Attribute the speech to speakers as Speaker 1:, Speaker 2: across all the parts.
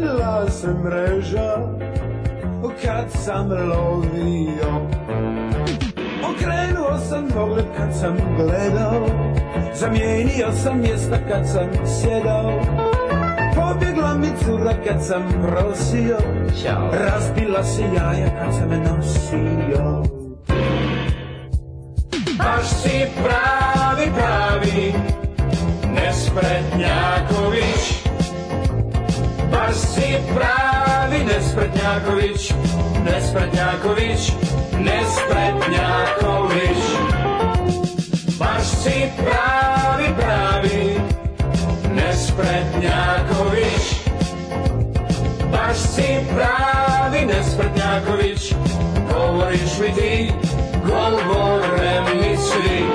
Speaker 1: videla se mreža kad sam lovio Okrenuo sam pogled kad sam gledao Zamijenio sam mjesta kad sam sjedao Pobjegla mi cura kad sam prosio Ćao. Razbila se jaja kad sam me nosio Baš si pravi, pravi Nespretnjak baš si pravi Nespretnjaković, Nespretnjaković, Nespretnjaković Baš si pravi, pravi Nespretnjaković Baš si pravi Nespretnjaković Govoriš mi ti, govore mi svi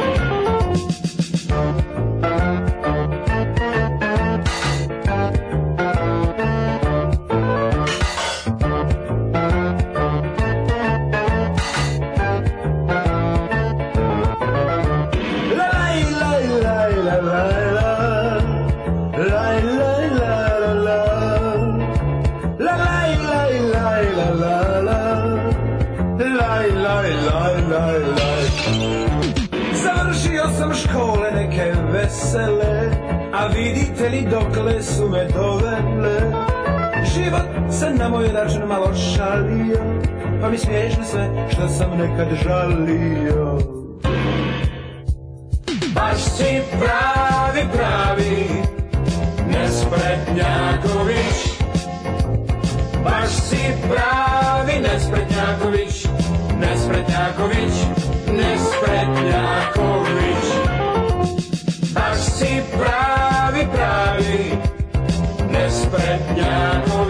Speaker 1: na moj račun malo šalio Pa mi smiješno sve što sam nekad žalio Baš si pravi, pravi Nespretnjaković Baš si pravi Nespretnjaković Nespretnjaković Nespretnjaković Baš si pravi, pravi Nespretnjaković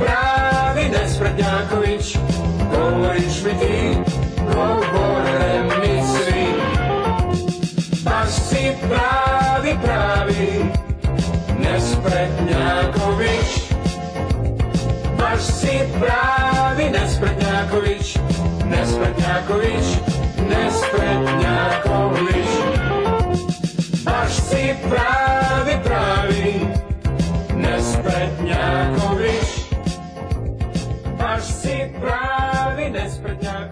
Speaker 1: pravi nesretnjaković Govoriš mi ti, govore mi svi Baš si pravi, pravi Nespretnjaković Baš si pravi Nespretnjaković
Speaker 2: Nespretnjaković Nespretnjaković Baš si pravi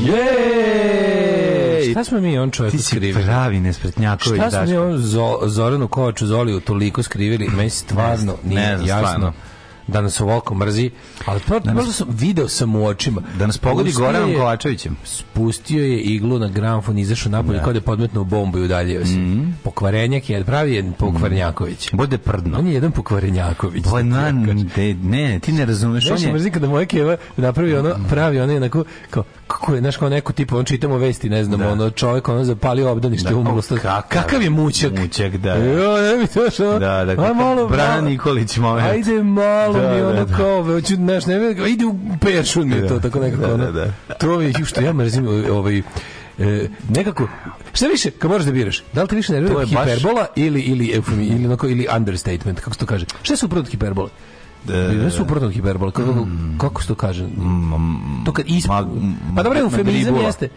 Speaker 3: Jej! Šta smo mi on čovjek Ti si skrivili? pravi nespretnjaković Šta smo mi on Zo, Zoranu Kovaču Zoliju toliko skrivili? Meni stvarno ne, nije ne, jasno. Stvarno da nas ovoliko mrzi, ali to danas, sam, video sam u očima.
Speaker 4: Da nas pogodi Goranom Kovačevićem.
Speaker 3: Spustio je iglu na gramfon, izašao napolje, kao da je podmetnuo bombu i udaljio se. Mm. Pokvarenjak je, pravi je pokvarnjaković. Mhm.
Speaker 4: Bude prdno.
Speaker 3: On je jedan pokvarnjaković. Bo,
Speaker 4: na, da ne, ne, ti ne razumeš. Znaš,
Speaker 3: on je... mrzi kada moja keva napravi ono, mhm. pravi ono jednako, kao, kako je, znaš, kao neko tipa, on čitamo vesti, ne znam, da. ono, čovjek ono zapalio obdanište, da.
Speaker 4: umrlo. Kakav, kakav je mućak. Mućak, da. Jo, ne bi to što... Da, da, kakav,
Speaker 3: malo, Brana Nikolić moment. Ajde malo da da, mi ono da, da, kao, hoću, znaš, ne vidim, ide u peršun mi je to, da. tako nekako. Da, da, da. Trovi, što ja mrzim, ovaj, e, nekako šta više kad možeš da biraš da li te više nervira hiperbola baš... ili ili eufemi, ili onako, ili understatement kako se to kaže šta su suprotno hiperbole da, ne da, suprotno od hiperbola kako, mm, kako se to kaže mm, mm to kad isp... Mag, pa dobro eufemizam jeste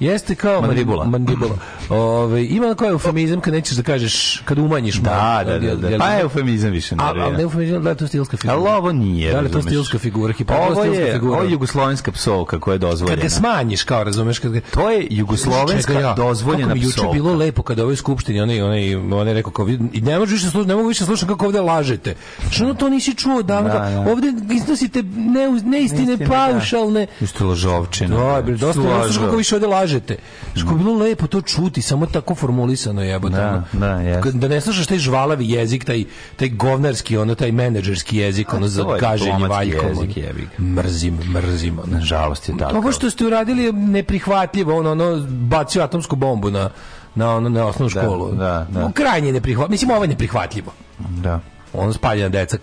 Speaker 3: Jeste kao mandibula. mandibula. Ove, ima kao eufemizam kad nećeš da kažeš, kad umanjiš
Speaker 4: da, malo. Da, da, da. da. Pa eufemizam više ne.
Speaker 3: Ali ne eufemizam, da je to stilska figura.
Speaker 4: Ali
Speaker 3: ovo nije. Da
Speaker 4: li
Speaker 3: da, to stilska figura?
Speaker 4: Ovo je, figura. ovo je jugoslovenska psovka
Speaker 3: koja
Speaker 4: je dozvoljena.
Speaker 3: Kad ga smanjiš, kao razumeš. Kad ga...
Speaker 4: To je jugoslovenska Čega, ja, dozvoljena psovka.
Speaker 3: Kako mi juče bilo lepo kada ovoj skupštini onaj, onaj, onaj rekao kao, i ne, možu više slušati, ne mogu više slušati kako ovde lažete. Što ono to nisi čuo davno? Da, da. Ovde iznosite ne, neistine, da. paušalne.
Speaker 4: Isto
Speaker 3: lažovčine. Da, da. dosta, dosta kako više ovde kažete. Što bi bilo lepo to čuti, samo tako formulisano jebote. Da, da, jes. da ne slušaš taj žvalavi jezik, taj taj govnarski, ono taj menadžerski jezik, ono za gaženje
Speaker 4: valjkom. Mrzim, mrzim, nažalost je tako.
Speaker 3: Ovo što ste uradili je neprihvatljivo, ono ono bacio atomsku bombu na na ono na osnovnu da, školu. Da, da, da. Krajnje neprihvatljivo. Mislim ovo je neprihvatljivo. Da ono spaljena
Speaker 4: deca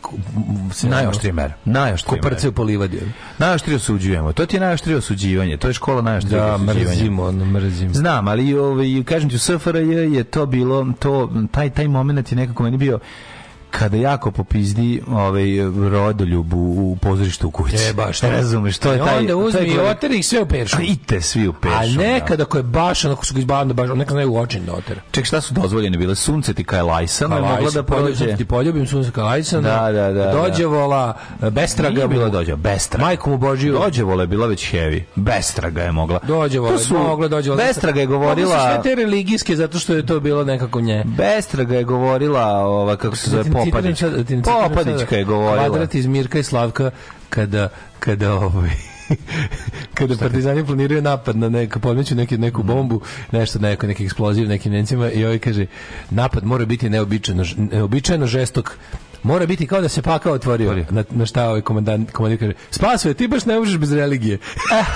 Speaker 4: se najoštrije mere. Najoštrije.
Speaker 3: Koprcaju po livadi.
Speaker 4: Najoštrije osuđujemo. To ti je najoštrije osuđivanje. To je škola najoštrije da,
Speaker 3: osuđivanje. mrzimo, mrzimo.
Speaker 4: Znam, ali ovaj kažem ti u SFRJ je to bilo to taj taj momenat je nekako meni bio kada jako popizdi ovaj rodoljub u, u pozorištu u kući. E
Speaker 3: baš, ne
Speaker 4: razumeš, to je e, taj.
Speaker 3: Onda uzmi taj i oter
Speaker 4: sve u
Speaker 3: pešu. A
Speaker 4: pa ite svi u pešu.
Speaker 3: A nekada da. ko je baš onako su ga izbavili baš neka znaju
Speaker 4: očin da oter. Ček, šta su dozvoljene bile? Sunce ti kaj Lajsan, je mogla da prođe.
Speaker 3: Ti poljubim sunce kaj Lajsan. Da, da, da, da. Dođevola, e, Bestraga je
Speaker 4: bila dođe, Bestraga.
Speaker 3: Majku mu Božiju.
Speaker 4: Dođevola je bila već heavy. Bestraga je mogla.
Speaker 3: Dođevola, su, mogla dođe vola.
Speaker 4: Bestraga je govorila. Sve
Speaker 3: te religijske zato što je to bilo nekako nje.
Speaker 4: Bestraga je govorila, ova kako se zove Popadić. Popadićka
Speaker 3: je
Speaker 4: govorila.
Speaker 3: Kvadrat iz Mirka i Slavka kada, kada ovaj, kada partizani planiraju napad na neka podmeću neki neku mhm. bombu, nešto neko neki eksploziv nekim Nemcima i ovaj kaže napad mora biti neobičajno neobičajno žestok mora biti kao da se pakao otvorio. Na, na šta ovaj komandant, komandir kaže, spasuje, ti baš ne možeš bez religije.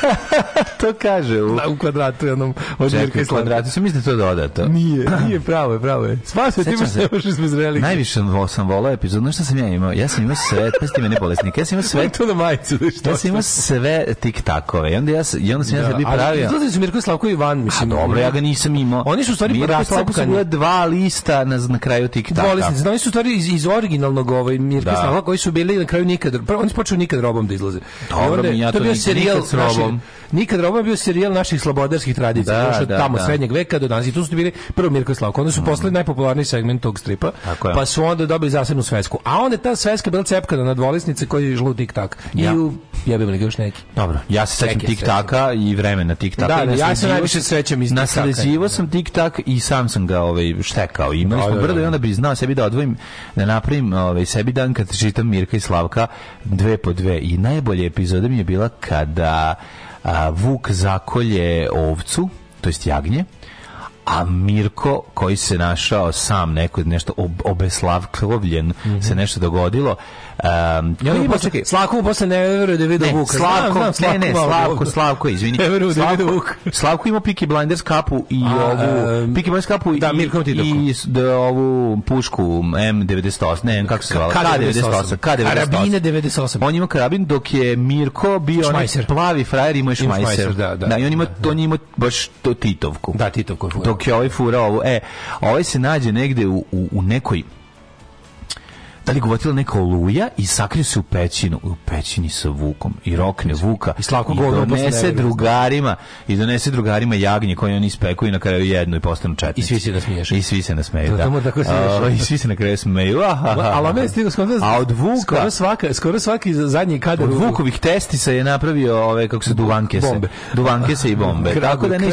Speaker 4: to kaže
Speaker 3: u, da, u kvadratu jednom od Mirka kvadratu,
Speaker 4: su misli to dodato.
Speaker 3: Nije, nije pravo je, pravo je. Spasuje, ti baš ne možeš bez religije.
Speaker 4: Najviše sam volao epizod, no šta sam ja imao? Ja sam imao sve, pa ste mene bolesnik, ja sam imao sve.
Speaker 3: to na majicu, da Ja sam imao sve
Speaker 4: tiktakove. I onda ja, i onda sam ja da, sebi
Speaker 3: pravio.
Speaker 4: Izlazi su
Speaker 3: Mirko Slavko i Van, mislim.
Speaker 4: A dobro, ja ga nisam imao.
Speaker 3: Oni su stvari Mirko Slavko su bila
Speaker 4: dva lista na, na kraju tiktaka. Bolesnici, da,
Speaker 3: oni su stvari iz, iz originalno totalnog ovaj Mirka da. Slava koji su bili na kraju nikad prvo pa oni su počeli nikad robom da izlaze.
Speaker 4: Dobro, onda, mi ja to, to bio
Speaker 3: serijal nikad s robom. Naši, nikad robom je bio serijal naših slobodarskih tradicija, da, još da, tamo da. srednjeg veka do danas i tu su bili prvo Mirko Slava, onda su mm. postali najpopularniji segment tog stripa, pa su onda dobili zasebnu svesku. A onda ta sveska bila cepkana na dvolisnice koji je žlu tik tak. Ja. I u jebem li još neki.
Speaker 4: Dobro, ja se sećam tik taka i vremena tik
Speaker 3: taka. Da,
Speaker 4: ja
Speaker 3: da, se najviše sećam iz Nasleđivao
Speaker 4: sam tik tak i sam sam ga ovaj štekao. Imali da, smo da, brdo i onda bi znao sebi da odvojim da napravim ovaj, sebi dan kad čitam Mirka i Slavka dve po dve i najbolje epizode mi je bila kada a, Vuk zakolje ovcu, to jest jagnje, a Mirko koji se našao sam neko nešto ob, obeslavklovljen mm -hmm. se nešto dogodilo
Speaker 3: Um, ja, počekaj,
Speaker 4: Slavko
Speaker 3: posle ne veruje da vidi Vuk.
Speaker 4: Slavko, znam, znam, ne, ne, Slavko, Slavko, izvini. Ne veruje da vidi Vuk. Slavko ima Piki Blinders kapu i A, ovu um, ehm, Piki Blinders kapu da, i Mirko ti i da ovu pušku
Speaker 3: M98,
Speaker 4: ne, kako se zvala?
Speaker 3: K98, K98. Karabine
Speaker 4: 98. On ima karabin dok je Mirko bio onaj plavi frajer i moj šmajser. Da, da, da, i on da, ima, da, on ima baš to Titovku.
Speaker 3: Da, Titovku.
Speaker 4: Dok je ovaj furao ovo. E, ovaj se nađe negde u, u, u nekoj da li govorila neka oluja i sakrio se u pećinu, u pećini sa Vukom i rokne Vuka i Slavko donese drugarima i donese drugarima jagnje koje oni ispekuju i na kraju jednu i postanu četnici.
Speaker 3: I svi se
Speaker 4: nasmeju. I svi se nasmeju, da. Se I svi
Speaker 3: se
Speaker 4: na kraju smeju.
Speaker 3: Ali me
Speaker 4: stigo A od Vuka
Speaker 3: skoro svaka, skoro svaki zadnji kadar
Speaker 4: od Vukovih testisa je napravio ove kako se duvanke se, duvanke se i bombe. Tako da ne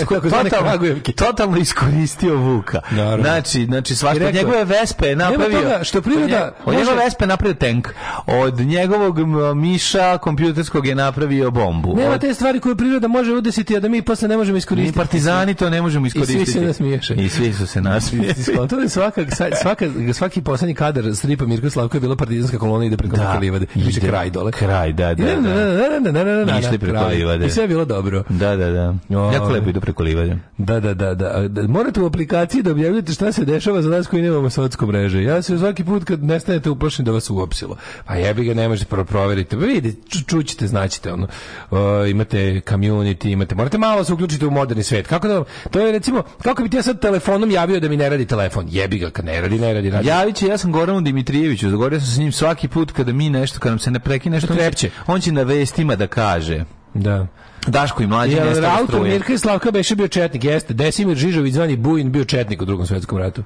Speaker 4: totalno iskoristio Vuka. Znači, znači svašta njegove vespe je napravio. što priroda, njegova Vespa napravio tank. Od njegovog miša kompjuterskog je napravio bombu.
Speaker 3: Nema od... te stvari koje priroda može udesiti, a da mi posle ne možemo iskoristiti. Mi
Speaker 4: partizani to ne možemo iskoristiti.
Speaker 3: I svi
Speaker 4: se nasmiješe. I svi su se
Speaker 3: nasmiješali. Skontali je svaka, svaka, svaki poslednji kadar stripa Mirko Slavko je bila partizanska kolona ide preko da, livade. Više kraj dole.
Speaker 4: Kraj, da, da. da. da,
Speaker 3: da, Išli
Speaker 4: preko livade. I
Speaker 3: sve je bilo dobro.
Speaker 4: Da, da, da. Jako lepo idu preko livade.
Speaker 3: Da, da, da, da. Morate u aplikaciji da objavljujete šta se dešava za nas koji nemamo socsko mreže. Ja se svaki put kad nestane budete uplašeni da vas uopsilo. Pa jebi ga, ne možete proveriti. Pa vidite, čućete, znaćete, ono, uh, imate community, imate, morate malo da se uključiti u moderni svet. Kako da vam, to je recimo, kako bi ti ja sad telefonom javio da mi ne radi telefon? Jebi ga, kad ne radi, ne radi, radi. Javit će,
Speaker 4: ja sam Goranu Dimitrijeviću, dogovorio sam s njim svaki put kada mi nešto, kada nam se ne prekine nešto,
Speaker 3: on će,
Speaker 4: on će na vestima da kaže. Da. Daško i mlađi
Speaker 3: Jel,
Speaker 4: Auto
Speaker 3: Mirka
Speaker 4: i
Speaker 3: Slavka Beše bio četnik, jeste. Desimir Žižović zvani Bujin bio četnik u drugom svetskom ratu.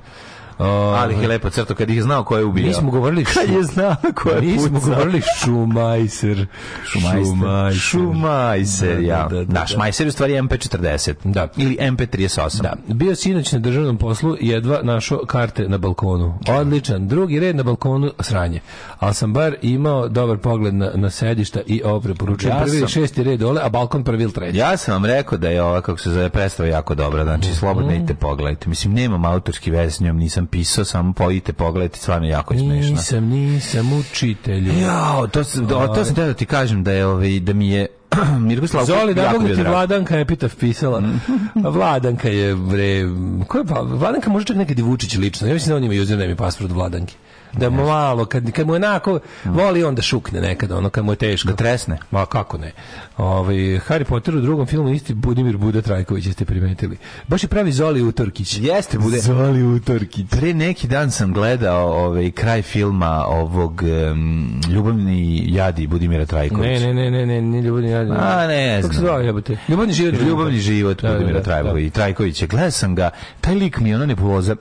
Speaker 4: Ovaj. Ali je lepo crto kad ih je znao ko je ubio.
Speaker 3: Nismo smo govorili kad
Speaker 4: je znao ko je ubio. Nismo govorili
Speaker 3: Šumajser. Šumajser. Šumajser, da, da, ja.
Speaker 4: Da, da,
Speaker 3: da, da. Šumajser u stvari MP40. Da. Ili MP38. Da. Bio sinoć na državnom poslu jedva našo karte na balkonu. Odličan. Drugi red na balkonu sranje. Ali sam bar imao dobar pogled na, na sedišta i ovo preporučujem. Ja prvi sam, šesti red dole, a balkon prvi ili treći.
Speaker 4: Ja sam vam rekao da je ova, kako se zove, predstava jako dobra. Znači, mhm. slobodno mm. idite pogledajte. Mislim, nemam autorski vez s njom, nisam pisao, samo pojite, pogledajte, stvarno jako smešno. Nisam,
Speaker 3: nisam učitelju.
Speaker 4: Jo, to sam, do, to sam da ti kažem da je, ovaj, da mi je Mirko Slavko
Speaker 3: Zoli, da mogu ti Vladanka je pitav pisala. Vladanka je, bre, ko je, pa, Vladanka može čak nekad i Vučić lično. Ja mislim da on ima username i password Vladanki da malo, kad, kad mu onako, voli da šukne nekad, ono, kad mu je teško. Da
Speaker 4: tresne.
Speaker 3: Ma kako ne. Ovaj, Harry Potter u drugom filmu isti Budimir Buda Trajković, jeste primetili. Baš je pravi Zoli Utorkić.
Speaker 4: Jeste, bude.
Speaker 3: Zoli Utorkić.
Speaker 4: Pre neki dan sam gledao ovaj, kraj filma ovog um, Ljubavni jadi Budimira Trajkovića.
Speaker 3: Ne, ne, ne, ne, ne, ne Ljubavni jadi.
Speaker 4: A,
Speaker 3: ne, Kako se zove, jebote?
Speaker 4: Ljubavni život. Ljubavni život da, da, Budimira da, Trajkovića. Trajkovića. Gledao sam ga, taj lik mi ono ne poloza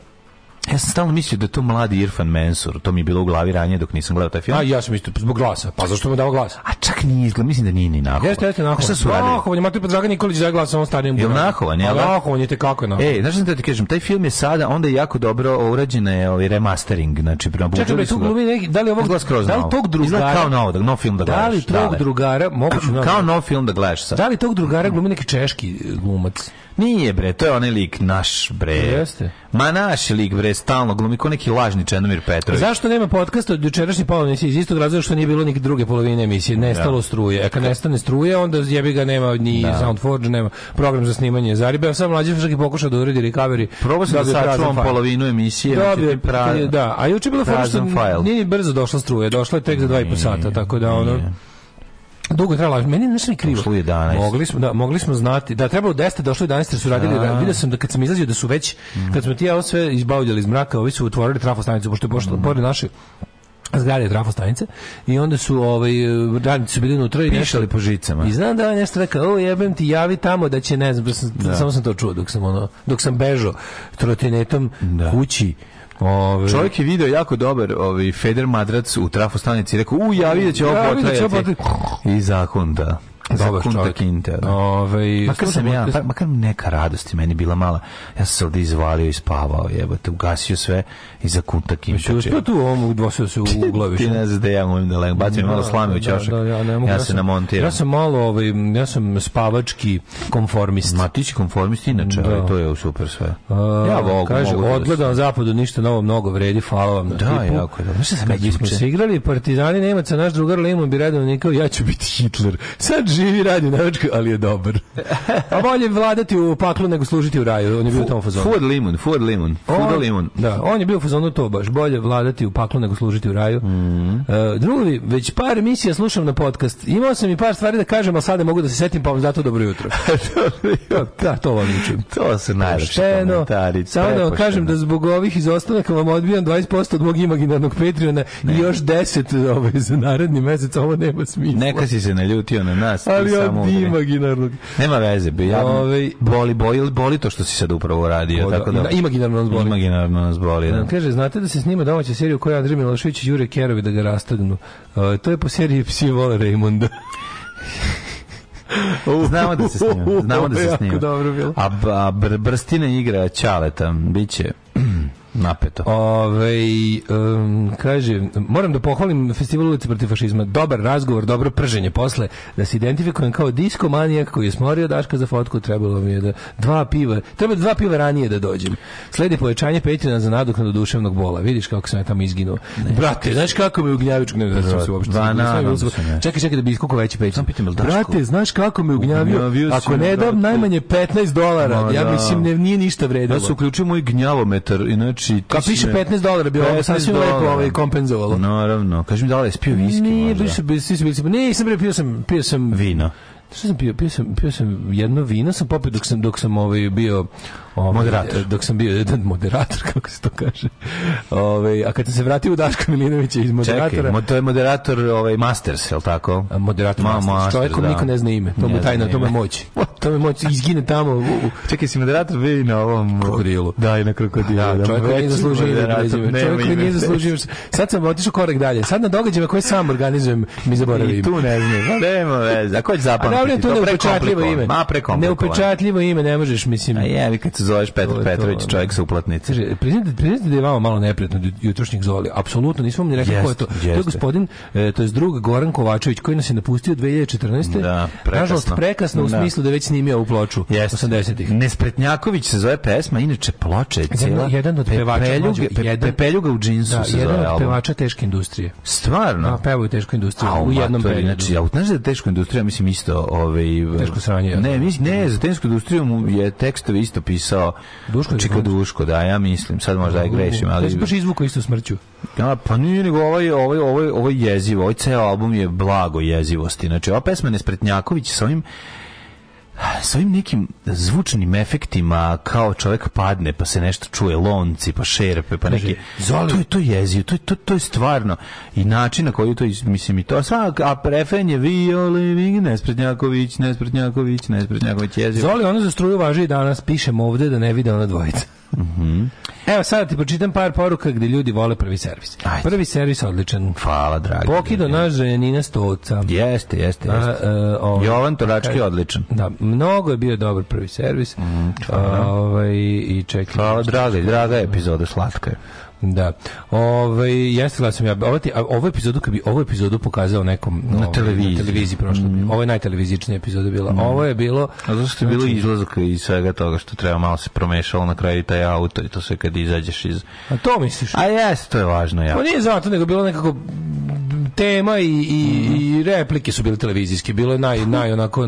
Speaker 4: Ja sam stalno mislio da je to mladi Irfan Mensur, to mi je bilo u glavi ranije dok nisam gledao taj film. A
Speaker 3: ja sam mislio zbog glasa. Pa zašto mu dao glas?
Speaker 4: A čak ni izgled, mislim da nije ni
Speaker 3: Nahovan. Jeste, jeste Nahovan. Šta su radili? Nahovan, ima tu
Speaker 4: pa Dragan Nikolić daje glas ovom
Speaker 3: starijem. Jel Nahovan, jel? Da? Nahovan je te kako
Speaker 4: Nahovan. Ej, znaš da ti kažem, taj film je sada onda je jako dobro urađen je ovaj remastering, znači
Speaker 3: na Čekaj, bre, tu glumi neki, da li ovog
Speaker 4: glas kroz?
Speaker 3: Da li tog drugara
Speaker 4: kao
Speaker 3: novo, nov,
Speaker 4: da- no film da gledaš? Da li tog drugara, moguće
Speaker 3: kao nov film da gledaš sad? Da li tog drugara glumi neki češki e, glumac?
Speaker 4: Nije bre, to je onaj lik naš bre. Jeste. Ma naš lik bre, stalno glumi kao neki lažni Čenomir Petrović.
Speaker 3: Zašto nema podkasta od jučerašnje polovine emisije? iz istog razloga što nije bilo nikad druge polovine emisije, da. nestalo da. struje. A e, kad nestane struje, onda jebi ga nema ni da. Soundforge, nema program za snimanje Zaribe, a sam mlađi čak i pokušao da uredi recovery.
Speaker 4: Probao sam da, da sačuvam polovinu emisije, Dobio,
Speaker 3: da znači, pra... da, a juče bilo fora što nije brzo došla struje, došla je tek za 2,5 sata, tako da ono nije. Dugo trajala, meni je nešto krivo.
Speaker 4: Došlo 11. Mogli
Speaker 3: smo, da, mogli smo znati, da trebalo 10, došlo 11, su radili, da. da. vidio sam da kad sam izlazio da su već, mhm. kad smo ti ja sve izbavljali iz mraka, ovi su otvorili trafostanicu, pošto je pošto, mm. pored naše zgrade trafostanice i onda su ovaj radnici su bili unutra
Speaker 4: i pišali po žicama.
Speaker 3: I znam da je nešto rekao, o jebem ti javi tamo da će ne znam, da. da. samo sam to čuo dok sam ono, dok sam bežao trotinetom da. kući
Speaker 4: Ove... Čovjek je video jako dobar ovaj, Feder Madrac u trafostanici. Rekao, u, ja vidjet će
Speaker 3: ovo ja,
Speaker 4: I zakon, da dobar čovjek. Kinte, da. Ove, ovaj, makar sam ja, pa, makar neka radost meni bila mala. Ja sam se ovdje izvalio i spavao, jebote, ugasio sve i za kunta kinte. Još
Speaker 3: pa tu ovom udvosio se u glavi. ti ne znaš da ja
Speaker 4: molim da legnem. Bacim malo da, slame u čašak. Da, da, ja, ne mogu, ja, ja se namontiram.
Speaker 3: Ja sam malo, ovaj, ja sam spavački konformist.
Speaker 4: Ma ti si konformist inače, da. to je super sve. A,
Speaker 3: ja vogu, kaže, mogu da odgledam da zapadu ništa novo mnogo vredi, hvala vam
Speaker 4: na da,
Speaker 3: tipu. Da, jako dobro. Šta sam ja smo se igrali partizani Nemaca, naš drugar Lemon bi redao nikao, ja ću biti Hitler. Sad živi radi u Nemačkoj, ali je dobar. A pa bolje vladati u paklu nego služiti u raju. On je bio u tom fazonu.
Speaker 4: Ford Limon, Ford Limon, Ford Limon.
Speaker 3: Da, on je bio u fazonu to baš. Bolje vladati u paklu nego služiti u raju. Mm -hmm. uh, drugi, već par emisija slušam na podcast. Imao sam i par stvari da kažem, ali sada mogu da se setim, pa vam zato dobro jutro. Da, da, to vam učim.
Speaker 4: To se najlepši komentari.
Speaker 3: Samo da vam kažem da zbog ovih izostanaka vam odbijam 20% od mog imaginarnog Patreona i još 10 ovaj, za naredni mesec. Ovo nema smisla. Neka si se naljutio na nas ali od imaginarnog.
Speaker 4: Nema veze, bi ja Ove... Ovaj, boli, boli, boli to što si sad upravo uradio. Boga.
Speaker 3: tako da-, da, imaginarno nas boli.
Speaker 4: Imaginarno nas boli,
Speaker 3: da. da. Kaže, znate da se snima domaća serija u kojoj Andrej Milošević i Jure Kerovi da ga rastagnu. Uh, to je po seriji Psi vole Raymonda.
Speaker 4: Znamo da se snima. Znamo da se snima.
Speaker 3: Dobro bilo. A, a br, brstina igra Ćaleta biće Napeto. Ove, um, kaže, moram da pohvalim festival ulici protiv fašizma. Dobar razgovor, dobro prženje posle. Da se identifikujem kao diskomanijak koji je smorio Daška za fotku, trebalo mi je da dva piva, treba dva piva ranije da dođem. Sledi povećanje petina za nadoknadu duševnog bola. Vidiš kako sam ja tamo izginuo. Ne, Brate, znaš kako me u ne da
Speaker 4: sam se uopšte.
Speaker 3: Čekaj, čekaj da bi iskukao veći petina. Brate, znaš kako me ugnjavio? Ako ne dam najmanje 15 dolara, ja da. mislim ne nije ništa vredilo. Ja se
Speaker 4: uključio moj gnjavometar, inače
Speaker 3: si... Kao piše 15 dolara, bi sam sasvim lepo ovaj, kompenzovalo.
Speaker 4: Naravno. Kaži mi da li je spio viski
Speaker 3: Nije, možda? Nije, nisam pio sam, pio sam...
Speaker 4: Vino. Što
Speaker 3: sam pio? Pio sam, pio sam jedno vino, sam popio dok sam, dok sam ovaj bio
Speaker 4: Ovaj, moderator.
Speaker 3: Dok sam bio jedan moderator, kako se to kaže. Ove, ovaj, a kad se vratio u Daško Milinovića iz moderatora...
Speaker 4: Čekaj, to je moderator ovaj, Masters, je li tako?
Speaker 3: moderator Ma, Masters. masters Čovjekom da. niko ne zna ime. To mu tajna, to mu moći. To mu moći, izgine tamo. U...
Speaker 4: Čekaj, si moderator bio na ovom... Krokodilu.
Speaker 3: Da, i na krokodilu. Da, da, čovjek koji nije zaslužio ime da Čovjek koji nije zaslužio... Sad sam otišao korek dalje. Sad na događajima koje sam organizujem mi
Speaker 4: zaboravim. I
Speaker 3: tu ne znam. Pa nema veze. A ko će zapamtiti? A, to, to neupečatljivo ime. Ma, prekomplikovano. Neupečatljivo ime, ne možeš, mislim.
Speaker 4: A je, kad se zoveš Petar Petrović, da. čovjek sa
Speaker 3: uplatnice. Priznajte da je vama malo neprijatno jutrošnjih zvali. Apsolutno, nismo mi rekli yes, ko je to. Jeste. To je gospodin, e, to je drug Goran Kovačević, koji nas je napustio 2014. Da, prekasno. Nažalost, prekasno u da. smislu da je već snimio u ploču yes. 80-ih.
Speaker 4: Nespretnjaković se zove pesma, inače ploče je cijela.
Speaker 3: Jedan od pevača. Pepeljuga,
Speaker 4: pe, jedan, pepeljuga u džinsu da, se jedan zove. Jedan od
Speaker 3: pevača teške industrije.
Speaker 4: Stvarno? Da, pevaju
Speaker 3: tešku industriju A, u jednom
Speaker 4: periodu. Znači, ja, znaš da je teška industrija, mislim isto... Ovaj, teško sranje. Ne, mislim, ne, za tešku industriju je tekstove isto pisao
Speaker 3: napisao
Speaker 4: Duško Čika znači, Duško, da, ja mislim, sad možda
Speaker 3: i
Speaker 4: grešim,
Speaker 3: ali... baš izvuko isto smrću.
Speaker 4: Ja, da, pa nije nego ovaj, ovaj, ovaj, ovaj jezivo, ovaj ceo album je blago jezivosti. Znači, ova pesma Nespretnjaković sa ovim s ovim nekim zvučnim efektima kao čovjek padne pa se nešto čuje lonci pa šerpe pa neki to je to jezio to je to, to je stvarno i način na koji to mislim i to sva a prefen je Violin nesprednjaković nesprednjaković nesprednjaković jezio
Speaker 3: Zoli ono za struju važi i danas pišemo ovde da ne vide ona dvojica Mhm. Evo sada ti pročitam par poruka gde ljudi vole prvi servis. Ajde. Prvi servis odličan.
Speaker 4: Hvala, dragi.
Speaker 3: Pokido naš ženina stoca.
Speaker 4: Jeste, jeste, jeste. A, e, a, ovaj, Jovan Torački kaj, odličan.
Speaker 3: Da, mnogo je bio dobar prvi servis. Mm, a,
Speaker 4: ovaj, i čekaj. Hvala, dragi, draga epizoda, slatka je.
Speaker 3: Da. Ovaj jeste gledao sam ja. Ovo, ovaj ti, ovu epizodu kad bi ovu epizodu pokazao nekom
Speaker 4: na ovaj, televiziji,
Speaker 3: na televiziji prošlo. Mm. Ovo je najtelevizičnija epizoda bila. Mm. Ovo je bilo
Speaker 4: A
Speaker 3: zato
Speaker 4: što je znači bilo znači, izlazak i svega toga što treba malo se promešalo na kraju taj auto i to sve kad izađeš iz
Speaker 3: A to misliš?
Speaker 4: A jeste, to je važno ja.
Speaker 3: Pa nije zato nego bilo nekako tema i, i, mm. i replike su bile televizijske. Bilo je naj naj onako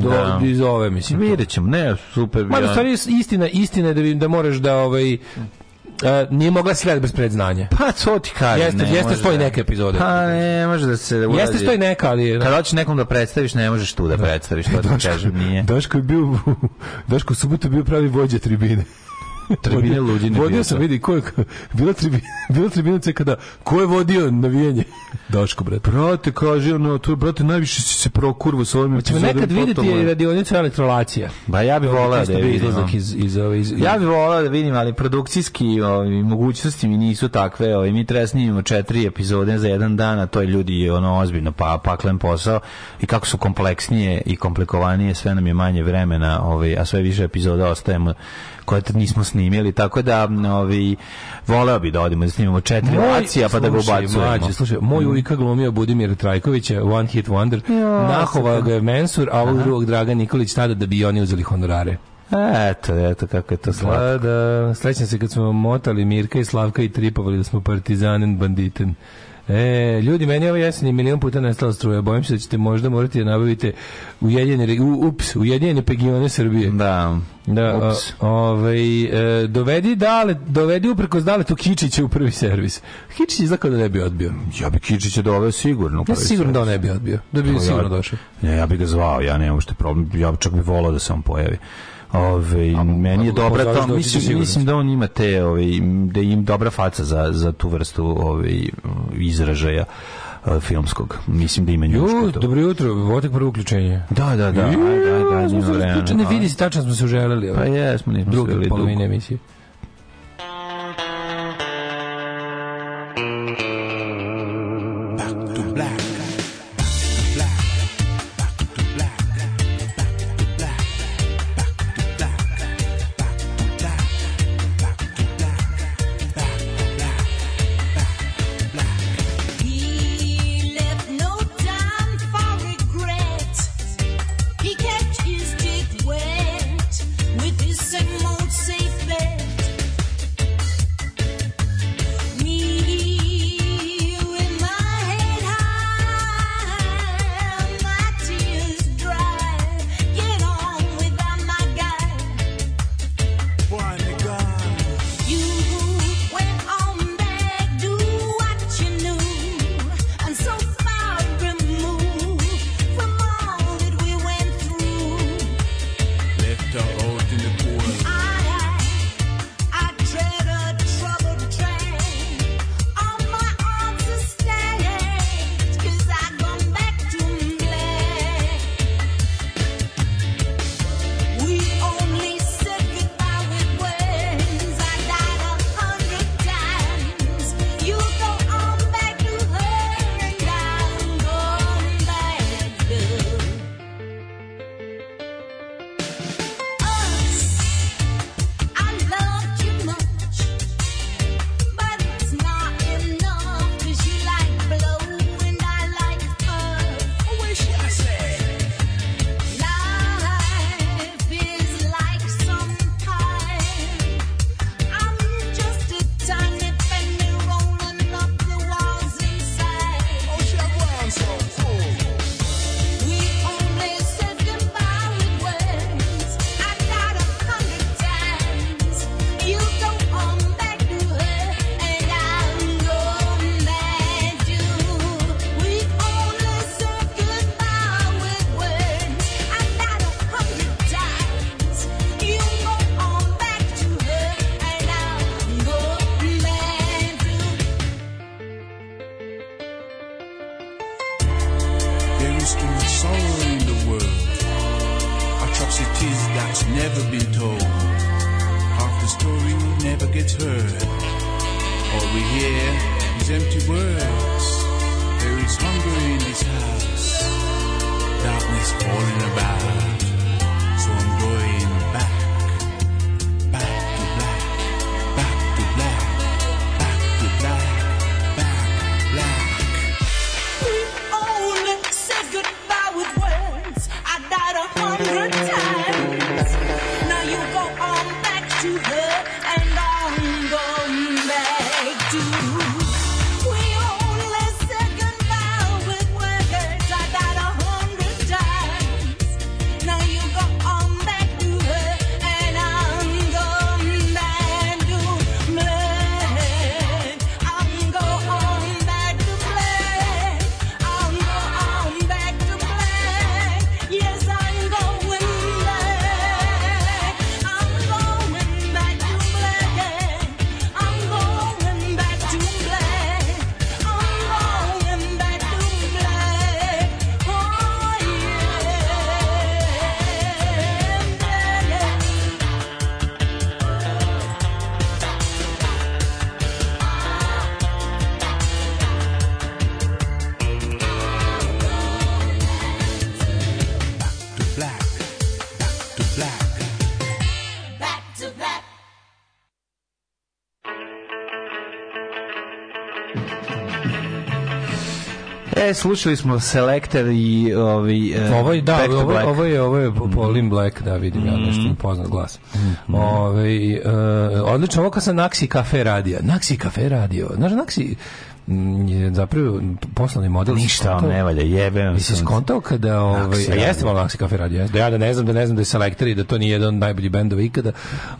Speaker 3: do, da. i zove, mislim.
Speaker 4: Vidjet ne, super. bio
Speaker 3: Ma, da istina, istina je da, da možeš da, ovaj, Uh, nije mogla sve bez predznanja.
Speaker 4: Pa to ti kaže.
Speaker 3: Jeste,
Speaker 4: ne,
Speaker 3: jeste može stoji da- neke epizode.
Speaker 4: Pa ne, može da se uradi.
Speaker 3: Jeste stoji neka, ali
Speaker 4: Kada hoćeš nekom da predstaviš, ne možeš tu da, da. predstaviš, to ti kažem, nije.
Speaker 3: Daško je bio Daško u subotu bio pravi vođa tribine.
Speaker 4: Tribine ludine.
Speaker 3: Vodio sam, vidi, ko je, bila tribina, bila tribina kada, ko je vodio navijenje?
Speaker 4: Daško,
Speaker 3: brate. Brate, kaže, ono, tu, brate, najviše si se prokurvo s ovim pa epizodom. nekad vidjeti je radionicu elektrolacija.
Speaker 4: Ba, ja bih volao da je vidim. Izlazak iz, iz, iz, iz, ja bih volao da vidim, ali produkcijski ovi, mogućnosti mi nisu takve. Ovi, mi treba snimimo četiri epizode za jedan dan, a to je ljudi ono ozbiljno pa, paklen posao. I kako su kompleksnije i komplikovanije, sve nam je manje vremena, ovi, a sve više epizoda ostajemo koje nismo snimili, tako da ovi, voleo bi da odimo da snimimo četiri moj, lacija pa da ga ubacujemo. Mlađe,
Speaker 3: slušaj, moj mhm. uvijek glumio Budimir Trajkovića, One Hit Wonder, jo, nahovao ga je Mensur, a ovog drugog Dragan Nikolić tada da bi oni uzeli honorare.
Speaker 4: Eto, eto kako je to slatko.
Speaker 3: Da, da, se kad smo motali Mirka i Slavka i tripovali da smo partizanen banditen. E, ljudi, meni ove jeseni milion puta nestala struja. Bojim se da ćete možda morati da nabavite ujedinjene, u, ups, ujedinjene pegione Srbije.
Speaker 4: Da.
Speaker 3: Da, ups. O, ovaj, e, dovedi dale, dovedi uprkos dale tu Kičića u prvi servis. Kičić izlako da ne bi odbio.
Speaker 4: Ja bi Kičića doveo
Speaker 3: sigurno. Ja sigurno da ne bi odbio. Da bi no, sigurno
Speaker 4: ja,
Speaker 3: došao.
Speaker 4: Ja, ja bi ga zvao, ja nemam što problem. Ja čak bi volao da se on pojavi. Ove, A, meni je dobra to, da mislim, mislim da on ima te, ove, da im dobra faca za, za tu vrstu ove, izražaja e, filmskog. Mislim da ima
Speaker 3: njuško to. Dobro jutro, votek prvo uključenje.
Speaker 4: Da, da, da. Aj, da, da, da, da, da, da, da,
Speaker 3: da, da, da, da, da, da, da, da, da, da, da, da,
Speaker 4: slušali smo Selector i ovi, uh,
Speaker 3: e, ovo, ovaj, da, Back ovo, ovaj, Black. ovo ovaj je, ovo je mhm. Pauline Black, da vidim mhm. mm. ja nešto mi poznat glas. Mm. Ove, uh, odlično, ovo kad sam Naxi Cafe radio. Naxi Cafe radio. Znaš, Naxi, je zapravo poslovni model
Speaker 4: ništa skontao, ne valja jebem
Speaker 3: se skontao kada ovaj a jeste malo Naxi kafe radio da ja da ne znam da ne znam da je selektor i da to nije jedan od najboljih bendova ikada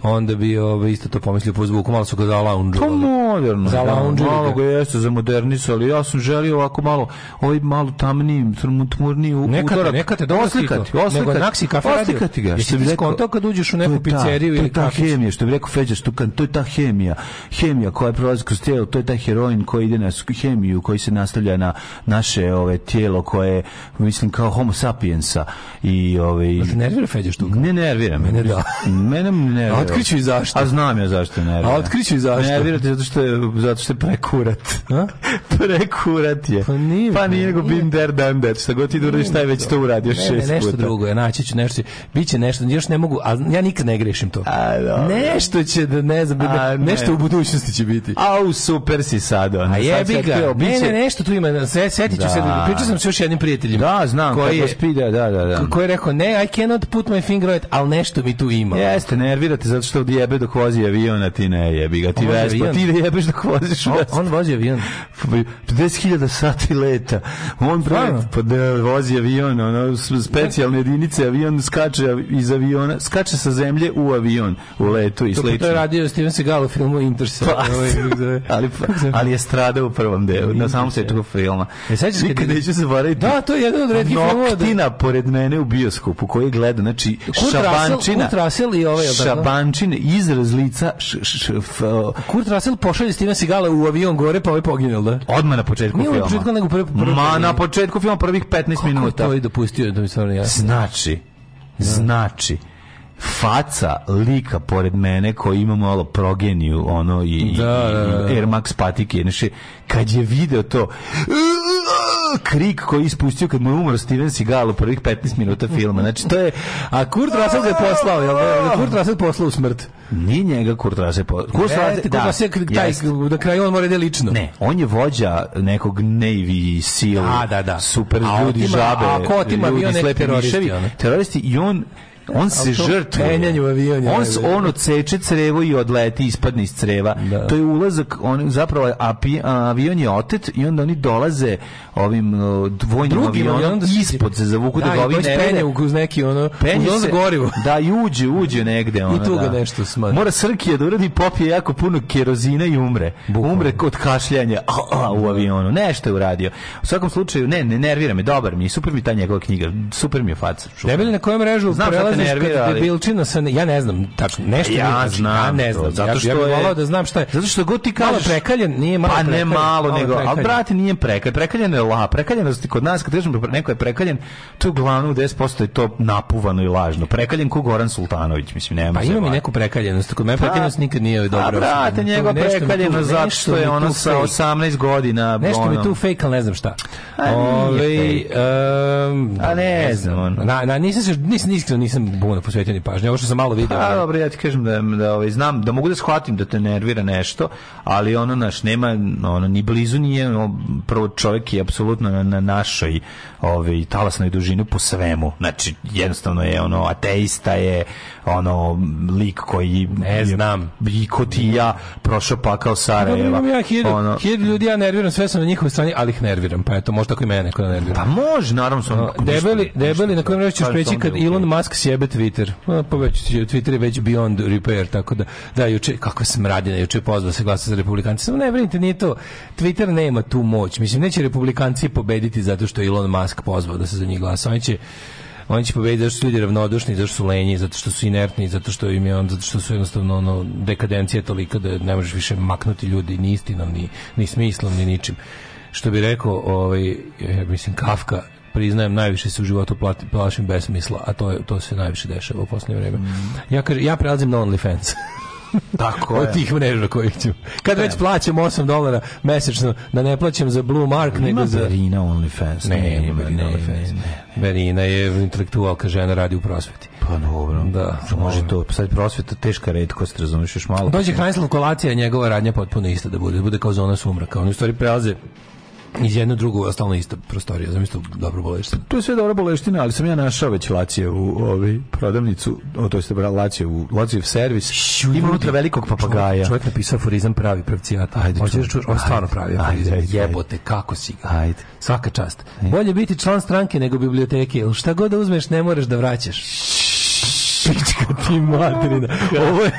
Speaker 3: onda bi ovaj isto to pomislio po zvuku
Speaker 4: malo
Speaker 3: su ga za lounge
Speaker 4: to moderno da, za
Speaker 3: lounge
Speaker 4: malo ga jeste za modernis ali ja sam želio ovako malo ovaj malo tamnijim tmurni u
Speaker 3: neka utorak
Speaker 4: neka te doslikati
Speaker 3: oslikati Naxi kafe radio oslikati
Speaker 4: ga što bi skontao kad uđeš u neku pizzeriju ili ta hemija što bi rekao Feđa Stukan to je ta hemija hemija koja prolazi kroz tijelo to je ta heroin koji ide na genetsku hemiju koji se nastavlja na naše ove tijelo koje mislim kao homo sapiensa i ove Ne
Speaker 3: nervira Feđa štuka?
Speaker 4: Ne nervira
Speaker 3: mene da. mene
Speaker 4: nervira.
Speaker 3: A otkriću i zašto.
Speaker 4: A znam ja zašto nervira. A
Speaker 3: otkriću i zašto.
Speaker 4: Nervira te zato što je zato što je prekurat. A? prekurat je. Pa nije. Pa nije nego been there done that. Šta god ti da uradiš, taj već to uradio šest
Speaker 3: ne,
Speaker 4: Nešto
Speaker 3: drugo,
Speaker 4: ja
Speaker 3: naći ću nešto. Biće nešto, još ne mogu, a ja nikad ne grešim to.
Speaker 4: A, dobro.
Speaker 3: Nešto će da ne znam, a, ne. nešto u budućnosti će biti.
Speaker 4: Au, super si sad. Ono. A je,
Speaker 3: Jebi ga. Ne, ne, nešto tu ima. Se,
Speaker 4: setit da. se.
Speaker 3: Pričao sam s još jednim prijateljem. Da,
Speaker 4: znam.
Speaker 3: Koji je, spida, da, da, da. Koji je rekao, ne, I cannot put my finger on it, ali nešto mi tu ima.
Speaker 4: Jeste, nervirate zato što jebe dok vozi avion, a ti ne jebi ga. Ti vespa, ti ne jebeš dok voziš vespa.
Speaker 3: On, on vozi
Speaker 4: avion. 50.000 sati leta. On pa da, vozi avion, ono, specijalne da. jedinice, avion skače iz aviona, skače sa zemlje u avion, u letu i slično.
Speaker 3: To je radio Steven Seagal
Speaker 4: u
Speaker 3: filmu Interstellar. Pa, ovaj,
Speaker 4: ali, ali je stradao prvom delu, na samom sečku filma.
Speaker 3: E, sećaš kad neću Da, to je jedan od retkih
Speaker 4: filmova. Noktina da pored mene u bioskopu koji gleda, znači Šabančina.
Speaker 3: Kurt Russell i ovaj,
Speaker 4: Šabančina, izraz lica. Š, š, š,
Speaker 3: f, Kurt Russell pošalje Stina Sigala u avion gore, pa ovaj poginul, da?
Speaker 4: Odmah na početku filma.
Speaker 3: Nije filma.
Speaker 4: Početku,
Speaker 3: nego prvi,
Speaker 4: prvi, Ma, na početku filma prvih 15 minuta.
Speaker 3: Kako to i dopustio, da mi stvarno
Speaker 4: jasno. Znači, da. znači, faca lika pored mene koji ima malo progeniju ono i, da, i, da, da, da, Air Max patike znači kad je video to krik koji ispustio kad mu je umro Steven Seagal u prvih 15 minuta filma. Znači, to je... A Kurt Russell je poslao, jel? Je Kurt Russell poslao u smrt. Ni njega Kurt Russell
Speaker 3: poslao. Kurt e, Russell, da. Kurt Russell, taj, da kraju on mora ide lično.
Speaker 4: Ne, on je vođa nekog Navy SEAL,
Speaker 3: da, da, da.
Speaker 4: super ljudi, žabe, a ko ljudi, slepi miševi, teroristi. I on on se žrtvuje. On, s, on odseče crevo i odleti, ispadne iz creva. Da. To je ulazak, on, zapravo api, avion je otet i onda oni dolaze ovim dvojnim
Speaker 3: Drugim avionom da
Speaker 4: ispod se zavuku
Speaker 3: da, da ga ovi ne penje uz neki ono, penje uz gorivo.
Speaker 4: Da, i uđe, uđe negde. Ono,
Speaker 3: I tu ga
Speaker 4: da.
Speaker 3: nešto smanje.
Speaker 4: Mora Srkija da uradi popije jako puno kerozina i umre. Bukvalno. Umre kod kašljanja a, a, u da. avionu. Nešto je uradio. U svakom slučaju, ne, ne nervira me, dobar mi je, super mi ta njegova knjiga, super mi je faca.
Speaker 3: Debeli na kojem mrežu prelazi se nervirali. Debilčina sa ja ne znam tačno nešto
Speaker 4: ja
Speaker 3: ne znam, ja ne znam. Zato što ja, ja volao da znam šta je.
Speaker 4: Zato što god ti kažeš malo
Speaker 3: prekaljen, nije malo
Speaker 4: pa ne malo,
Speaker 3: malo
Speaker 4: nego, al brate nije prekaljen, prekaljen je la, Prekaljen prekaljenost kod nas kad kažemo neko je prekaljen, to uglavnom 10% je to napuvano i lažno. Prekaljen ko Goran Sultanović, mislim nema.
Speaker 3: Pa ima i neku prekaljenost, kod mene pa, prekaljenost nikad nije pa dobro. A
Speaker 4: brate, njega prekaljeno zato što je ono sa 18 godina.
Speaker 3: Nešto mi tu fake, ne znam šta.
Speaker 4: Ovaj a ne znam. Na na nisam se nisam iskreno nisam nisam puno posvetio ni pažnje, ovo što sam malo vidio. Pa, dobro, ja ti kažem da, da ovaj, znam, da mogu da shvatim da te nervira nešto, ali ono naš nema, ono, ni blizu nije, ono, prvo čovjek je apsolutno na, na našoj ovaj, talasnoj dužini po svemu. Znači, jednostavno je ono, ateista je, ono lik koji
Speaker 3: ne e, znam
Speaker 4: i ko ti ja prošao pakao Sarajeva Dobro, ja
Speaker 3: hiljadu, ono, hiljadu ljudi ja nerviram sve sam na njihovoj strani ali ih nerviram pa eto možda ako i mene neko da nervira pa može
Speaker 4: naravno sam
Speaker 3: debeli ništa, debeli na kojem reći ćeš da preći kad okay. Elon Musk sjebe Twitter pa, pa već Twitter je već beyond repair tako da da juče kako sam radila juče pozvao da se glasa za republikance samo ne brinite nije to Twitter nema tu moć mislim neće republikanci pobediti zato što Elon Musk pozvao da se za njih glasa oni će oni će pobediti zato što su ljudi ravnodušni, zato što su lenji, zato što su inertni, zato što im je on, zato što su jednostavno ono, dekadencija je tolika da ne možeš više maknuti ljudi ni istinom, ni, ni smislom, ni ničim. Što bi rekao, ovaj, mislim, Kafka, priznajem najviše se u životu plati, plašim besmisla, a to je to se najviše dešava u poslednje vreme. Mm. Ja kaže ja prelazim na OnlyFans.
Speaker 4: Tako od
Speaker 3: tih mreža kojih ću. Kad već plaćam 8 dolara mesečno, da ne plaćam za Blue Mark, Ima
Speaker 4: nego
Speaker 3: za... Berina OnlyFans. Ne, ne, ne, Berina OnlyFans.
Speaker 4: Berina
Speaker 3: je intelektualka žena radi u prosveti.
Speaker 4: Pa dobro.
Speaker 3: Da, može
Speaker 4: to. Pa sad prosveta teška redkost, razumiješ
Speaker 3: još malo. Dođe Heinzlov pa- kolacija, njegova radnja potpuno ista da bude, da bude kao zona sumraka. Oni u stvari prelaze iz jedne drugu stalno ista prostorija, znam isto dobro boleština.
Speaker 4: To je sve dobro boleština, ali sam ja našao već Lacije u ovaj prodavnicu, o, to jeste brala Lacije u Lacijev servis. Ima
Speaker 3: unutra
Speaker 4: velikog papagaja.
Speaker 3: Čovjek napisao aforizam pravi pravcijat.
Speaker 4: Ajde, hoćeš
Speaker 3: da
Speaker 4: čuti,
Speaker 3: on stvarno
Speaker 4: pravi.
Speaker 3: Ajde, ajde, jebote, kako si ga.
Speaker 4: Ajde.
Speaker 3: Svaka čast. Ajde. Bolje biti član stranke nego biblioteke, jer šta god da uzmeš ne možeš da vraćaš.
Speaker 4: Šička ti materina. Ovo je,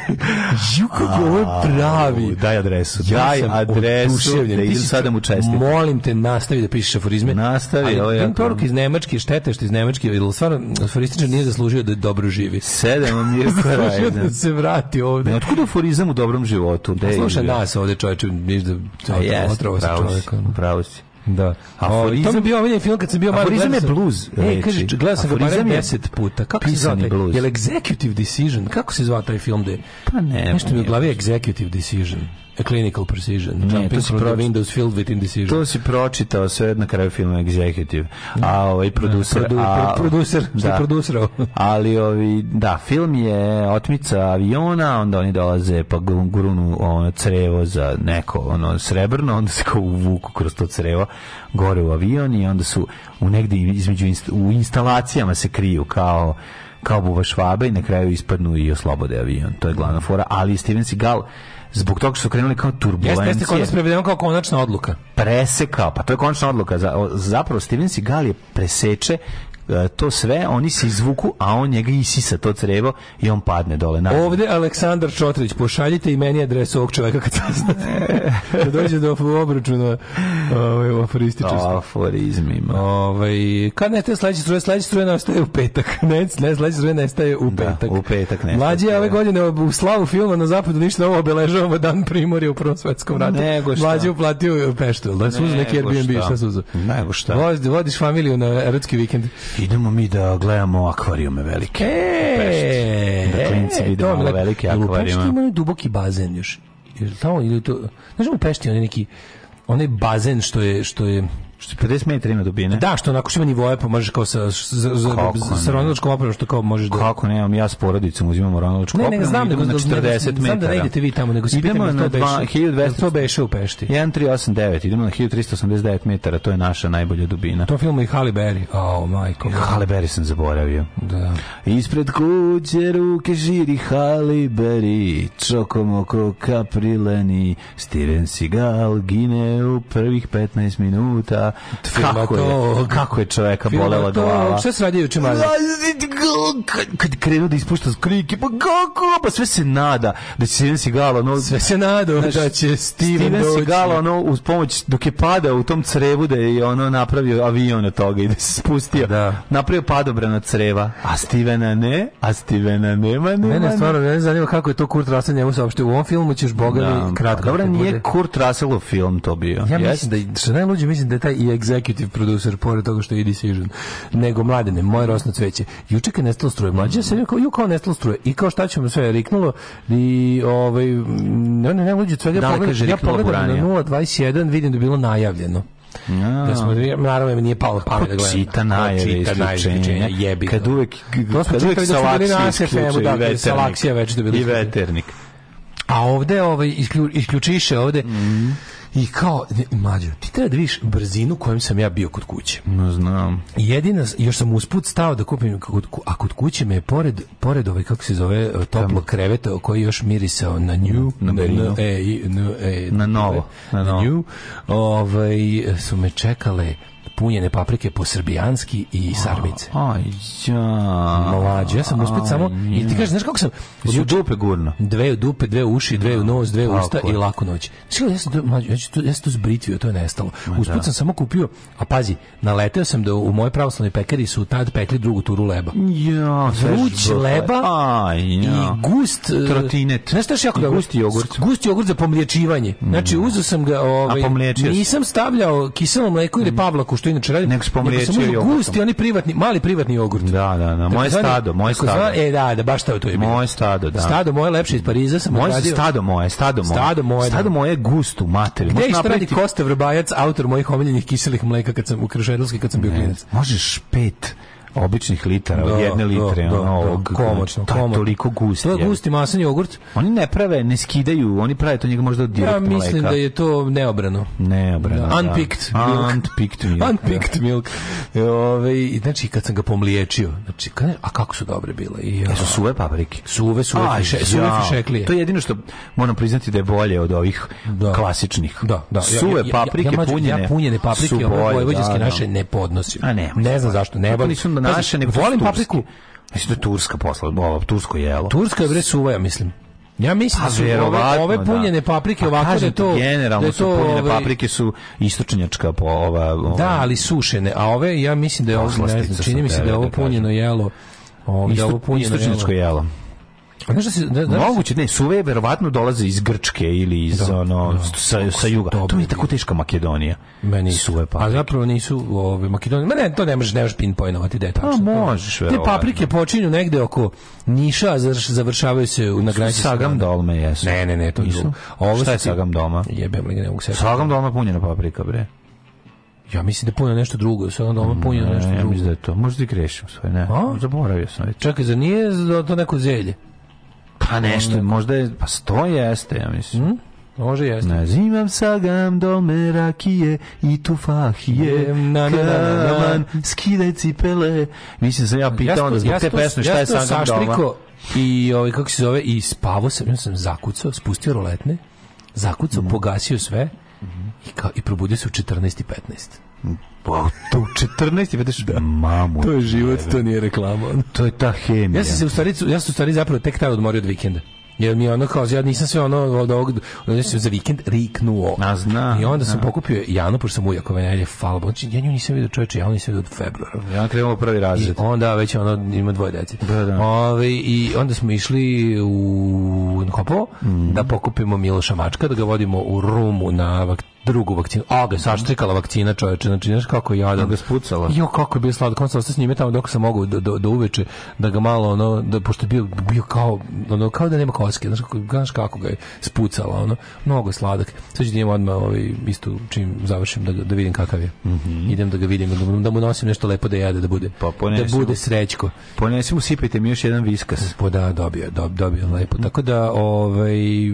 Speaker 4: ju kako ovo je pravi.
Speaker 3: Daj adresu. Daj
Speaker 4: adresu.
Speaker 3: Da
Speaker 4: idem sada mu čestiti.
Speaker 3: Molim te, nastavi da pišeš aforizme.
Speaker 4: Nastavi. Ali jedan
Speaker 3: poruk iz Nemačke, štete što iz Nemačke, ili stvarno, aforističar nije zaslužio da dobro živi.
Speaker 4: Sedam nije
Speaker 3: zaslužio
Speaker 4: da, da
Speaker 3: se vrati ovde.
Speaker 4: Ne, otkud aforizam u dobrom životu? Pa
Speaker 3: slušaj nas ovde čoveče, niš da otrova sa čovekom.
Speaker 4: Pravo si.
Speaker 3: Da. Aforizam, to mi bio ovaj film kad sam bio malo Aforizam
Speaker 4: je blues.
Speaker 3: Ej, kaže, gledao sam ga barem 10 puta. Kako se zove? Jel executive decision? Kako se zvao taj film da
Speaker 4: Pa ne. Nešto mi u
Speaker 3: glavi executive decision. A clinical precision. Ne,
Speaker 4: to si pro... windows filled with indecision. To si pročitao sve na kraju filma Executive. A ovaj producer... Ne, da, produ,
Speaker 3: a, pro, producer, da. producirao.
Speaker 4: Ali ovi, ovaj, da, film je otmica aviona, onda oni dolaze pa grunu ono, crevo za neko ono srebrno, onda se kao uvuku kroz to crevo gore u avion i onda su u negde između inst, u instalacijama se kriju kao kao buva švabe i na kraju ispadnu i oslobode avion. To je glavna fora, ali Steven Seagal zbog toga što su krenuli kao turbulencije. Jeste, jeste kod
Speaker 3: prevedeno kao konačna odluka.
Speaker 4: Presekao, pa to je konačna odluka. Zapravo Steven Seagal je preseče E, to sve, oni se izvuku, a on njega isisa to crevo i on padne dole. Naravno.
Speaker 3: Ovde Aleksandar Čotrić, pošaljite i meni adresu ovog čoveka kad saznate. da dođe do obračuna ovaj, u aforističnosti.
Speaker 4: Aforizmima.
Speaker 3: Ovaj, kad nestaje sledeća struja, sledeće struja nastaje u petak. Ne, ne sledeće struja nestaje u petak. Da,
Speaker 4: u petak nestaje. Mlađi
Speaker 3: ove godine u slavu filma na zapadu ništa ovo obeležavamo dan primorja u Prvom svetskom ratu. Nego
Speaker 4: šta. Mlađi
Speaker 3: uplatio peštu, da suzu neki Airbnb, šta suzu. Nego šta. Vodiš familiju na erotski vikend.
Speaker 4: Idemo mi da gledamo akvarijume velike. E, da e, klinci vide malo velike akvarijume. imaju
Speaker 3: duboki bazen još. Jer tamo ili to, znaš u Pešti onaj neki onaj bazen što je što je
Speaker 4: Što 50 metara ima dubine.
Speaker 3: Da, što
Speaker 4: onako
Speaker 3: što ima nivoje, pa možeš kao sa, sa ronalačkom opremom, što kao možeš da...
Speaker 4: Kako ne, ja s porodicom uzimamo ronalačku opremu. Ne, ne, znam da, na
Speaker 3: 40 metara. Znam da ne idete vi tamo, nego
Speaker 4: se idemo na 1200. To beše
Speaker 3: u Pešti.
Speaker 4: 1389, idemo na 1389 metara, to je naša najbolja dubina.
Speaker 3: To film i Halle Berry. Oh, majko.
Speaker 4: Halle Berry sam zaboravio.
Speaker 3: Da.
Speaker 4: Ispred kuće ruke žiri Halle Berry, čokomoko kaprileni, Steven Seagal gine u prvih 15 minuta,
Speaker 3: kako je,
Speaker 4: kako je čoveka bolela glava. Šta
Speaker 3: se radi juče
Speaker 4: Kad krenu da ispušta skrike, pa kako? Pa sve se nada da će Steven Seagal No,
Speaker 3: Sve
Speaker 4: se
Speaker 3: nada da će Steven, Seagal
Speaker 4: ono uz pomoć dok je pada u tom crevu da je ono napravio avion od toga i da se spustio. Da. Napravio padobrana creva. A Stevena ne, a Stevena nema,
Speaker 3: nema. Mene stvarno ne zanima kako je to Kurt Russell njemu saopštio. U ovom filmu ćeš boga da, da kratko. Pa dobro, da
Speaker 4: nije Kurt Russellov film to bio.
Speaker 3: Ja yes? mislim da, što najluđe, mislim da je taj i executive producer, pored toga što je i decision, nego mladene, moje rosno cveće. Juče kad nestalo struje, mlađe se rekao, ju kao nestalo struje. I kao šta ćemo sve, riknulo i ovaj, mm, ne, ne, ne, ljudi, svega, da, pogledam, ja pogledam na 0.21, vidim da je bilo najavljeno.
Speaker 4: No. Da smo, naravno, nije palo pamet da pa gledam. Čita najave
Speaker 3: isključenja. Jebi. Kad uvek,
Speaker 4: to
Speaker 3: kad uvek
Speaker 4: da salaksija isključuje da, i veternik. Salaksija već da bilo.
Speaker 3: I veternik. A ovde ovaj, isključiše ovde. Mm I kao, ne, mlađo, ti treba da vidiš brzinu kojom sam ja bio kod kuće.
Speaker 4: No, znam.
Speaker 3: Jedina, još sam usput stao da kupim, a kod kuće me je pored, pored ovaj, kako se zove, toplo kreveta koji još mirisao na nju,
Speaker 4: na, na, na, e, na, e, na novo, na, na novo.
Speaker 3: Nju, ovaj, su me čekale punjene paprike po srbijanski i sarmice. Aj, ja. Mlađe, ja sam uspet samo... I ti kažeš, znaš kako sam...
Speaker 4: U dupe gurno.
Speaker 3: Dve u dupe, dve uši, dve u da, nos, dve u usta i lako noć. Znaš ja sam, mlađe, ja, to, ja sam to zbritvio, to je nestalo. Usput da. sam samo kupio, a pazi, naleteo sam da u moje pravoslavne pekari su tad pekli drugu turu leba.
Speaker 4: Ja,
Speaker 3: Vruć leba Aj, i gust...
Speaker 4: E, Trotinet.
Speaker 3: Znaš što jako da... Gust jogurt. Gust jogurt za pomlječivanje. Znači, mm. uzeo sam ga... Ovaj, nisam stavljao kiselo mleko ili mm. pavlaku što inače radim. Nego
Speaker 4: spomriječio Samo jogurtom.
Speaker 3: gusti, oni privatni, mali privatni jogurt.
Speaker 4: Da, da, da, moje zvani, stado, moje stado. Zvani, e,
Speaker 3: da, da, baš to je to je bilo. Moje
Speaker 4: stado, da.
Speaker 3: Stado moje lepše iz Pariza sam
Speaker 4: moje
Speaker 3: odradio.
Speaker 4: Stado moje, stado moje. Stado moje, stado da. moje gustu, mater.
Speaker 3: Gde šta radi Kosta Vrbajac, autor mojih omiljenih kiselih mleka kad sam u Kršedlovski, kad sam bio klinac?
Speaker 4: Možeš pet običnih litara, od da, jedne da, litre, do, da, ono, ovog, komočno, ta, komočno. toliko
Speaker 3: gusti. To je gusti masan jogurt.
Speaker 4: Oni ne prave, ne skidaju, oni prave to njega možda od direktno mleka.
Speaker 3: Ja mislim mleka. da je to neobrano.
Speaker 4: Neobrano, da.
Speaker 3: Unpicked da. milk.
Speaker 4: Unpicked milk.
Speaker 3: Unpicked milk. E, Ove, ovaj, znači, kad sam ga pomliječio, znači, a kako su dobre bile? I, ja.
Speaker 4: su suve paprike.
Speaker 3: Suve, suve, Aj,
Speaker 4: fiše, suve ja. fišeklije. To je jedino što moram priznati da je bolje od ovih da. klasičnih.
Speaker 3: Da, da.
Speaker 4: Suve ja, ja, paprike, ja, ja, punjene.
Speaker 3: Ja punjene paprike, ono vojvođanske naše ne podnosim.
Speaker 4: A ne.
Speaker 3: Ne
Speaker 4: znam
Speaker 3: zašto, ne volim
Speaker 4: naše, nego
Speaker 3: volim papriku.
Speaker 4: Mislim da turska posla, ovo, tursko jelo.
Speaker 3: Turska je bre suvaja, mislim. Ja mislim pa, da su ove, ove da. punjene da. paprike ovako pa, da je to da
Speaker 4: generalno da to, su punjene ove, ovaj- paprike su istočnjačka po ova, ova,
Speaker 3: Da, ali sušene, a ove ja mislim da je ovo ne znam, čini mi se da je ovo da punjeno jelo.
Speaker 4: Ovaj, ovo, Isto, da
Speaker 3: ovo
Speaker 4: punjeno istočnjačko jelo. jelo.
Speaker 3: Znaš da se, da,
Speaker 4: da, Moguće, ne, suve verovatno dolaze iz Grčke ili iz da, ono, da, sa, sa juga. Dobro. To je tako teška Makedonija. Meni
Speaker 3: suve paprike. A zapravo nisu ove, Makedonije. Ma ne, to ne možeš, ne možeš pinpojnovati da je tačno.
Speaker 4: A možeš, verovatno.
Speaker 3: Te paprike počinju negde oko Niša, završavaju se u granici.
Speaker 4: Sagam dolme, jesu.
Speaker 3: Ne, ne, ne, to nisu.
Speaker 4: Ovo Šta je Sagam doma?
Speaker 3: Jebem li ne mogu se.
Speaker 4: Sagam doma punjena paprika, bre.
Speaker 3: Ja mislim da punio nešto drugo, sve onda ono punio ne, nešto
Speaker 4: drugo.
Speaker 3: Ja
Speaker 4: mislim da je to. Možda i grešim svoje, ne. A? Zaboravio sam. Čekaj, za nije to neko zelje? Pa nešto, onda. možda je, pa
Speaker 3: sto
Speaker 4: jeste, ja mislim. Mm?
Speaker 3: Može jeste.
Speaker 4: Nazimam sagam do merakije i tu fahije. na, na, na, skidaj cipele. Mislim se ja pitao da zbog te pesme šta ja je
Speaker 3: sagam doma. I ovaj, kako se zove, i spavo sam, ja sam zakucao, spustio roletne, zakucao, mm. pogasio sve mm -hmm. i, kao, i probudio se u 14.15. i
Speaker 4: Wow, to u 14 vedeš
Speaker 3: da. mamu. To je život, to nije reklama.
Speaker 4: To je ta hemija. Ja sam se
Speaker 3: u stvari, ja sam u stvari zapravo tek tad odmorio od vikenda. Jer mi je ono kao, ja nisam sve ono od ovog, onda sam za vikend riknuo.
Speaker 4: A zna. I onda
Speaker 3: sam a. pokupio Janu, pošto sam ujak ove nedelje, hvala znači, ja nju nisam vidio čoveče, ja nju nisam vidio od februara.
Speaker 4: Ja krenuo prvi razred.
Speaker 3: I onda već ono, ima dvoje djece.
Speaker 4: Da, da.
Speaker 3: Ove, I onda smo išli u Nkopo mm. da pokupimo Miloša Mačka, da ga vodimo u rumu na vakt drugu vakcinu. A ga saštrikala vakcina, čoveče, znači znaš kako ja da
Speaker 4: ga spucala.
Speaker 3: Jo kako je bio sladak. on se ostao s njime tamo dok sam mogu do, do, do uveče da ga malo ono da pošto bio bio kao ono kao da nema koske, znaš kako znaš kako ga je spucala, ono mnogo sladak. Sad da idem odmah ovaj isto čim završim da da vidim kakav je. Mm -hmm. Idem da ga vidim, da, da mu nosim nešto lepo da jede, da bude. Pa ponesim, da bude srećko.
Speaker 4: Ponesi mu mi još jedan viskas. Pa
Speaker 3: da, dobio, dob, dobio lepo. Tako da ovaj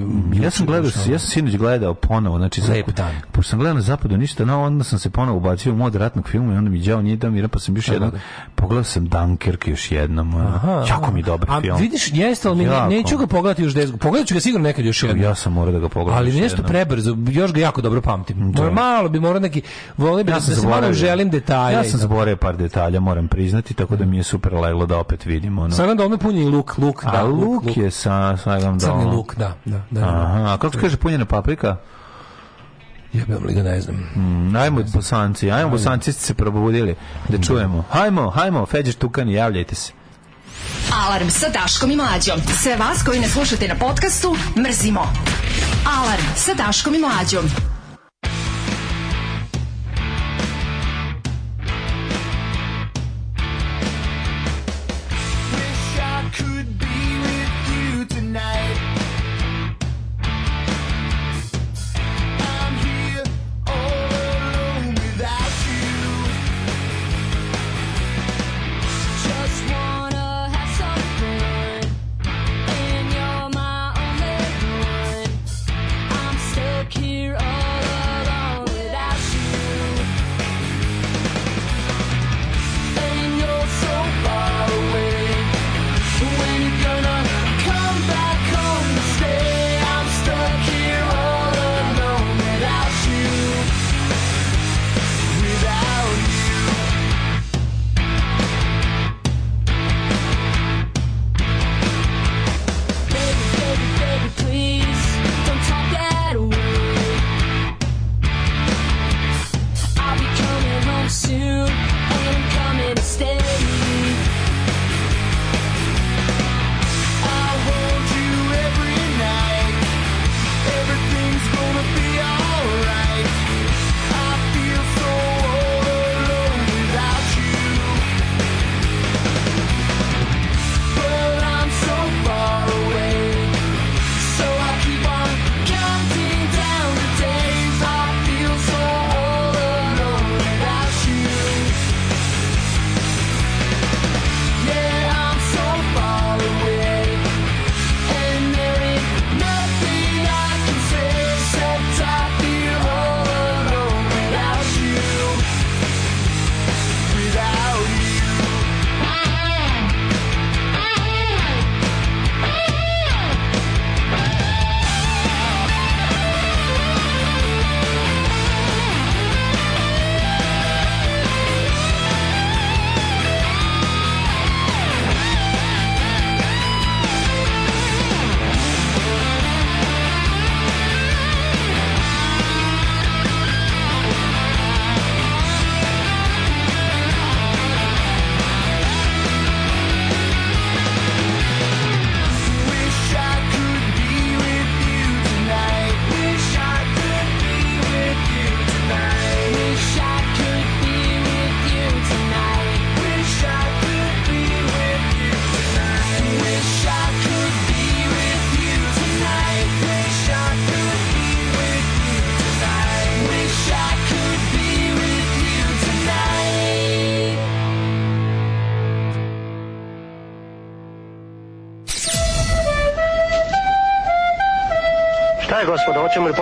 Speaker 4: ja sam gledao, ja sam sinoć gledao ponovo, znači lepo dan Pošto sam gledao na zapadu ništa, no, onda sam se ponovo ubacio u mod ratnog filma i onda mi djao nije da mira, pa sam još jedan, pogledao sam Dunkirk još jednom. Aha, jako mi dobar film.
Speaker 3: A vidiš, jeste, ali mi neću ga pogledati još deset, pogledat ću ga sigurno nekad još jednom.
Speaker 4: Ja sam morao da ga
Speaker 3: pogledam. Ali nešto prebrzo, još ga jako dobro pamtim. Da. Malo bi morao neki, volim bi ja da, se malo želim detalje.
Speaker 4: Ja sam zaboravio par detalja, moram priznati, tako da mi je super leglo da opet vidim. Ono. Sagan Dolme
Speaker 3: punje i luk, luk, da,
Speaker 4: a, luk, luk, je sa Sagan
Speaker 3: Dolme. Crni luk, da, da, da.
Speaker 4: Aha, a kako kaže punjena paprika?
Speaker 3: Jebem li ga ne znam. Mm,
Speaker 4: ajmo bosanci, ajmo bosanci ste se probudili da čujemo. Hajmo, hajmo, Feđer Tukani, javljajte se.
Speaker 5: Alarm sa Daškom i Mlađom. Sve vas koji ne slušate na podcastu, mrzimo. Alarm sa Daškom i Mlađom.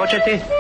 Speaker 5: 确定。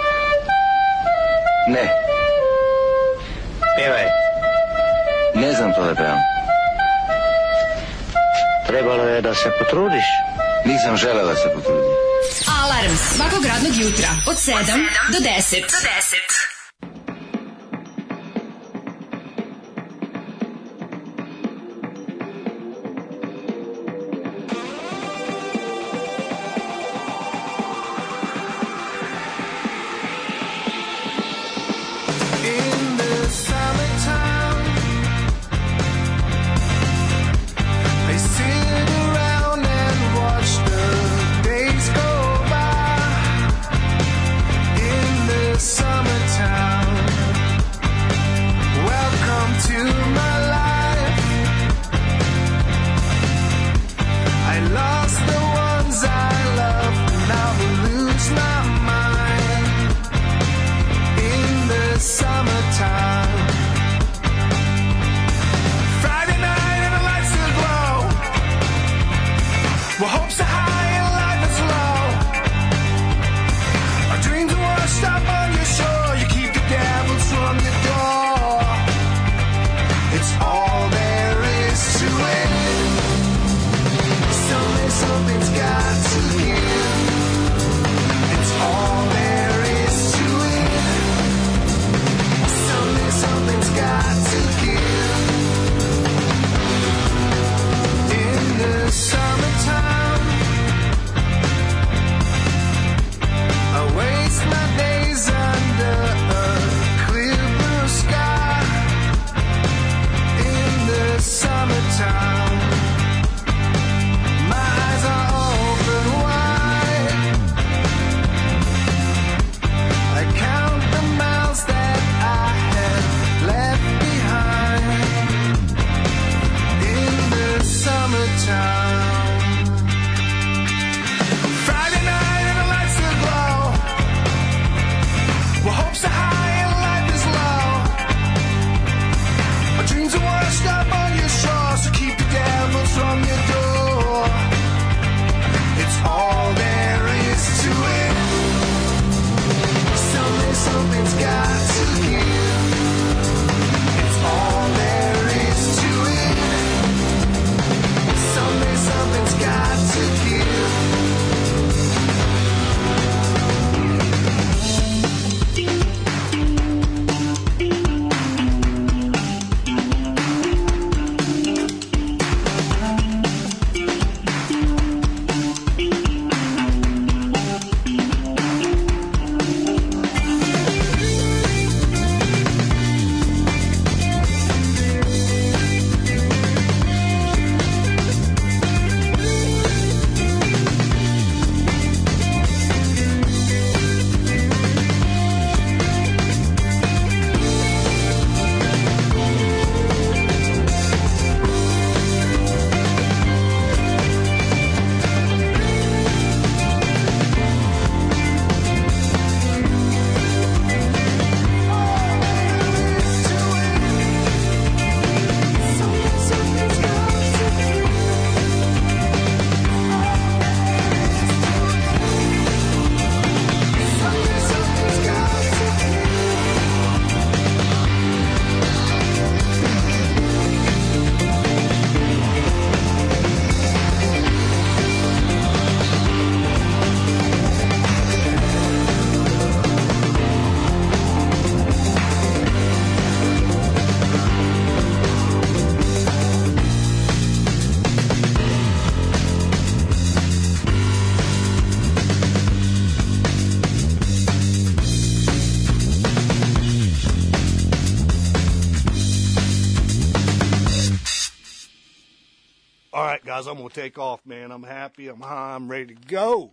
Speaker 4: guys, I'm going to take off, man. I'm happy, I'm high, I'm ready to go.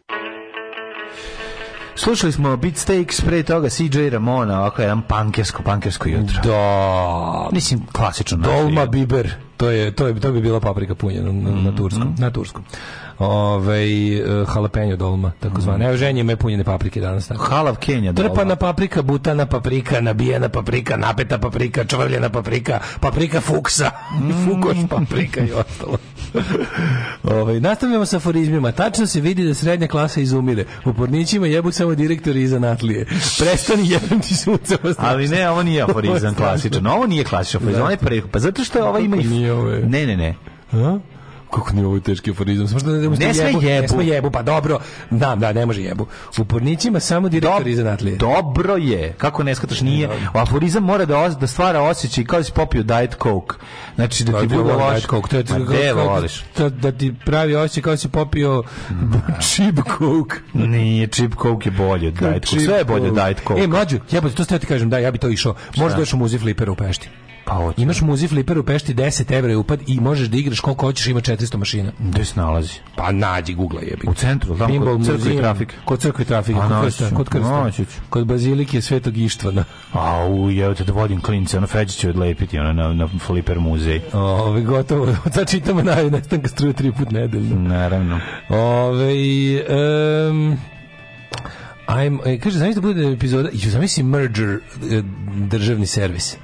Speaker 4: Slušali smo Beat Steaks, pre toga CJ Ramona, ovako jedan pankersko, pankersko jutro.
Speaker 3: Da.
Speaker 4: Mislim, klasično.
Speaker 3: Dolma Biber, to, je, to, je, to bi bila paprika punjena na, na, mhm. na turskom. Mm Na turskom ovaj eh, jalapenjo dolma, takozvana. Mm. Evo ženje me punjene paprike danas. Tako.
Speaker 4: Halav Kenja dolma. Trpana
Speaker 3: paprika, butana paprika, nabijena paprika, napeta paprika, čvrljena paprika, paprika fuksa, mm. fukoš paprika i ostalo. ovaj, nastavljamo sa aforizmima. Tačno se vidi da srednja klasa izumire. U pornićima jebu samo direktori iz anatlije. Prestani jebem ti sunce.
Speaker 4: Ali ne, ovo nije aforizam klasičan. Ovo nije klasičan aforizam.
Speaker 3: Ovo
Speaker 4: je da. pre... Pa zato što ovo
Speaker 3: ovaj
Speaker 4: ima... I... Ne, ne, ne.
Speaker 3: A? kako nije ovo teški aforizam. Samo što ne, ne, sme jebu, jebu.
Speaker 4: Ne jebu,
Speaker 3: pa dobro. Da, da, ne može jebu. U pornićima samo direktor iz zanatlije.
Speaker 4: Dobro je. Kako ne skataš, nije. O, aforizam mora da, da stvara osjećaj kao da si popio Diet Coke. Znači da, ti
Speaker 3: pa, bude loš. Diet Coke, to je, Ma, te da- voliš. Da, da ti pravi osjećaj kao da si popio Ma. Da. Chip Coke.
Speaker 4: Nije, Chip Coke je bolje od Diet Coke. Sve je bolje od Diet Coke. E,
Speaker 3: mlađu, jebote, to ste ti kažem, da, ja bi to išao. Možda još u muzi flipera u Pešti.
Speaker 4: Pa hoće.
Speaker 3: Imaš muzi fliper u Pešti 10 evra upad i možeš da igraš koliko hoćeš, ima 400 mašina.
Speaker 4: Gde se nalazi?
Speaker 3: Pa nađi, Google jebi.
Speaker 4: U centru, tamo Bimbol kod crkve i
Speaker 3: Kod crkve trafike, kod krsta, kod krsta. Kod bazilike Svetog Ištvana.
Speaker 4: A u jevete da vodim klince, ono feđi će odlepiti ono,
Speaker 3: na, na
Speaker 4: fliper muzej.
Speaker 3: Ove, gotovo, sad čitamo naju, nestanka struju tri put nedeljno.
Speaker 4: Naravno.
Speaker 3: Ove, um, Ajmo, e, kaže, zamisli da bude epizoda, ju zamisli merger e, državni servis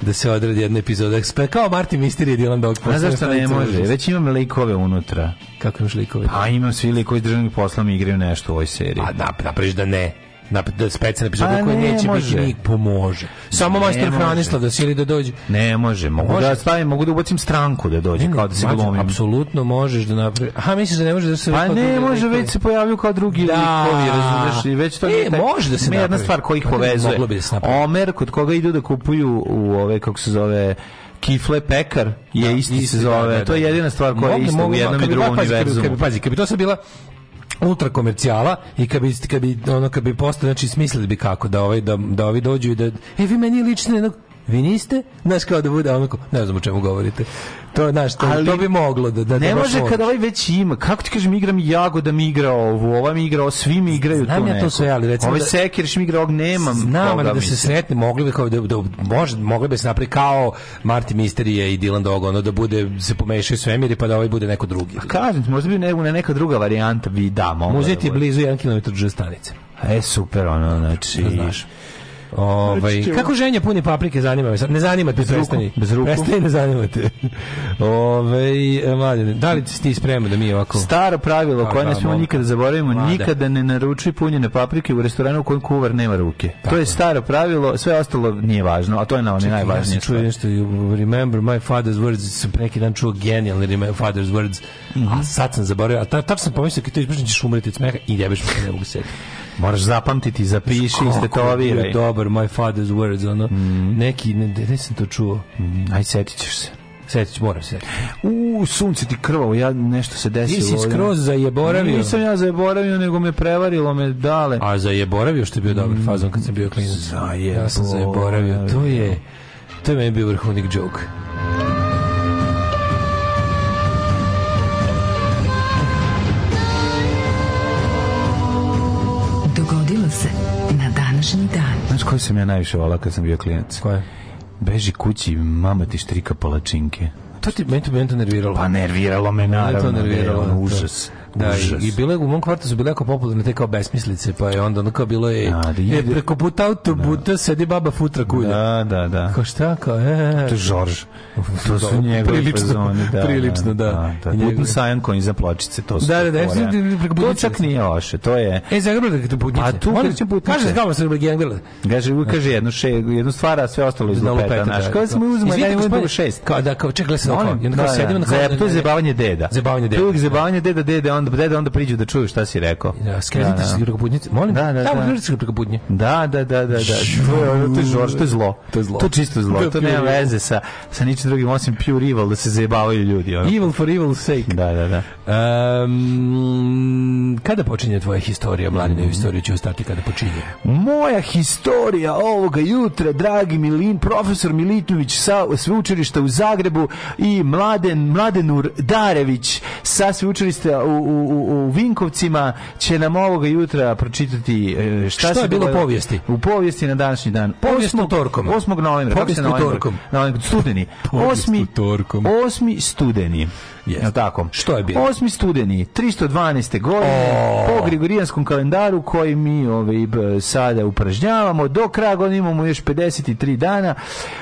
Speaker 3: da se odradi jedna epizoda. Pa kao Martin Mystery i Dylan Dog.
Speaker 4: A zašto ne može? Već imam likove unutra.
Speaker 3: Kako imaš likove?
Speaker 4: Pa imam svi likovi iz državnih posla mi igraju nešto u ovoj seriji. A
Speaker 3: da, napraviš da ne na da, specijalne epizode pa koje ne, neće može. biti nik pomože. Pa Samo majstor Franislav da sili da dođe.
Speaker 4: Ne može, mogu može. da stavim, mogu da ubacim stranku da dođe ne, kao da se glomim.
Speaker 3: Apsolutno možeš da napravi. A misliš da ne može da se
Speaker 4: Pa, pa ne, može već se pojavio kao drugi da. likovi,
Speaker 3: razumeš, i već to ne, ne može da se
Speaker 4: jedna stvar koja ih povezuje. Da Omer kod koga idu da kupuju u ove kako se zove Kifle Pekar je da, isti, isti se zove. Da, da, da. To je jedina stvar koja je ista u jednom i drugom univerzumu.
Speaker 3: Pazi, kad bi to sad bila ultra komercijala i kad bi kad bi ono kad bi postao znači smislili bi kako da ovaj da da ovi dođu i da e vi meni lične vi niste, znaš kao da bude onako, ne znam o čemu govorite. To, znaš, to, Ali, to bi moglo da... da, da
Speaker 4: ne
Speaker 3: da
Speaker 4: može kad ovaj već ima, kako ti kažem, igram Jagoda mi igra ovu, ova mi igra, svi mi igraju Znam
Speaker 3: to ja neko. to
Speaker 4: sve,
Speaker 3: ali recimo... Ovaj
Speaker 4: da, sekiriš mi igra, ovog nemam.
Speaker 3: Znam, ali da se sretne, mogli bi kao da, da, može, mogli bi da se napraviti kao Marti Misterije i Dylan Dog, ono da bude, se pomešaju svemiri pa da ovaj bude neko drugi. A
Speaker 4: kažem možda bi ne, neka druga varijanta bi da,
Speaker 3: mogla. Muzej da ti blizu 1 km od stanice. E, super, ono, znači... Znaš. Ovaj, znači, kako ženje puni paprike zanima me Ne zanima te, bez prestani.
Speaker 4: bez ruku. Prestani,
Speaker 3: ne zanima te. Ove, ovaj, mladen, da li si ti spreman da mi ovako...
Speaker 4: Staro pravilo da, koje ne da, smemo nikada zaboravimo, mlade. nikada ne naruči punjene paprike u restoranu u kojem kuvar nema ruke. Tako. To je staro pravilo, sve ostalo nije važno, a to je na onaj najvažnije. Ja sam čuo nešto,
Speaker 3: remember my father's words, sam neki dan čuo genijalni remember father's words, mm -hmm. a mhm. sad sam zaboravio, a tačno sam pomislio kad to izbrišen ćeš umreti od smeha i jebeš me ne mogu
Speaker 4: sjetiti. Moraš zapamtiti, zapiši, to istetoviraj.
Speaker 3: Dobar, my father's words, ono. Mm. Neki, ne, ne sam to čuo. Mm.
Speaker 4: Aj, setit ćeš se.
Speaker 3: Setić, moram se.
Speaker 4: U sunce ti krvavo, ja nešto se desilo. Ti si
Speaker 3: skroz zajeboravio. Nisam
Speaker 4: ja zajeboravio, nego me prevarilo me dale.
Speaker 3: A zajeboravio što je bio dobar mhm. fazon kad sam bio klinac. Zajebo. Ja
Speaker 4: sam
Speaker 3: zajeboravio. To je, to je meni bio vrhovnik joke.
Speaker 4: današnji dan. Znaš koju sam ja najviše volao kad sam bio klijent?
Speaker 3: Koje?
Speaker 4: Beži kući, mama ti štrika palačinke.
Speaker 3: To ti meni to, meni nerviralo.
Speaker 4: Pa nerviralo me naravno. Meni to nerviralo. nerviralo da. užas. Da,
Speaker 3: i, i bile u mom kvartu su bile jako popularne te kao besmislice, pa je onda ono kao bilo je, da, da, je e, preko puta autobuta da. sedi baba futra da, kulja. Da,
Speaker 4: da, da.
Speaker 3: Kao šta,
Speaker 4: kao,
Speaker 3: e. e, e. To je Žorž. To su njegove prilično, fazone, da. Prilično, da. da, da. da. sajan konj za pločice, to su. Da,
Speaker 4: da, da. Preko to čak nije loše, to je.
Speaker 3: E,
Speaker 4: Zagrblak, to putnice. A pa tu, Oni, putnice. Kaže, kao se Zagrblak, jedan Kaže, kaže jednu, še, jednu stvar, a sve ostalo iz lupeta, znaš. Da, kao da,
Speaker 3: smo uzmali, ja
Speaker 4: imam dugo šest. Kao
Speaker 3: da, kao, čekaj, gledaj se na kao. I onda kao sedimo
Speaker 4: na kao. To je zabavanje
Speaker 3: deda. Zabavanje deda. Tu je zabavanje
Speaker 4: deda, deda, onda, gde da onda priđu da čuju šta si rekao. Ja,
Speaker 3: da, skretite da, se da. preko budnjice.
Speaker 4: Molim? Da, da, Tamo, da. da.
Speaker 3: preko budnje.
Speaker 4: Da, da,
Speaker 3: da,
Speaker 4: da. da. To
Speaker 3: je, to je žorž,
Speaker 4: to je zlo. To je zlo. To je čisto zlo. To, nema veze sa, sa ničim drugim, osim pure evil, da se zajebavaju ljudi. Ono.
Speaker 3: Evil for evil sake.
Speaker 4: Da, da, da. Um,
Speaker 3: kada počinje tvoja historija, mladine, mm -hmm. historiju ću ostati kada počinje?
Speaker 4: Moja historija ovoga jutra, dragi Milin, profesor Militović sa sveučilišta u Zagrebu i Mladen, Mladenur Darević sa sveučilišta u, u, u Vinkovcima će nam ovoga jutra pročitati
Speaker 3: e, šta, šta je bilo u povijesti.
Speaker 4: U povijesti na današnji dan.
Speaker 3: Povijest
Speaker 4: u
Speaker 3: Torkom. 8.
Speaker 4: novembra. Povijest u Torkom. Novembra,
Speaker 3: studeni. 8.
Speaker 4: Torkom. 8. studeni. Yes. Je tako?
Speaker 3: Što je bilo? 8.
Speaker 4: studeni 312. godine oh. po Grigorijanskom kalendaru koji mi ove, ovaj, sada upražnjavamo. Do kraja godine imamo još 53 dana.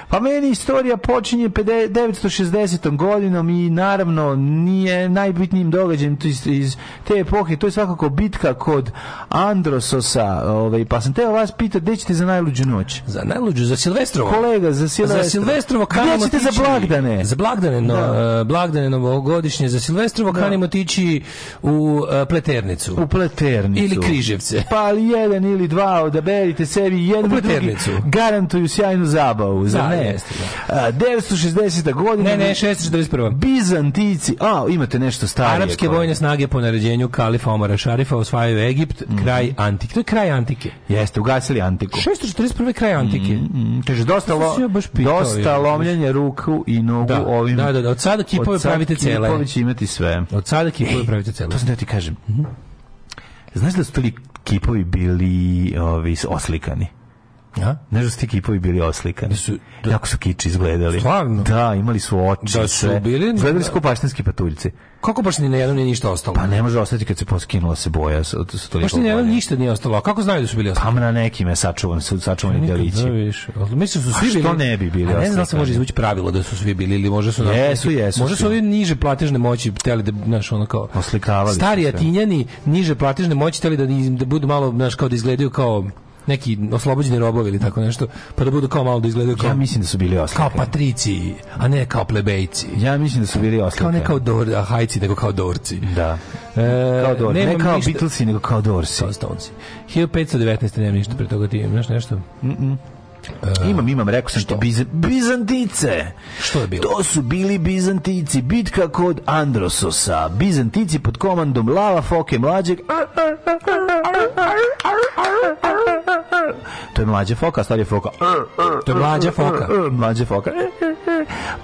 Speaker 4: Pa meni istorija počinje 960. godinom i naravno nije najbitnijim događajem iz, te epohe. To je svakako bitka kod Andrososa. Ove, ovaj, pa sam teo vas pitao gdje ćete za najluđu noć?
Speaker 3: Za najluđu, za Silvestrovo.
Speaker 4: Kolega, za Silvestrovo. Za Silvestrovo,
Speaker 3: Gdje ćete tiči? za blagdane?
Speaker 4: Za blagdane, no, da. Eh, blagdane novog godišnje za Silvestrovo da. kanimo tići u uh, Pleternicu.
Speaker 3: U Pleternicu.
Speaker 4: Ili Križevce.
Speaker 3: Pa ali jedan ili dva odaberite sebi jednu
Speaker 4: Pleternicu.
Speaker 3: Drugi,
Speaker 4: garantuju
Speaker 3: sjajnu zabavu. Za da, ne. Jeste,
Speaker 4: da. A, eh, 960. godine.
Speaker 3: Ne, ne, 641.
Speaker 4: Bizantici. A, imate nešto starije.
Speaker 3: Arapske koje... vojne snage po naređenju kalifa Omara Šarifa osvajaju Egipt, mm -hmm. kraj Antike. To je kraj Antike.
Speaker 4: Jeste, ugasili Antiku.
Speaker 3: 641. kraj Antike. Mm
Speaker 4: -hmm. Kaže, dosta, lo, dosta lomljenja ruku i nogu da, ovim.
Speaker 3: Da, da, da. Od sada kipove od sad
Speaker 4: pravite cele. Kipović imati sve.
Speaker 3: Od sada Kipovi e, pravite cele. To sam
Speaker 4: da ti kažem. Mm -hmm. Znaš da su toliko kipovi bili ovi, oslikani?
Speaker 3: A?
Speaker 4: Ne znam su ti kipovi bili oslikani. Su, da, jako su kiči izgledali.
Speaker 3: Stvarno?
Speaker 4: Da, imali su oči. Da su bili... Izgledali su paštanski patuljci.
Speaker 3: Kako baš ni na jednom nije ništa ostalo?
Speaker 4: Pa ne može ostati kad se poskinula se boja. Sa, sa
Speaker 3: baš ni na
Speaker 4: jednom
Speaker 3: ništa nije ostalo. A kako znaju da su bili ostali?
Speaker 4: Pa na nekim je sačuvan, sačuvani delići.
Speaker 3: Da mislim su
Speaker 4: svi bili... što ne bi bili A ne
Speaker 3: znam da se može izvući pravilo da su svi bili ili može su...
Speaker 4: Jesu, jesu.
Speaker 3: Može su ovi niže platežne moći hteli da, znaš, ono kao...
Speaker 4: Oslikavali. Stari
Speaker 3: Atinjani niže platežne moći hteli da, da budu malo, baš kao da izgledaju kao neki oslobođeni robovi ili tako nešto, pa da budu kao malo da izgledaju kao...
Speaker 4: Ja mislim da su bili oslike.
Speaker 3: Kao patrici, a ne kao plebejci.
Speaker 4: Ja mislim da su bili oslike. Kao ne
Speaker 3: kao dor, hajci, nego kao dorci.
Speaker 4: Da.
Speaker 3: E, kao dor,
Speaker 4: ne kao ništa... Beatlesi, nego kao dorci. Kao pa,
Speaker 3: Stonesi. 1519. nemam ništa pre toga ti imaš nešto? Mm,
Speaker 4: -mm. Uh, imam, imam, rekao sam što? ti Biz, Bizantice.
Speaker 3: Što je bilo?
Speaker 4: To su bili Bizantici, bitka kod Andrososa. Bizantici pod komandom Lava Foke mlađeg.
Speaker 3: To je mlađa foka, stari foka.
Speaker 4: To je mlađa foka.
Speaker 3: Mlađa foka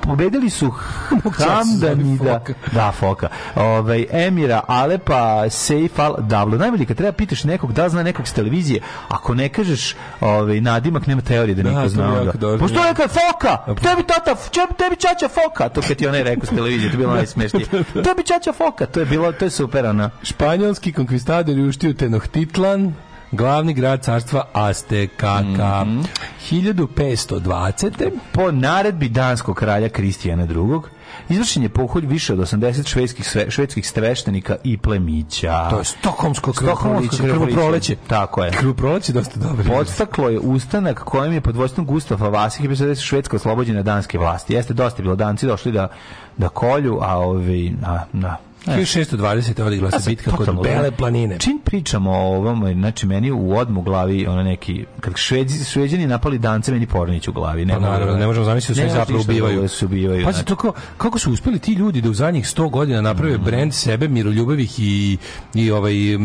Speaker 3: pobedili su Hamdanida,
Speaker 4: da, Foka,
Speaker 3: ovaj, Emira, Alepa, Seifal, Al Davlo. kad treba pitaš nekog da zna nekog s televizije, ako ne kažeš ovaj, nadimak, nema teorije da, da niko da, zna. Pošto je kad Foka, tebi tata, tebi čača Foka, to kad ti onaj rekao s televizije, to je bilo da, najsmešnije. Da, tebi čača Foka, to je bilo, to je super, ona.
Speaker 4: Španjolski konkvistador uštio Tenochtitlan, glavni grad carstva Azteka. Mm -hmm. 1520. Po naredbi danskog kralja Kristijana II. Izvršen je poholj više od 80 švedskih, sve, švedskih streštenika i plemića.
Speaker 3: To je stokholmsko krvoproleće. krvoproleće.
Speaker 4: Tako je.
Speaker 3: Krvoproleće dosta dobro.
Speaker 4: Podstaklo je ustanak kojem je pod vojstvom Gustafa Vasih i švedska oslobođena danske vlasti. Jeste, dosta je bilo danci došli da, da kolju, a ovi... Na,
Speaker 3: na, 1620. E. odigla se bitka kod Bele planine.
Speaker 4: Čim pričamo o ovom, znači meni u odmu glavi ona neki kad šveđi šveđani napali Dance meni Pornić u glavi,
Speaker 3: ne. Pa naravno, da- ne možemo zamisliti da se zapravo da ubivaju, se
Speaker 4: ubivaju.
Speaker 3: Pa znači. to kako su uspeli ti ljudi da u zadnjih 100 godina naprave mm. brend sebe miroljubivih i i ovaj e,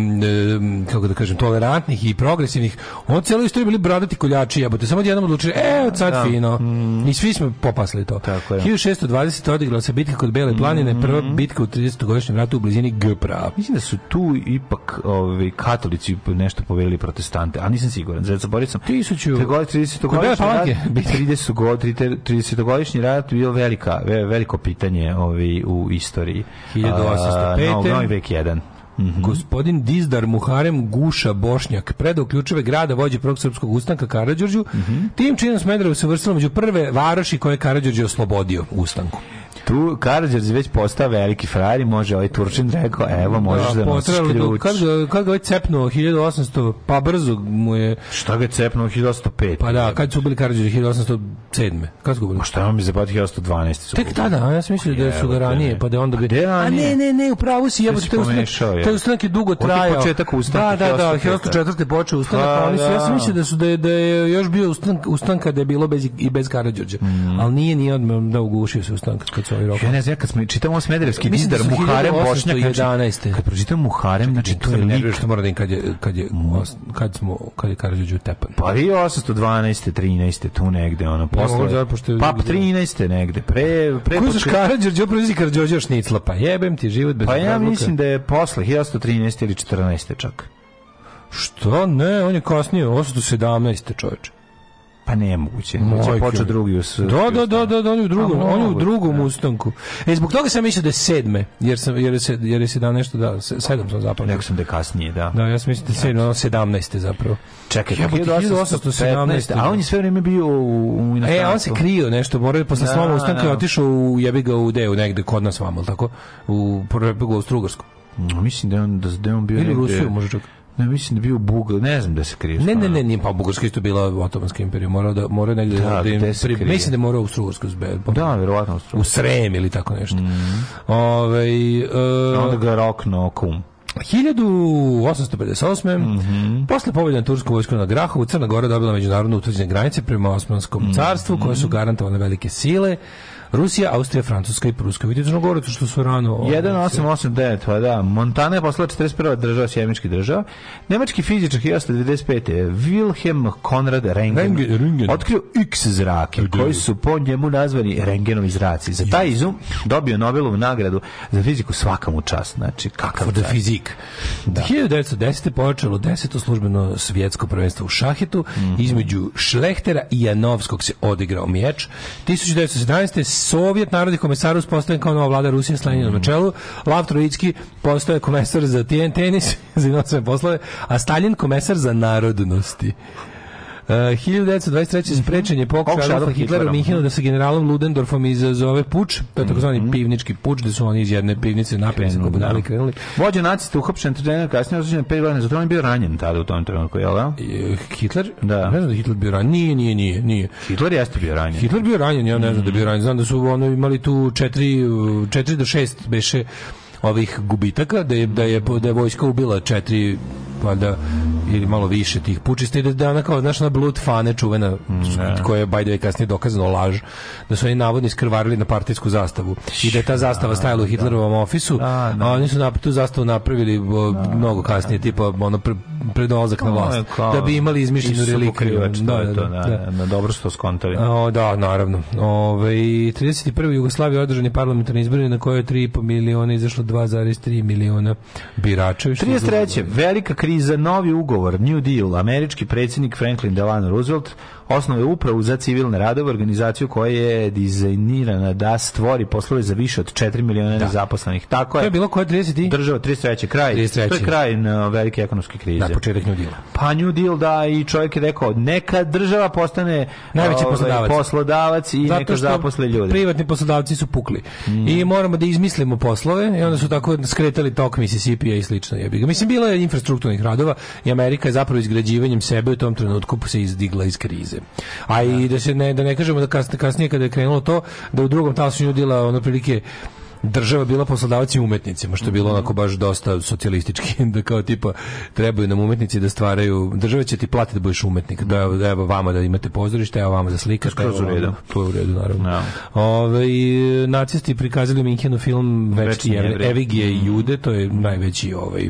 Speaker 3: kako da kažem tolerantnih i progresivnih. Oni celo istoriju bili bradati koljači, jebote, samo jednom odlučili, e, od sad da. fino. Mm. I svi smo popasli to. Tako je. 1620. odigla se bitka kod Bele planine, mm. prva bitka u 30 krškom ratu u blizini Gpra.
Speaker 4: Mislim da su tu ipak ovaj, katolici nešto poveli protestante, a nisam siguran. Zato zaboravio sam.
Speaker 3: 1000
Speaker 4: 30-godišnji rat, 30 god, 30-godišnji rat bio velika, veliko pitanje ovi ovaj, u istoriji.
Speaker 3: 1805.
Speaker 4: Uh, no, novi vek 1. Mm
Speaker 3: -hmm. Gospodin Dizdar Muharem Guša Bošnjak predao ključeve grada vođe prvog srpskog ustanka Karadžorđu. Mm -hmm. Tim činom Smederevo se uvrstilo među prve varoši koje je Karadžorđe oslobodio ustanku
Speaker 4: tu Karadžorđe već postao veliki frajer i može ovaj Turčin rekao, evo možeš da, da nosiš da
Speaker 3: ključ. Kad, kad ga je cepnuo 1800, pa brzo mu je...
Speaker 4: Šta ga
Speaker 3: je
Speaker 4: cepnuo 1805?
Speaker 3: Pa da, kad su bili Karadžorđe 1807. Kad su ga bili? Pa
Speaker 4: šta vam je zapati 1812?
Speaker 3: Tek tada, a ja sam mislio da su ga ranije, pa da onda
Speaker 4: bi...
Speaker 3: A, a ne, ne, ne, upravo si, jebo, te ustanak, te ustanak je dugo trajao. početak
Speaker 4: ustanka.
Speaker 3: Da, da, da, 1804. počeo ustanak, pa, oni su, ja sam da. mislio da su da je, da je još bio ustanka, ustanka da je bilo bez, i bez Karadžorđa, mm. ali nije, nije odmah da ugušio se ustanka kad su ovaj
Speaker 4: rok. Ja ne znam, ja kad smo čitamo Smederevski dizdar, da Muharem Bošnjak, znači, kad pročitam Muharem, znači to je lik.
Speaker 3: Što mora da im kad je, kad je, kad smo, kad je Karadžić utepan.
Speaker 4: Pa i 812. 13. tu negde, ono, posle. Ja, pa 13. Pa, negde, pre...
Speaker 3: pre Koji znaš Karadžić, prolazi Karadžić šnicla, pa jebem ti život bez
Speaker 4: Pa ja mislim da je posle 1813. ili 14. čak.
Speaker 3: Što? Ne, on je kasnije, 817. čovječe.
Speaker 4: Pa ne moguće. Moće počeo drugi u
Speaker 3: Da, da, da, da, da, on je u drugom, pa on je u drugom da. ustanku. E, zbog toga sam mislio da je sedme, jer sam, jer se, jer se da nešto, da, sedam sam zapravo. Neko
Speaker 4: sam da kasnije, da.
Speaker 3: Da, ja sam mislio da je da. sedam, ono sedamnaeste zapravo.
Speaker 4: Čekaj,
Speaker 3: ja, 1817.
Speaker 4: A on je sve vreme bio u, u
Speaker 3: E, on
Speaker 4: se
Speaker 3: krio nešto, morao je posle da, sloma da, ustanka je da. otišao u, jebi u deu negde, kod nas vamo, tako? U, u, u Strugarsku.
Speaker 4: No, mislim da je on, da je on bio... Ili
Speaker 3: u Rusiju, može čekati.
Speaker 4: Ne mislim da bio Bugar, ne znam da se krije.
Speaker 3: Ne, ne, ne, nije pa Bugarska isto bila Otomanska imperija, morao da mora negde da, da, da im, pri, mislim da mora u Austrougarsku Pa, Da, verovatno u Srem ili tako nešto. Mm.
Speaker 4: Ovaj uh, onda ga rokno kum.
Speaker 3: 1858. Mm -hmm. Posle pobjede na tursku vojsku na Grahovu, Crna Gora dobila međunarodno utvrđene granice prema Osmanskom mm -hmm. carstvu, koje su mhm. garantovane velike sile. Rusija, Austrija, Francuska i Pruska. Vidite Crnogorac što su rano...
Speaker 4: 1889, ovaj, pa da. Montana je poslala 41. država, sjemički država. Nemački fizičak je 1995. Wilhelm Konrad Rengen, Rengen, otkrio X zrake, da, da, da. koji su po njemu nazvani Rengenovi zraci. Za taj izum dobio Nobelovu nagradu za fiziku u čast. Znači, kakav For the
Speaker 3: fizik.
Speaker 4: Da.
Speaker 3: 1910. počelo 10. službeno svjetsko prvenstvo u šahetu. Mm -hmm. Između Šlehtera i Janovskog se odigrao mječ. 1917. Sovjet narodni komesara uspostavljen kao nova vlada Rusije s Leninom mm. na čelu. Lav Trojicki postoje komesar za tijen tenis, za inocne poslove, a Stalin komesar za narodnosti. 1923. E, mhm. sprečen je pokušaj Adolfa Hitlera u Minhinu da se generalom Ludendorfom izazove e, puč, to je mhm. takozvani pivnički puč, da su oni iz jedne pivnice napili se komunali
Speaker 4: krenuli. Da. Vođa nacista uhapšen trener kasnije osuđen 5 godina, zato on je bio ranjen tada u tom trenutku,
Speaker 3: jel
Speaker 4: da?
Speaker 3: Hitler? Da. Ne
Speaker 4: znam da
Speaker 3: Hitler bio ranjen. Nije, nije, nije, nije.
Speaker 4: Hitler jeste bio ranjen.
Speaker 3: Hitler bio ranjen, ja ne znam da bio mhm. ranjen. Znam da su ono imali tu 4 4 do 6 beše ovih gubitaka, da je, da je, da je vojska ubila četiri pa da ili malo više tih pučista i da, da ona kao znaš na blut fane čuvena ne. koja je by the way kasnije dokazano laž da su oni navodno iskrvarili na partijsku zastavu i da je ta zastava stajala u da, da. Hitlerovom ofisu da, da. a oni su tu zastavu napravili da, da, mnogo kasnije tipa ono pre, predolazak na vlast kao, da bi imali izmišljenu relikviju da,
Speaker 4: da, da, da, da, dobro su to skontali o,
Speaker 3: da naravno Ove, 31. Jugoslavije održani parlamentarni izbori na kojoj je 3,5 miliona izašlo 2,3 miliona birača.
Speaker 4: 33. Velika kriza, novi ugovor, New Deal, američki predsjednik Franklin Delano Roosevelt osnove upravu za civilne radove, organizaciju koja je dizajnirana da stvori poslove za više od 4 miliona da. nezaposlenih. Tako je.
Speaker 3: To je
Speaker 4: bilo koje 30 i? Država 33. kraj. 33. To je kraj na velike ekonomske krize.
Speaker 3: Da, početak New Deal.
Speaker 4: Pa New Deal, da, i čovjek
Speaker 3: je
Speaker 4: rekao, neka država postane
Speaker 3: najveći ovaj, poslodavac.
Speaker 4: poslodavac i Zato neka zaposle ljude.
Speaker 3: privatni poslodavci su pukli. Mm. I moramo da izmislimo poslove i onda su tako skretali tok Mississippi i slično. Jebiga. Mislim, bilo je infrastrukturnih radova i Amerika je zapravo izgrađivanjem sebe u tom trenutku se izdigla iz krize jeste. A i da se ne da ne kažemo da kasnije kada je krenulo to da u drugom talasu judila ono prilike država bila poslodavac i umetnicima, što je bilo mhm. onako baš dosta socijalistički, da kao tipa trebaju nam umetnici da stvaraju, država će ti platiti da budeš umetnik, da evo evo vama da imate pozorište, evo vama da slikate. Skroz u redu. To je u redu, naravno. Ja. Da. Ove, e, nacisti prikazali u Minhenu film Večni Evigije i mhm. Jude, to je najveći ovaj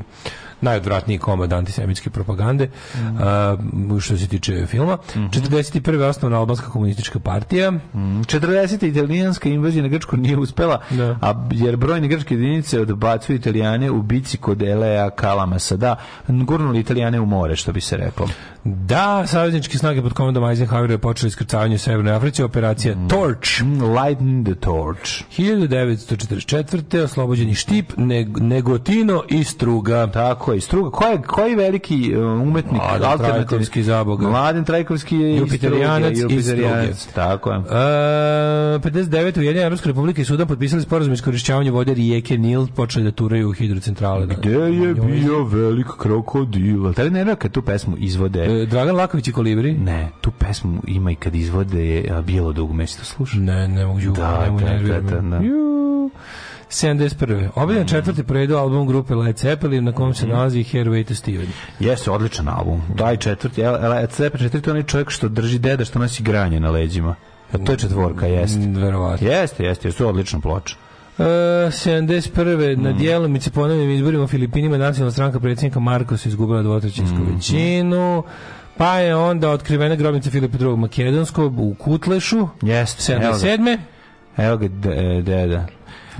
Speaker 3: najodvratniji komad antisemitske propagande mm. uh, što se tiče filma. Mm -hmm. 41. osnovna albanska komunistička partija. Mm.
Speaker 4: 40. italijanska invazija na Grčku nije uspela, da. a jer brojne grčke jedinice odbacuju Italijane u bici kod Elea Kalamasa. Da, gurnuli Italijane u more, što bi se reklo.
Speaker 3: Da, savezničke snage pod komandom Eisenhowera je počelo iskrcavanje u Severnoj Africi, operacija mm. Torch. Mm,
Speaker 4: Lighten the Torch.
Speaker 3: 1944. oslobođeni štip, neg, negotino i struga.
Speaker 4: Tako je, struga. Koji, koji veliki e, umetnik?
Speaker 3: Mladen Trajkovski zaboga.
Speaker 4: Mladen Trajkovski je Jupiterianac
Speaker 3: i, i struge.
Speaker 4: Tako je. E,
Speaker 3: 59. u Evropska republika i Sudan potpisali sporazum iskorišćavanja vode rijeke Nil, počeli da turaju u hidrocentrale.
Speaker 4: Gde je bio velik krokodil? Da li ne tu pesmu izvode E,
Speaker 3: Dragan Laković i Kolibri?
Speaker 4: Ne, tu pesmu ima i kad izvode e, Bijelo dugme, što sluša?
Speaker 3: Ne, ne mogu, da, ne mogu, da, ne da, da, da, 71. Obiljen mm. četvrti predu album grupe Led Zeppelin na kom se mm. nalazi Herway to Steven.
Speaker 4: Jeste, odličan album. Daj četvrti, e, Led Zeppelin četvrti, onaj čovjek što drži deda što nosi granje na leđima. A to je četvorka, jeste.
Speaker 3: Mm, verovatno.
Speaker 4: Jeste, jeste, jeste, odlična ploča.
Speaker 3: 71. E, mm. na dijelomice ponovnim izborima u Filipinima nacionalna stranka predsjednika Markos izgubila dvotrećinsku mm većinu. Pa je onda otkrivena grobnica Filipa II. Makedonskog u Kutlešu.
Speaker 4: Jeste.
Speaker 3: 77.
Speaker 4: Evo ga, evo ga e, deda.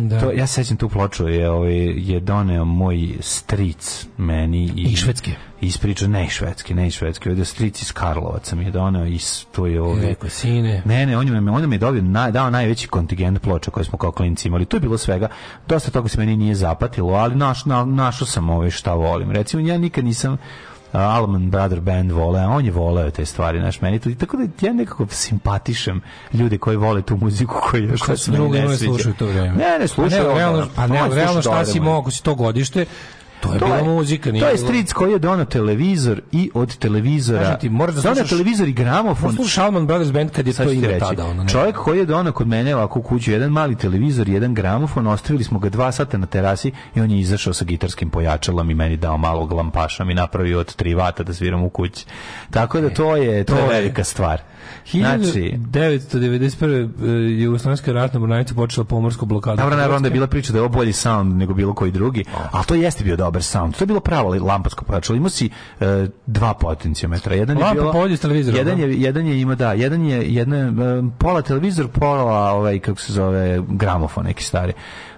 Speaker 4: Da. To, ja sećam tu ploču je, ovaj, je doneo moj stric meni. I, I
Speaker 3: švedski.
Speaker 4: ispriča ne i švedski, ne i švedski. Ovdje stric iz Karlovaca mi je doneo i to je ovaj Reko, sine. Ne, ne, on je, on je mi je dobio, na, dao najveći kontingent ploča koje smo kao klinci imali. To je bilo svega. Dosta toga se meni nije zapatilo, ali naš, na, našao sam ove ovaj, šta volim. Recimo, ja nikad nisam Uh, Alman Brother Band vole, a on je voleo te stvari, znaš, meni to, tako da ja nekako simpatišem ljude koji vole tu muziku koji još kad se ne sviđa.
Speaker 3: Ne, ne
Speaker 4: slušaju.
Speaker 3: Ne, ne, slušaju.
Speaker 4: Pa ne, realno, da. pa, pa ne, realno šta si mogu, si to godište, To je to bila je, muzika,
Speaker 3: nije. To je stric koji je donao televizor i od televizora. Znači ti, moraš da slušaš, donao televizor i gramofon.
Speaker 4: Slušaj Alman Brothers Band kad je to ime reći. tada.
Speaker 3: Ono, Čovjek koji je donao kod mene ovako u kuću jedan mali televizor, jedan gramofon, ostavili smo ga dva sata na terasi i on je izašao sa gitarskim pojačalom i meni dao malo glampaša mi napravio od tri vata da sviram u kući. Tako da e, to je, to, to je velika stvar. Znači, 1991. E, jugoslovenska ratna mornarica počela pomorsku blokadu.
Speaker 4: Dobro, naravno onda je bila priča da je ovo bolji sound nego bilo koji drugi, ali to jeste bio dobar sound. To je bilo pravo lamparsko pojačalo. Imao si e, dva potencijometra. Jedan Lampa je bilo,
Speaker 3: televizor. Jedan
Speaker 4: da. je, jedan je ima, da, jedan je jedan je e, pola televizor, pola ovaj, kako se zove, gramofon neki stari.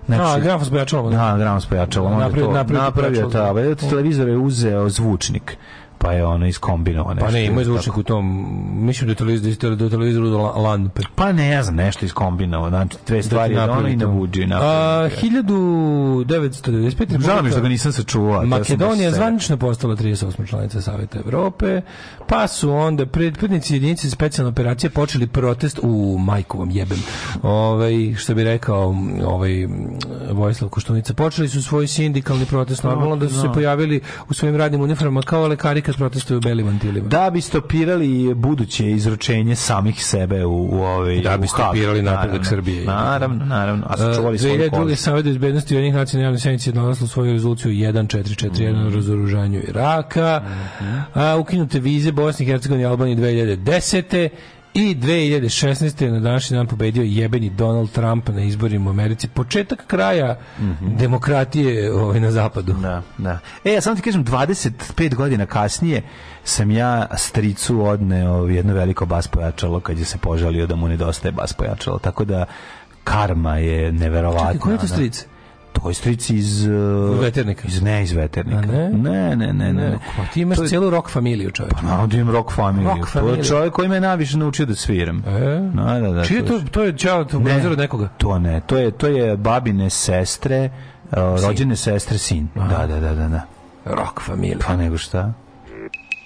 Speaker 3: Znači, a, grafos
Speaker 4: pojačalo.
Speaker 3: Da, da
Speaker 4: grafos pojačalo. Da, napravio, napravio, napravio, napravio, napravio, napravio, napravio, napravio, napravio, napravio, pa je ono iskombinovano nešto.
Speaker 3: Pa ne, ima zvučnik u tom, mislim da je televizoru, da je da televizoru do lan.
Speaker 4: Pa ne, ja znam, nešto iskombinovano, znači dve da stvari da ono i na buđi.
Speaker 3: Na 1995.
Speaker 4: Žao mi što ga nisam sačuvao.
Speaker 3: Makedonija je zvanično postala 38. članica Saveta Evrope, pa su onda predprednici jedinice specijalne operacije počeli protest u majkovom jebem. Ovaj, što bi rekao ovaj, Vojislav Koštunica, počeli su svoj sindikalni protest, normalno da su se pojavili u svojim radnim uniformama kao lekari kad protestuju u belim antilima.
Speaker 4: Da bi stopirali buduće izručenje samih sebe u, u ove... Ovaj,
Speaker 3: da bi stopirali napredak Srbije.
Speaker 4: Naravno, naravno. A su e, čuvali svoju kolicu. 2002.
Speaker 3: Savjet izbednosti jednih nacionalnih sedmici je donosilo svoju rezoluciju 1441 mm. o razoružanju Iraka. Mm -hmm. A, ukinute vize Bosni, Hercegovini i Albaniji 2010. I 2016. je na današnji dan pobedio jebeni Donald Trump na izborima u Americi. Početak kraja mm -hmm. demokratije ovaj, na zapadu. Da, da.
Speaker 4: E, ja samo ti kažem, 25 godina kasnije sam ja stricu odneo jedno veliko bas pojačalo kad je se požalio da mu nedostaje bas pojačalo. Tako da karma je neverovatna. Čekaj, koji je to stric? Tvoj stric iz... Uh,
Speaker 3: veternika.
Speaker 4: Iz, ne, iz veternika. Ne? ne? Ne, ne, ne, ne.
Speaker 3: Ti imaš to... cijelu rock familiju, čovjek. Pa
Speaker 4: naravno da imam rock familiju. Rock to je čovjek koji me najviše naučio da sviram. E? No, da, da, da, Čije to,
Speaker 3: to je čao, to ne, od nekoga?
Speaker 4: To ne, to je, to je babine sestre, uh, rođene sestre, sin. Aha. Da, da, da, da, da.
Speaker 3: Rock familija.
Speaker 4: Pa nego šta?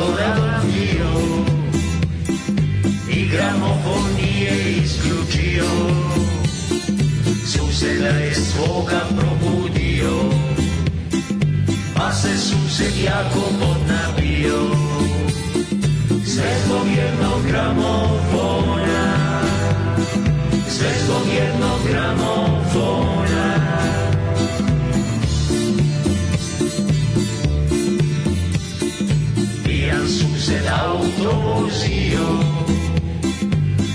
Speaker 6: fotografio i gramofon nije isključio suseda je svoga probudio pa se sused jako podnabio sve zbog jednog gramofona sve zbog jednog gramofona se autovozio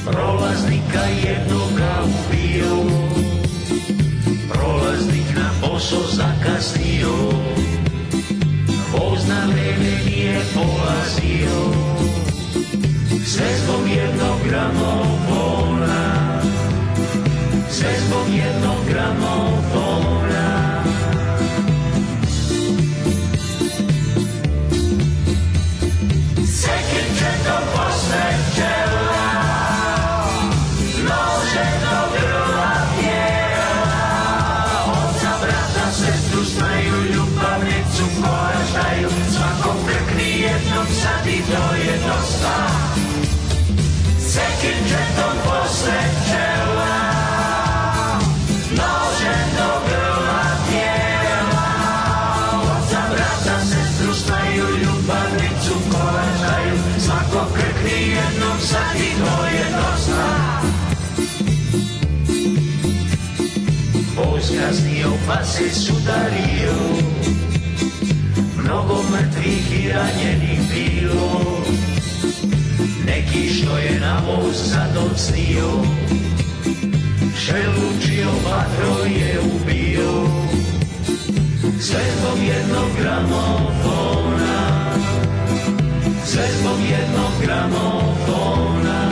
Speaker 6: Prolaznika jednoga ubio Prolaznik na posao zakasnio Voz na vreme nije polazio Sve zbog jednog gramofona Sve zbog jednog gramofona Dariju Mnogo mrtvih i ranjenih bilo Neki što je na mou sadom snio Šelučio vatro je ubio Sve zbog jednog gramofona Sve zbog jednog gramofona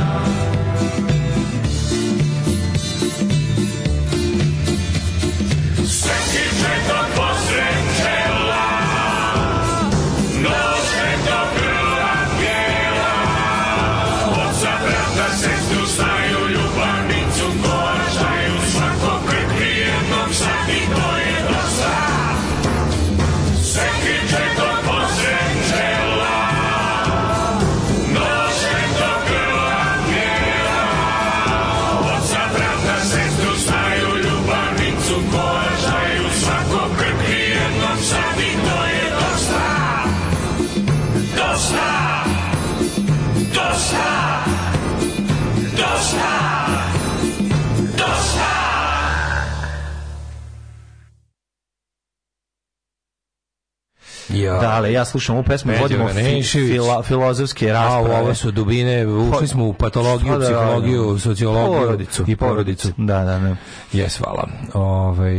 Speaker 3: Ale ja slušam u pesmu, vodimo filo, filozofske rasprave. A,
Speaker 4: ovo su dubine, ušli smo u pa, patologiju, pa da, psihologiju, da, da. sociologiju porodicu. i porodicu.
Speaker 3: Da, da, da.
Speaker 4: Jes, hvala. Ove, ovaj,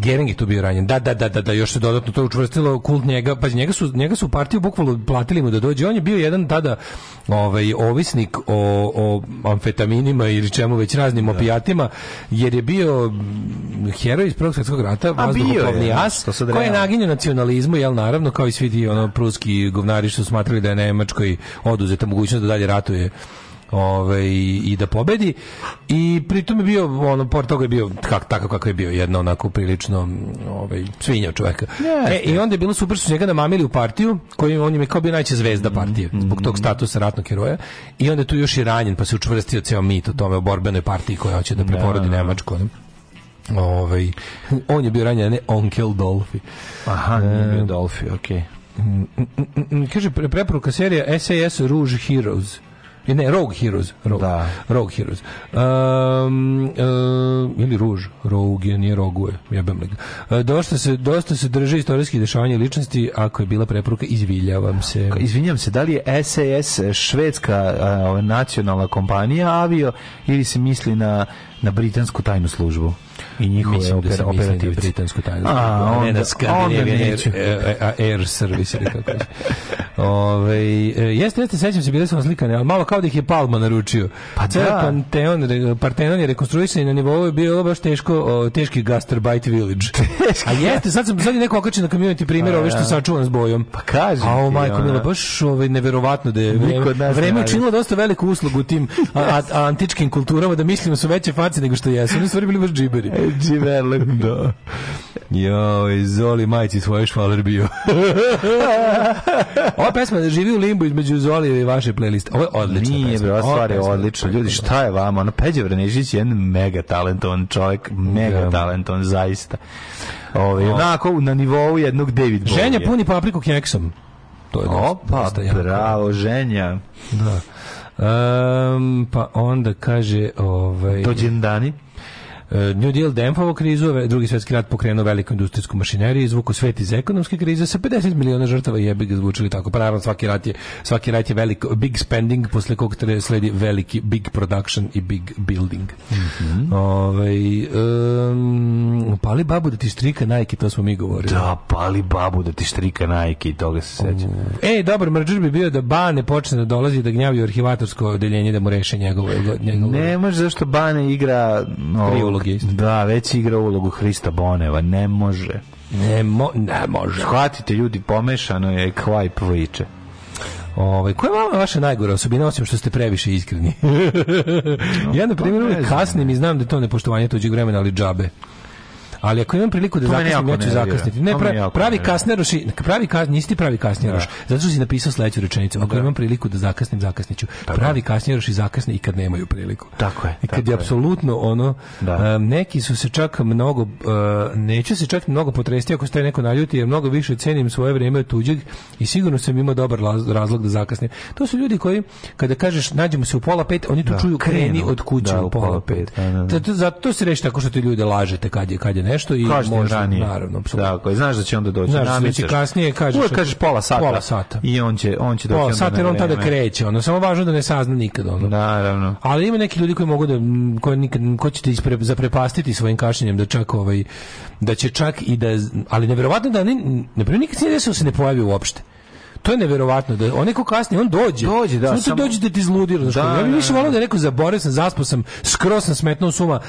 Speaker 4: Gering je tu bio ranjen. Da, da, da, da, da, još se dodatno to učvrstilo kult njega. Pa njega su njega su partiju bukvalno platili mu da dođe. On je bio jedan tada ovaj ovisnik o, o amfetaminima ili čemu već raznim da. opijatima jer je bio heroj iz Prvog svetskog rata, vazduhoplovni jas,
Speaker 3: da, koji je
Speaker 4: naginjao nacionalizmu, jel naravno kao i svi ti ono pruski govnari što smatrali da je Nemačkoj oduzeta mogućnost da dalje ratuje ovaj, i da pobedi i pritom je bio, ono, pored toga je bio kak, tako kako je bio, jedno onako prilično ovaj, svinja čoveka. Yes, e, I onda je bilo super su njega namamili u partiju, koji on je kao bio najče zvezda partije, mm -hmm. zbog tog statusa ratnog heroja i onda je tu još i ranjen, pa se učvrstio ceo mit o tome, o borbenoj partiji koja hoće da preporodi da, Nemačku. Ovaj, on je bio ranjen, ne Onkel Dolfi.
Speaker 3: Aha, e, Dolfi, okej. Okay. Mm, mm, mm, mm, kaže, preporuka serija SAS Rouge Heroes ne, Rogue Heroes. Rogue, da. Rogue Heroes. Um, um, ili Ruž. Rogue je, nije Rogue, jebem li e, dosta, se, dosta se drže istorijski dešavanje ličnosti, ako je bila preporuka, izviljavam se.
Speaker 4: Izvinjam se, da li je SAS švedska nacionalna kompanija avio ili se misli na, na britansku tajnu službu?
Speaker 3: i njihove Mislim opera, da sam
Speaker 4: operativce. Mislim da britansku
Speaker 3: tajnu a, onda, ne na Skandinavijan
Speaker 4: Air, Service
Speaker 3: ili kako je. Ove, e, jeste, jeste, sećam se, bile su slikane, ali malo kao da ih je Palma naručio. Pa Ceo da. Panteon, Partenon je rekonstruisan i na nivou je bilo baš teško, o, teški Gasterbite Village. a jeste, sad sam sad je neko okačio na community primjer pa ove što da. sam čuvan s bojom.
Speaker 4: Pa kažem.
Speaker 3: A o, majko, mila, baš ovaj, neverovatno da je vreme, vreme učinilo dosta veliku uslugu tim a, a, antičkim kulturama da mislimo su veće face nego što jesu. Oni stvari bili baš
Speaker 4: džiberi. E, Čiverluk, da. Jo, Zoli majci svoje švaler bio.
Speaker 3: ova pesma živi u limbu između Zoli i vaše playliste. Ovo je odlična
Speaker 4: Nije,
Speaker 3: pesma.
Speaker 4: Nije, stvar je odlična. Ljudi, šta je vama? Ono, Peđe Vranežić je jedan mega talentovan čovjek, mega da. talentovan, zaista. Ove, ovaj, onako, na nivou jednog David Bowie.
Speaker 3: Ženja puni papriku keksom.
Speaker 4: To je Opa, dosta, dosta bravo, ženja.
Speaker 3: Da. Um, pa onda kaže... Ovaj, Dođendani.
Speaker 4: Dođendani.
Speaker 3: Eh, New Deal Demfovo krizu, drugi svjetski rat pokrenuo veliku industrijsku mašineriju, izvuku svet iz ekonomske krize sa 50 miliona žrtava jebi ga zvučili tako. Pa naravno svaki rat je, svaki rat je velik, big spending, posle kog tre sledi veliki big production i big building. Mm -hmm. Ove, ovaj, um, pali babu da ti strika Nike, to smo mi govorili.
Speaker 4: Da, pali babu da ti strika Nike i toga se sećam.
Speaker 3: Ej, dobro, mrđer bi bio da Bane počne da dolazi da gnjavi u arhivatorsko odeljenje da mu reše njegovo.
Speaker 4: njegove... Ne može, zašto Bane igra... No, uloge isto. Da, već igra ulogu Hrista Boneva, ne može.
Speaker 3: Ne, mo, ne može.
Speaker 4: Shvatite ljudi, pomešano je kvajp viče.
Speaker 3: Ovaj koja je vama vaša najgora osobina osim što ste previše iskreni? ja na primjer pa kasnim i znam da je to nepoštovanje tuđeg vremena, ali džabe ali ako imam priliku da zakasnim, neću ću zakasniti. Ne, pravi, pravi kasneroš, pravi kas, nisi ti pravi kasneroš, da. zato što si napisao sledeću rečenicu. Ako da. imam priliku da zakasnim, zakasniću. Pravi kasneroš i zakasne i kad nemaju priliku.
Speaker 4: Tako je.
Speaker 3: I kad
Speaker 4: je apsolutno
Speaker 3: ono, da. neki su se čak mnogo, neće se čak mnogo potresti ako ste neko naljuti, jer mnogo više cenim svoje vreme od tuđeg i sigurno sam imao dobar razlog da zakasnim. To su ljudi koji, kada kažeš nađemo se u pola pet, oni to čuju kreni od kuće u pola pet. Zato se reši tako što ti ljude lažete kad
Speaker 4: je, kad je
Speaker 3: nešto i Kažete možda ranije. naravno
Speaker 4: apsolutno. Tako je, znaš da će onda doći
Speaker 3: znaš, da će kasnije kažeš uvek
Speaker 4: kažeš pola sata. Pola sata. I on će on će doći
Speaker 3: pola sata, jer on tada kreće, ono samo važno da ne sazna nikad ono. Naravno. Ali ima neki ljudi koji mogu da koji nikad ko će te ispre, zaprepastiti svojim kašnjenjem da čak ovaj da će čak i da ali neverovatno da ne ne primjer nikad nije desilo da se ne pojavi uopšte. To je neverovatno da onaj ko kasni on dođe.
Speaker 4: Dođe, da.
Speaker 3: Samo se dođe da ti izludira. Da, ja bih da, više da. voleo da je rekao sam, zaspao sam, skroz sam smetnuo suma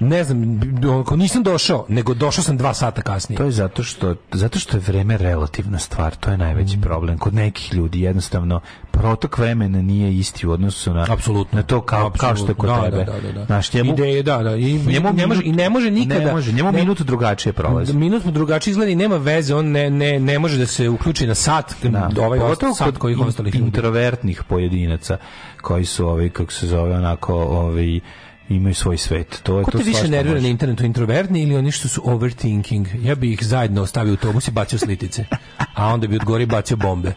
Speaker 3: ne znam, ako nisam došao, nego došao sam dva sata kasnije.
Speaker 4: To je zato što, zato što je vreme relativna stvar, to je najveći mm. problem. Kod nekih ljudi jednostavno protok vremena nije isti u odnosu na,
Speaker 3: Absolutno. na
Speaker 4: to kao, Absolutno. kao što
Speaker 3: je
Speaker 4: kod
Speaker 3: da,
Speaker 4: tebe. Da, da, da. Znaš, njemu,
Speaker 3: Ideje, da, da. I,
Speaker 4: njemu, ne
Speaker 3: može, I ne može nikada. Ne
Speaker 4: može, njemu ne, minut drugačije prolazi.
Speaker 3: Minut drugačije izgleda i nema veze, on ne, ne, ne može da se uključi na sat, da. ovaj
Speaker 4: Pogotovo sat kojih ostalih introvertnih pojedinaca koji su ovi, kako se zove, onako, ovi, imaju svoj svet. To je Ko
Speaker 3: to te više nervira na internetu, introvertni ili oni što su overthinking? Ja bih ih zajedno ostavio u autobus i bacio slitice. A onda bi odgori bacio bombe.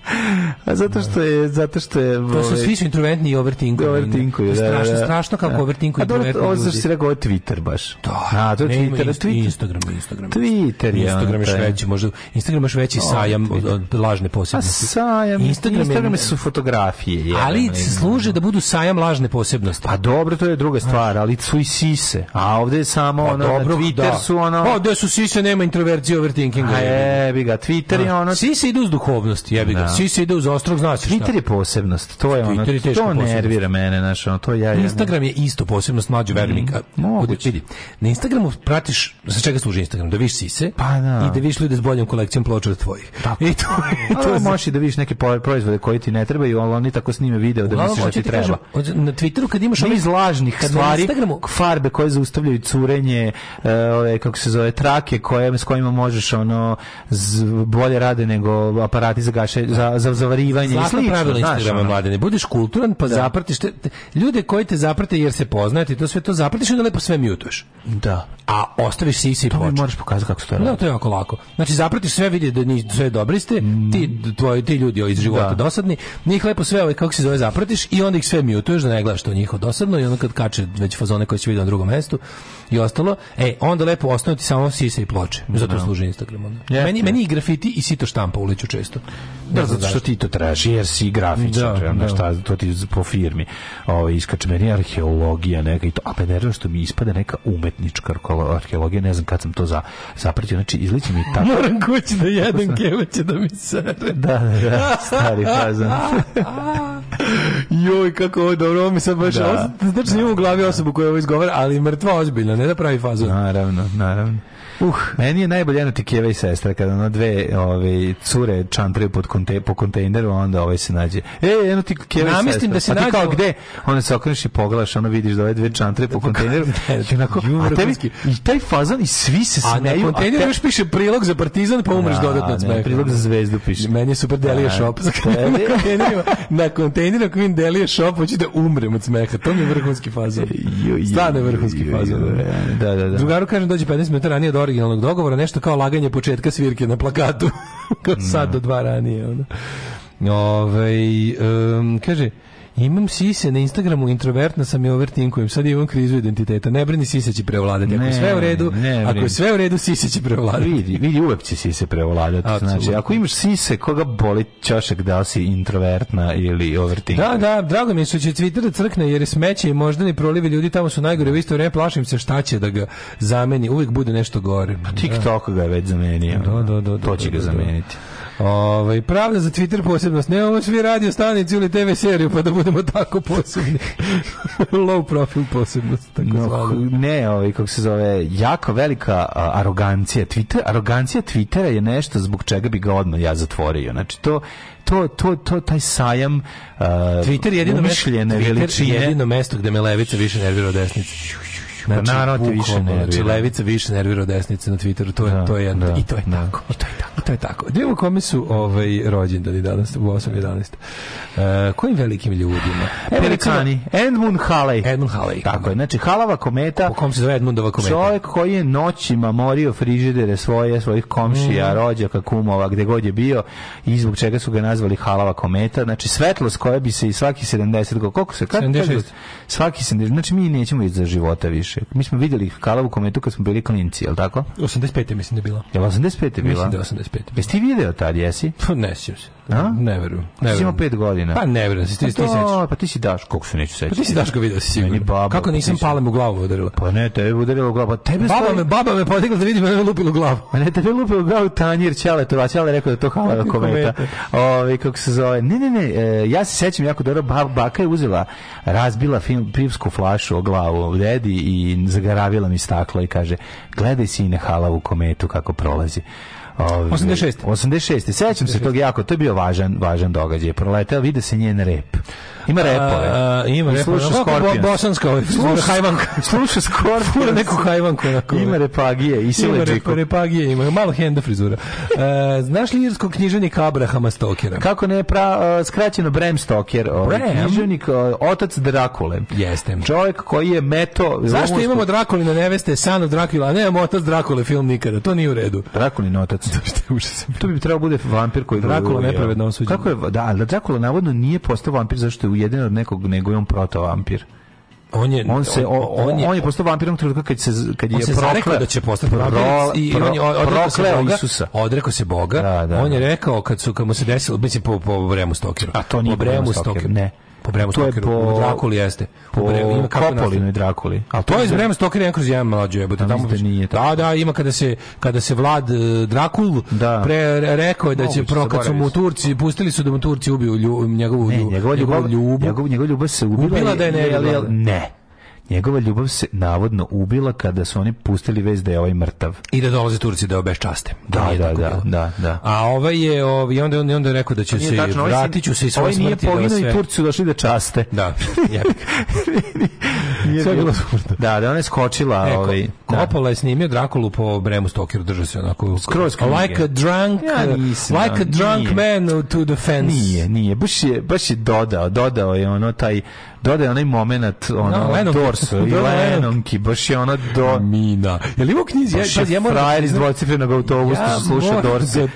Speaker 4: A zato što je... Zato što je
Speaker 3: to su ovaj, svi su introvertni i overthinkovi. Overthinkovi, da, da, da, Strašno, strašno kako da. overthinkovi.
Speaker 4: A dobro, ovo zašto si rekao Twitter baš.
Speaker 3: Da, to je Twitter,
Speaker 4: inst, Twitter. Instagram, Instagram. Twitter
Speaker 3: je. Instagram je veći, možda... Instagram je veći sajam od, od lažne posebnosti.
Speaker 4: A sajam...
Speaker 3: Instagram, Instagram su fotografije. Ali služe da budu sajam lažne posebnosti.
Speaker 4: Pa dobro, to je druga stvar, ali Gitalicu i sise. A ovde je samo pa ono, dobro, Twitter da. su ono...
Speaker 3: Pa, Ovdje su sise, nema introverzije overthinkinga.
Speaker 4: A jebi ga, Twitter no. je da. ono... Sise
Speaker 3: ide uz duhovnost, jebi ga. No. Da. Sise ide uz ostrog, znaš Twitter
Speaker 4: šta. Twitter je posebnost, to je ono, je to nervira mene, znaš, ono, to ja...
Speaker 3: Instagram je isto posebnost, mlađo, verujem. Mm, vidi, na Instagramu pratiš, za čega služi Instagram? Da viš sise pa, da. i da viš ljude s boljom kolekcijom ploča od tvojih. Tako. I to, i to se... možeš da viš neke proizvode koji ti ne trebaju, ali oni tako snime video da misliš da ti treba. na Twitteru kad imaš onih
Speaker 4: lažnih stvari telegramu farbe koje zaustavljaju curenje, e, ove kako se zove trake koje s kojima možeš ono z, bolje rade nego aparati za gaše za za zavarivanje i
Speaker 3: slično. pravilo Instagrama ono. mladine. Budeš kulturan pa da. zapratiš te, te, ljude koji te zaprate jer se poznate to sve to zapratiš i onda lepo sve mutuješ.
Speaker 4: Da.
Speaker 3: A ostaviš se i počneš.
Speaker 4: Možeš pokazati kako se to radi.
Speaker 3: Da, to je jako lako. Znači zapratiš sve vidi da ni sve dobri ste, mm. ti tvoji ti ljudi iz da. života da. dosadni, njih lepo sve ove ovaj, kako se zove zapratiš i onda ih sve mutuješ da ne gledaš to njihovo dosadno i onda kad kače već fazone koje se vidi na drugom mestu i ostalo. E, onda lepo ti samo sise i ploče. Zato da. služi Instagram. Onda. Yep, meni, yep. meni i grafiti i sito štampa uliću često.
Speaker 4: Da, da zato što ti to traži, jer si grafičar, da, znači, da. šta, to ti po firmi. Ovo, ovaj, iskače meni arheologija neka i to, a pa ne što mi ispada neka umetnička arheologija, ne znam kad sam to za, zapratio, znači izliči
Speaker 3: mi
Speaker 4: tako.
Speaker 3: Moram kući da jedem kevaće da mi
Speaker 4: sere. Da, da, da, stari fazan.
Speaker 3: Joj, kako ovo dobro, ovo mi sad baš, da. znači imam u glavi 8 osobu koja ovo izgovara, ali mrtva ozbiljna, ne da pravi fazon.
Speaker 4: Naravno, naravno. Uh. Meni je najbolje jedna Tikijeva i sestra, kada na dve ove, cure čantraju pod konte, po kontejneru, onda ovaj se nađe. E, jedno ti Tikijeva i sestra. Da se a pa ti kao gde? Onda se okreneš i pogledaš, ona vidiš da ove dve čantre po pa, kontejneru. I onako, a tebi, i taj fazan i svi se smeju.
Speaker 3: A na kontejneru još piše prilog za partizan, pa umreš da, dodatno od smeha.
Speaker 4: Prilog za zvezdu piše.
Speaker 3: Meni je super Delija da, Shop. Na kontejneru, ako vidim Delija Shop, hoću da umrem od smeha. To mi je vrhunski fazan. Stvarno je vrhunski
Speaker 4: fazan. Da, da, da. Drugaru kažem, dođe 15 minuta ranije,
Speaker 3: originalnog dogovora, nešto kao laganje početka svirke na plakatu. kao sad da. do dva ranije. Ono. Ove, ovaj, um, kaže, Imam sise na Instagramu, introvertna sam i overtinkujem. Sad imam krizu identiteta. Ne brini, sise će prevladati. Ako je sve u redu, ako je sve u redu, sise će prevladati.
Speaker 4: Vidi, vidi, uvek će sise prevladati. Absolutno. Znači, ako imaš sise, koga boli čošak da si introvertna ili overtinkujem?
Speaker 3: Da, da, drago mi je što će Twitter da crkne, jer je smeće i možda ni prolivi ljudi tamo su najgore. U isto vreme plašim se šta će da ga zameni. Uvek bude nešto gore.
Speaker 4: Pa da. TikTok ga je već zamenio. da, da, da, da to će da, ga zameniti.
Speaker 3: Ovaj pravda za Twitter posebnost. Nemamo svi radio stanicu ili TV seriju pa da budemo tako posebni. Low profil posebnost tako
Speaker 4: no, zvali. Ne, ovaj kako se zove, jako velika a, arogancija Twitter. Arogancija Twittera je nešto zbog čega bi ga odmah ja zatvorio. Znači to to, to, to, taj sajam uh, Twitter je
Speaker 3: jedino mesto, Twitter je jedino mesto gde me levica više nervira od desnice.
Speaker 4: Pa znači, naravno te
Speaker 3: više nervira. Znači, levica
Speaker 4: više
Speaker 3: nervira od desnice na Twitteru, to je, da, to je, da, i to je da. tako. I to je tako. I to je tako. Dvijemo da kome su ovaj, rođendani danas, u 8.11. Uh, e, kojim velikim ljudima?
Speaker 4: Pelikani. Edmund Halley.
Speaker 3: Edmund Halley. Tako da. je.
Speaker 4: Znači, Halava kometa. Po
Speaker 3: kom se zove Edmundova
Speaker 4: kometa? Čovjek koji je noćima morio frižidere svoje, svojih komšija, mm. rođaka, kumova, gde god je bio i zbog čega su ga nazvali Halava kometa. Znači, svetlost koja bi se i svaki 70 koliko se... Kad, 76. Kad, svaki 70. Znači, mi nećemo ići života više više. Mi smo vidjeli Kalavu kometu kad smo bili klinci, jel tako?
Speaker 3: 85. mislim da je bila.
Speaker 4: Jel 85. bila? Mislim
Speaker 3: da je 85. Jesi
Speaker 4: ti video tad, jesi?
Speaker 3: Pa ne sjećam se. A? Ne verujem. Ne verujem.
Speaker 4: Imao 5 godina.
Speaker 3: Pa ne verujem,
Speaker 4: ti pa ti
Speaker 3: sećaš.
Speaker 4: Pa
Speaker 3: ti si daš,
Speaker 4: kako se neću
Speaker 3: sećati. Pa ti si daš ga video si sigurno. Baba, kako nisam
Speaker 4: pa
Speaker 3: palem u glavu udarila.
Speaker 4: Pa ne, tebe udarila u glavu. Pa tebe
Speaker 3: baba stoji... me baba me podigla da vidim da me lupila u glavu.
Speaker 4: Pa ne, tebe lupila u glavu tanjir ćale, to vaćale rekao da to hala kometa. Ovi, kako se zove. Ne, ne, ne, e, ja se sećam jako dobro baba baka je uzela, razbila pivsku flašu o glavu dedi i zagaravila mi stakla i kaže: "Gledaj sine halavu kometu kako prolazi."
Speaker 3: Ove,
Speaker 4: 86. 86. Sećam se tog jako, to je bio važan, važan događaj. Proleteo, vide se njen rep. Ima repove. ima
Speaker 3: repove. Sluša Skorpion. Bo, bosanska, ovaj, sluša hajvanka.
Speaker 4: Sluša Skorpion. Fura neku
Speaker 3: hajvanku. Onako.
Speaker 4: Ima repagije i sile
Speaker 3: Ima repagije, ima. Malo henda frizura. znaš li irskog književnika Abrahama Stokera?
Speaker 4: Kako ne, pra, skraćeno Bram Stoker. Ovaj, Bram? Književnik, otac Drakule.
Speaker 3: Jeste. Čovjek
Speaker 4: koji je meto...
Speaker 3: Zašto imamo Drakulina neveste, san od Drakula, a nemamo otac Drakule film nikada. To nije u redu.
Speaker 4: Drakulin otac.
Speaker 3: Da, to bi trebao bude vampir koji...
Speaker 4: Drakula nepravedno osuđen. Kako je, da, Drakula navodno nije postao vampir zašto je ujeden od nekog, nego je on protovampir. On je on se on, on, je on je postao vampir onog trenutka kad se kad je se
Speaker 3: da će postati vampir i pro, on je odrekao se Isusa.
Speaker 4: Odrekao se Boga.
Speaker 3: Da, da. On je da. rekao kad su kad mu se desilo mislim po po Bremu Stokeru.
Speaker 4: A to nije po Bremu Stokeru. Ne.
Speaker 3: Po Bremu Stokeru. Po, Drakuli jeste.
Speaker 4: Po,
Speaker 3: po Bremu,
Speaker 4: ima Kopolinoj Drakuli.
Speaker 3: Ali to, to je iz Bremu Stokera 1 kroz 1 mlađe. Jebote, pa tamo da nije Da, da, ima kada se, kada se Vlad e, Drakul da. pre, rekao je da će, pro, kad su mu Turci, pustili su da mu Turci ubiju lju, njegovu, ne, ljubav. njegovu, ljubav,
Speaker 4: njegov, njegov ljubav se ubila.
Speaker 3: Ubila da je ne.
Speaker 4: ne. Njegova ljubav se navodno ubila kada su oni pustili vez da je ovaj mrtav.
Speaker 3: I da dolaze Turci da obeščaste.
Speaker 4: Da, da, da, da, da, da.
Speaker 3: A ovaj je, ovaj, onda, onda, onda je rekao da će pa se, tačno, ovaj vratit ću se i ovaj svoje
Speaker 4: smrti. Ovaj da nije poginuo i Turci su došli da časte.
Speaker 3: Da,
Speaker 4: nije Sve bilo smrtno. Da, da ona je skočila. E,
Speaker 3: ovaj, da. Coppola je snimio Drakulu po Bremu Stokeru, držao se onako.
Speaker 4: Skroz Like a drunk, ja, nisam, like a drunk man to the fence. Nije, nije, baš je, baš je dodao, dodao je ono taj dodaje onaj moment, ono, no, da, Lenon, i da, da, Lenonki, baš je ono do...
Speaker 3: Mina. Je li u
Speaker 4: knjizi? Baš je, je frajer iz dvocifrenog autobusa ja, sluša Dorse.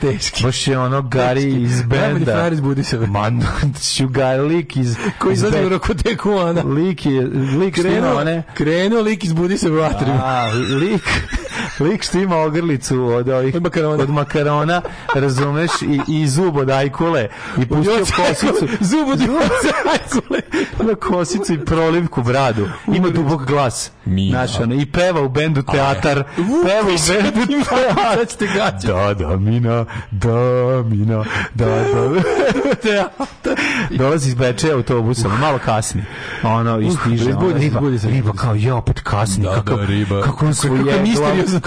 Speaker 4: Baš je ono Gari
Speaker 3: iz
Speaker 4: benda. Najbolji frajer
Speaker 3: iz se Man,
Speaker 4: Sugar lik iz...
Speaker 3: Koji izlazi u rokoteku, ona.
Speaker 4: Lik je, lik krenuo,
Speaker 3: krenuo lik iz Budisove u Atriju.
Speaker 4: A, lik lik što ima ogrlicu od ovih od makarona, od makarona razumeš i, i zub od ajkule i pustio kosicu
Speaker 3: zub od ajkule
Speaker 4: na kosicu i prolivku bradu ima dubok glas Naš, ono, i peva u bendu teatar e. peva u bendu teatar
Speaker 3: da da mina da mina da da teatar
Speaker 4: dolazi iz Bečeja autobusom malo kasni ono i stiže uh,
Speaker 3: riba, riba, riba, kao ja opet kasni da, da, kako,
Speaker 4: kako
Speaker 3: on svoj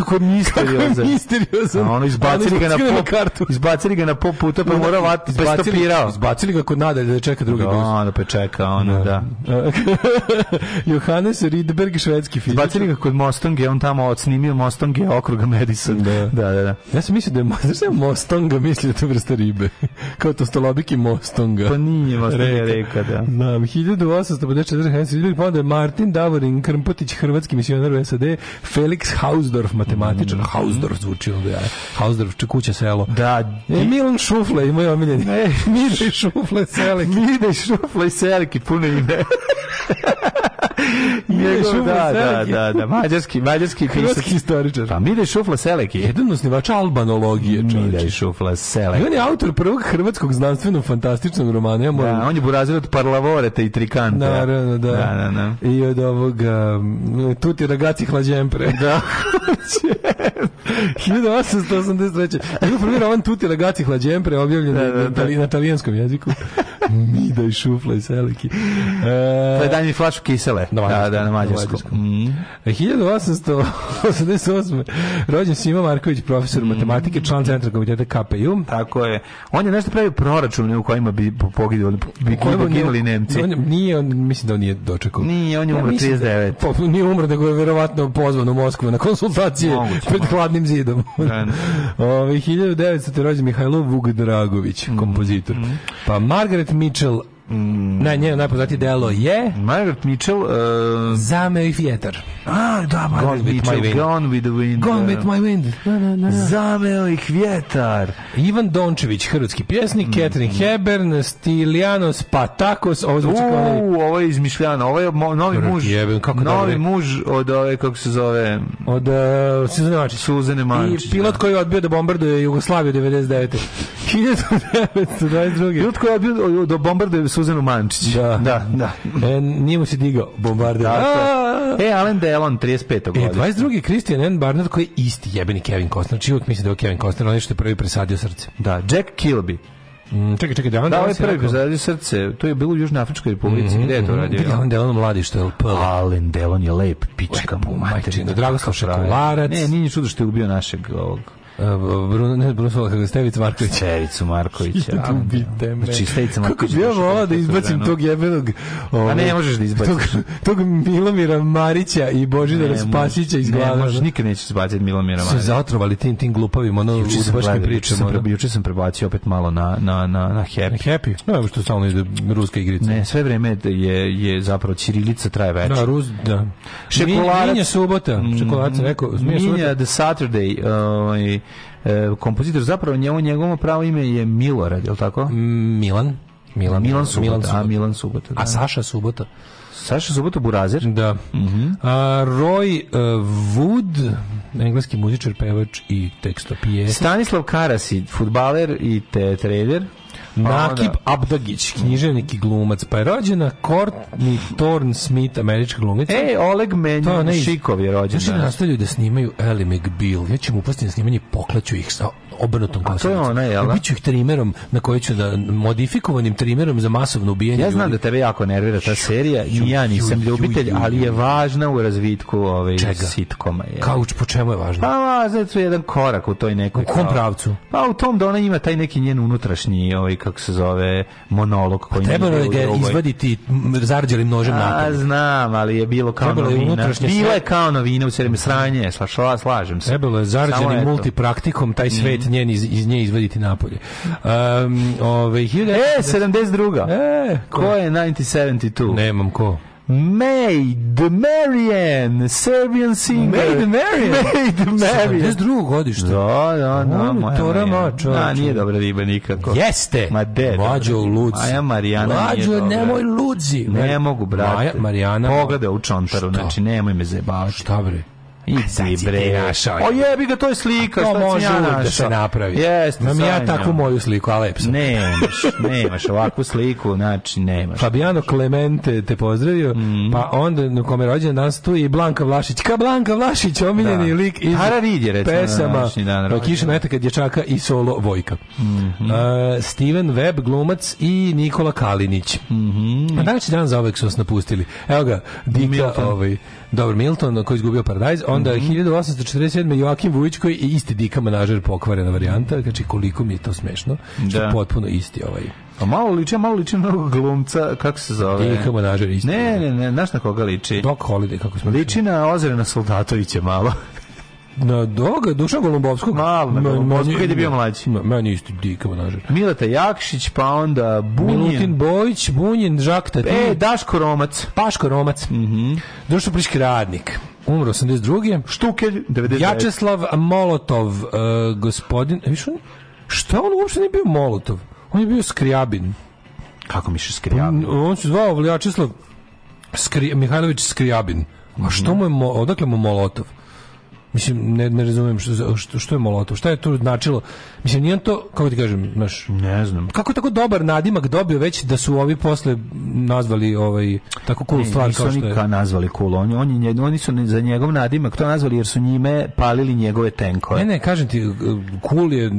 Speaker 4: kako je misteriozan.
Speaker 3: Kako je misteriozan. A ono
Speaker 4: izbacili ga na pop, kartu. Izbacili ga na pop puta, pa mora vati, pa stopirao.
Speaker 3: Izbacili ga kod nadalje da čeka drugi bus. Da, da pa čeka,
Speaker 4: ono, da.
Speaker 3: da. Johannes Rydberg, švedski fizičar.
Speaker 4: Izbacili ga kod Mostonge, on tamo odsnimio Mostonge okruga Madison. Da. da, da,
Speaker 3: da. Ja sam mislio da je, znaš da je Mostonga mislio da to vrsta ribe? Kao to stolobiki Mostonga.
Speaker 4: Pa nije Mostonga reka, reka da. Znam,
Speaker 3: 1854 Hans Rydberg, pa onda je Martin Davorin Krmpotić, hrvatski misionar u SAD, Felix Hausdorf, matematičar, mm -hmm. Hausdorf zvuči onda, ja. Hausdorf, kuća selo.
Speaker 4: Da. E, Milan
Speaker 3: Šufle, i moj omiljeni. E, Miša Šufle, Seleki.
Speaker 4: Miša Šufle i Seleki, puno ime. Mile da, Da, da, da,
Speaker 3: mađarski, mađarski
Speaker 4: Hrvatski istoričar. Pa
Speaker 3: Mile Šufla Seleki. Jedan osnivač albanologije. Mile
Speaker 4: Šufla Seleki. I
Speaker 3: on je autor prvog hrvatskog znanstveno fantastičnog romana. Ja moram...
Speaker 4: Da, on je burazir od Parlavoreta i Trikanta.
Speaker 3: Naravno, da. Da, da, da. I od ovoga um, Tuti ragaci hlađempre. Da. 1883. Ima prvi roman Tuti ragaci hlađempre objavljen da, da, da. na talijanskom jeziku. Mida
Speaker 4: i
Speaker 3: Šufla i Seleki. Pa
Speaker 4: e, to je danji flaški sa Vesele. Na da, Mađarskom. Da, da,
Speaker 3: na Mađarskom. Mm. 1888. Rođen Sima Marković, profesor mm. matematike, član centra komiteta KPU.
Speaker 4: Tako je.
Speaker 3: On je nešto pravio proračune u kojima bi poginuli, bi poginuli Nemci. On, nije, on, mislim da on nije dočekao.
Speaker 4: Nije, on je umro ja, 39. Da,
Speaker 3: po, pa, nije umro, nego je verovatno pozvan u Moskvu na konsultacije Moguće, pred hladnim zidom. Da, da. Ove, 1900. rođen Mihajlo Vugdragović, mm. kompozitor. Mm. Pa Margaret Mitchell Mm. Ne, njeno najpoznatije delo je...
Speaker 4: Margaret Mitchell... Uh...
Speaker 3: E, Zame i vjetar.
Speaker 4: Ah, da, Margaret
Speaker 3: Gone
Speaker 4: Mitchell,
Speaker 3: with Gone with the Wind.
Speaker 4: Gone da.
Speaker 3: with
Speaker 4: my
Speaker 3: wind.
Speaker 4: Na, na, na.
Speaker 3: Zameo i vjetar. Ivan Dončević, hrvatski pjesnik, mm. Catherine Hebern, Stilianos Patakos, ovo
Speaker 4: zvuči kao... Ovaj... U, ovo je izmišljano, ovo je mo, novi Hrvati, muž. Jebem, kako novi muž od ove, kako se zove...
Speaker 3: Od uh, Suzane Mačić. Suzane
Speaker 4: Mačić. I
Speaker 3: pilot
Speaker 4: da.
Speaker 3: koji je
Speaker 4: odbio da bombarduje Jugoslaviju 99.
Speaker 3: 1922. Pilot koji je odbio da bombarduje Suzanu Mančić. Da,
Speaker 4: da, da.
Speaker 3: da. E, nije mu se digao
Speaker 4: bombarder. E, Alan Delon, 35. godine. E, 22.
Speaker 3: Christian N. Barnard koji je isti jebeni Kevin Costner. Či znači, uvijek misli da je Kevin Costner, on je što je prvi presadio srce.
Speaker 4: Da, Jack Kilby.
Speaker 3: Mm, čekaj, čekaj,
Speaker 4: da da, Delon Da, ovo ovaj je
Speaker 3: prvi
Speaker 4: presadio srce. To je bilo u Južnoj Južnoafričkoj republici. Mm -hmm, Gde je to radio? Alan Delon mladi što je
Speaker 3: lpl. Alan Delon je lep, pička
Speaker 4: mu, materina. Dragoslav Šakolarac.
Speaker 3: Ne, nije ni čudo što je ubio našeg ovog
Speaker 4: Bruno, ne Bruno kako Stevica Marković.
Speaker 3: Stevicu Marković. Ubite
Speaker 4: da, da, da. me. Znači, Stevica Marković. Kako bi ja volao da izbacim tog jebenog...
Speaker 3: Ovaj, A ne ovaj, možeš da izbaciš. Tog,
Speaker 4: tog Milomira Marića i Božidara Spasića iz glave. Ne, možeš,
Speaker 3: nikad nećeš izbaciti Milomira Marića.
Speaker 4: Se zatrovali tim, tim glupavim, ono,
Speaker 3: uzbaškim priče. Juče sam prebacio opet malo na, na, na, na
Speaker 4: Happy. Happy?
Speaker 3: No, što
Speaker 4: stalno
Speaker 3: ide ruska igrica.
Speaker 4: Ne, sve vreme je, je zapravo Čirilica traje večer.
Speaker 3: Da, Rus,
Speaker 4: da. Šekolarac. Minja subota. Mm, Šekolarac, rekao.
Speaker 3: Minja the Saturday. Uh, E, kompozitor. Zapravo njemu, njegovo pravo ime je Milorad, je li tako?
Speaker 4: Milan.
Speaker 3: Milan,
Speaker 4: Milan
Speaker 3: Subota.
Speaker 4: Milan Subota.
Speaker 3: A,
Speaker 4: Milan
Speaker 3: Subota da. A Saša
Speaker 4: Subota. Saša Subota Burazer.
Speaker 3: Da. Mm -hmm. A, Roy uh, Wood, engleski muzičar, pevač i tekstopije.
Speaker 4: Stanislav Karasi, futbaler i te trader.
Speaker 3: Pa da. Nakib Abdagić, književnik i glumac, pa je rođena Courtney Thorne Smith, američka glumica.
Speaker 4: Ej, Oleg Menjan Šikov je rođen. Znači,
Speaker 3: nastavljaju da snimaju Ellie McBeal. Ja ću mu upasti na snimanje, poklaću ih sa obrnutom klasovicom. A to je ona, jel? Ja da? biću ih trimerom na koji ću da modifikovanim trimerom za masovno ubijanje.
Speaker 4: Ja znam ljudi. da tebe jako nervira ta serija i ja nisam ljubitelj, ali je važna u razvitku ove Čega? sitkoma.
Speaker 3: Je. Kao po čemu je važna?
Speaker 4: Pa važna su jedan korak u toj nekoj.
Speaker 3: U kom pravcu?
Speaker 4: Pa u tom da ona ima taj neki njen unutrašnji, ovaj kako se zove, monolog pa koji
Speaker 3: Treba ga izvaditi zarđelim nožem na. A
Speaker 4: znam, ali je bilo kao Trebalo novina. Je
Speaker 3: Bilo je kao novina u seriji sranje, slažem se. Trebalo je
Speaker 4: zarđenim multipraktikom taj svet njen iz, iz nje izvaditi napolje. Um, ovaj, 19... E, 72. E, ko, ko je 1972?
Speaker 3: Nemam ko.
Speaker 4: Maid Marian, Serbian singer.
Speaker 3: Maid Marian.
Speaker 4: Maid
Speaker 3: Marian. 72. godište. Da, da, da. Moja Tora Mačo.
Speaker 4: Da, nije dobra riba nikako.
Speaker 3: Jeste. Ma de. Mađo
Speaker 4: Luci. Maja
Speaker 3: Marijana Mađo,
Speaker 4: nemoj Luci.
Speaker 3: Ne, ne mogu, brate. Maja
Speaker 4: Marijana. Pogledaj
Speaker 3: u čontaru, znači nemoj me zajebavati.
Speaker 4: Šta bre?
Speaker 3: I pa ti bre.
Speaker 4: O jebi ga, to je slika, to može ja da
Speaker 3: se napravi. Jeste, Mam
Speaker 4: ja takvu moju sliku, a lepsa.
Speaker 3: Nemaš, nemaš ovakvu sliku, znači nemaš.
Speaker 4: Fabiano pa Clemente te pozdravio, mm. pa onda na kome rođen danas tu i Blanka Vlašić. Ka Blanka Vlašić, omiljeni da. lik iz
Speaker 3: Hararidje, recimo,
Speaker 4: pesama dan, Kiša Metaka, Dječaka i Solo Vojka. Mm -hmm. uh, Steven Webb, glumac i Nikola Kalinić. Mm
Speaker 3: -hmm. A
Speaker 4: danas će dan za ovek su nas napustili. Evo ga, Dika, Milton. ovaj, Dobro, Milton koji je izgubio Paradise, onda mm -hmm. 1847. Joakim Vujić koji je isti dika manažer pokvarena varijanta, znači koliko mi je to smešno, znači da. što potpuno isti ovaj.
Speaker 3: A malo liči, malo liči na glumca, kako se zove?
Speaker 4: Dika manažer isti.
Speaker 3: Ne, ne, ne, znaš na koga liči?
Speaker 4: Doc Holiday, kako smo
Speaker 3: liči. Liči na Ozirena Soldatovića malo
Speaker 4: na doga Dušan Golubovskog.
Speaker 3: Malo,
Speaker 4: na
Speaker 3: Golumbovskog kad je bio mlađi.
Speaker 4: Ma, meni isto dikavo nažar.
Speaker 3: Milata Jakšić, pa onda Bunjin. Milutin
Speaker 4: Bojić, Bunjin, Žak
Speaker 3: Tatin. E, Daško Romac.
Speaker 4: Paško Romac. Mm
Speaker 3: -hmm. Društvo Priški
Speaker 4: radnik.
Speaker 3: Umro 82.
Speaker 4: Štukelj, 99.
Speaker 3: Jačeslav Molotov, uh, gospodin... E, viš on, šta on uopšte nije bio Molotov? On je bio Skrijabin.
Speaker 4: Kako misliš Skriabin? On,
Speaker 3: pa, on se zvao Jačeslav Skri, Mihajlović Skrijabin. A što mhm. mu je, odakle mu Molotov? Mislim, ne, ne razumem što, što, što je Molotov, šta je to značilo? Mislim, nije to, kako ti kažem, naš...
Speaker 4: Ne znam.
Speaker 3: Kako tako dobar nadimak dobio već da su ovi posle nazvali ovaj, tako cool stvar
Speaker 4: kao što je? Nisu nazvali cool, oni, oni, oni su za njegov nadimak to nazvali jer su njime palili njegove tenkove.
Speaker 3: Ne, ne, kažem ti, cool je,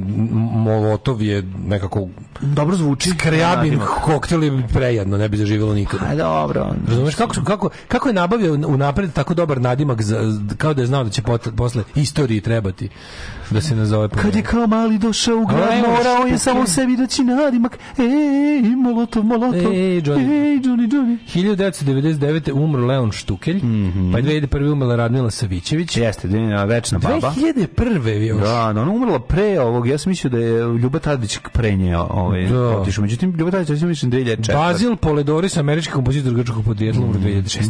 Speaker 3: Molotov je nekako...
Speaker 4: Dobro zvuči.
Speaker 3: Skrjabin koktel je prejedno, ne bi zaživjelo nikada.
Speaker 4: A dobro.
Speaker 3: Razumeš, kako, kako, kako je nabavio unapred tako dobar nadimak, za, kao da je znao da će pot, posle istoriji trebati da se nazove po Kad je kao
Speaker 4: mali došao u grad, morao je samo sebi doći da nadimak. Ej, molotov, molotov. Ej, Johnny. Ej, Johnny, Johnny.
Speaker 3: 1999. umro Leon Štukelj, mm -hmm. pa 2001. umrla Radmila Savićević.
Speaker 4: Jeste, večna baba. 2001.
Speaker 3: još.
Speaker 4: Da, da, ona umrla pre ovog, ja sam mislio da je Ljuba Tadić pre nje ovaj, da. otišao. Međutim, Ljuba Tadić, ja sam mislio 2004.
Speaker 3: Bazil Poledoris, američki kompozitor grčkog podrijetla, umro 2006. Mhm.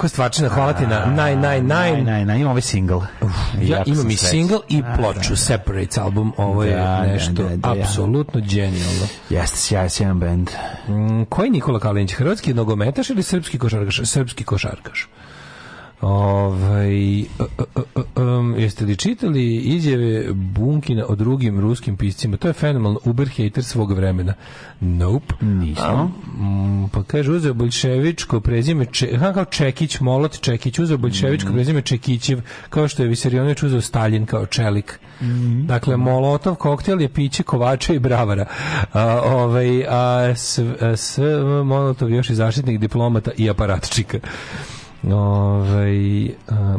Speaker 4: Tako stvarčina, hvala ti na naj, naj, naj. Naj,
Speaker 3: naj, imam ovaj single.
Speaker 4: ja imam i single i da, ploču, da. Separates album, ovo je da, nešto apsolutno
Speaker 3: genijalno. Jeste, sjajan sjajan band.
Speaker 4: Mm, je Nikola Kalinić, hrvatski nogometaš ili srpski košarkaš? Srpski košarkaš. Ovaj, um, jeste li čitali izjave Bunkina o drugim ruskim piscima? To je fenomenal uber hater svog vremena. Nope. Nisam. Um, pa kaže, uzeo bolševičko prezime, če, kao Čekić, Molot Čekić, uzeo bolševičko mhm. prezime Čekićev, kao što je Viserionović uzeo Stalin kao Čelik. Mm Dakle, Molotov koktel je piće kovača i bravara. A, ovaj, a, s, a, s Molotov još i zaštitnik diplomata i aparatčika. Ovaj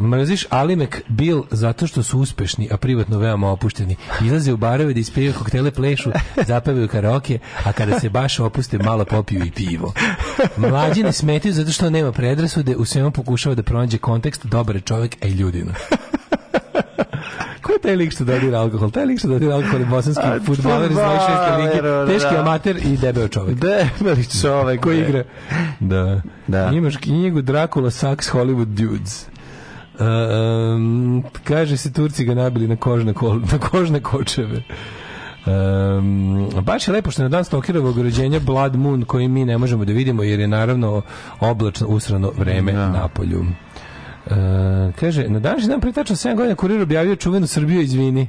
Speaker 4: mrziš Alimek Bil zato što su uspešni, a privatno veoma opušteni. Izlaze u barove da ispijaju koktele, plešu, zapevaju karaoke, a kada se baš opuste, malo popiju i pivo. Mlađi ne smetaju zato što nema predrasude, u svemu pokušava da pronađe kontekst, dobar čovek, čovjek, a i ljudina. Ko je taj lik što dodira alkohol? Taj lik što dodira alkohol je bosanski futbaler iz 26.
Speaker 3: lige, da, da.
Speaker 4: teški da. amater i debel čovjek.
Speaker 3: Debeli čovjek.
Speaker 4: Koji igra?
Speaker 3: Da. da.
Speaker 4: Imaš knjigu Dracula Sucks Hollywood Dudes. Um, kaže se Turci ga nabili na kožne, kol, na kožne kočeve. Um, baš je lepo što je na dan Stokerovog rođenja Blood Moon koji mi ne možemo da vidimo jer je naravno oblačno usrano vreme da. na polju. E, kaže, na današnji dan pretačno 7 godina kurir objavio čuvenu Srbiju izvini.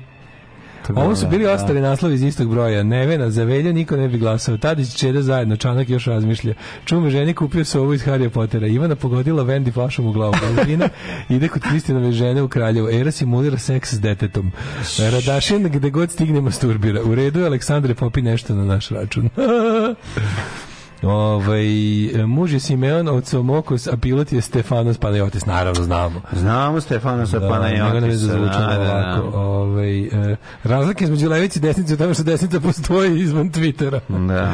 Speaker 4: Ovo su da, bili da, ostali da. naslovi iz istog broja. Nevena, Zavelja, niko ne bi glasao. Tadić će da zajedno, Čanak još razmišlja. Čume ženi kupio se ovo iz Harry Pottera. Ivana pogodila Vendi flašom u glavu. Alvina ide kod Kristinove žene u Kraljevu. Era simulira seks s detetom. Radašin gde god stigne masturbira. U redu je Aleksandre popi nešto na naš račun. Ovaj muž je Simeon od Somokos, a pilot je Stefanos Panayotis, naravno znamo.
Speaker 3: Znamo Stefanos da,
Speaker 4: Panayotis. Da, da, da. Ovaj e, razlika između levice i desnice, u tome što desnica postoji izvan Twittera.
Speaker 3: Da.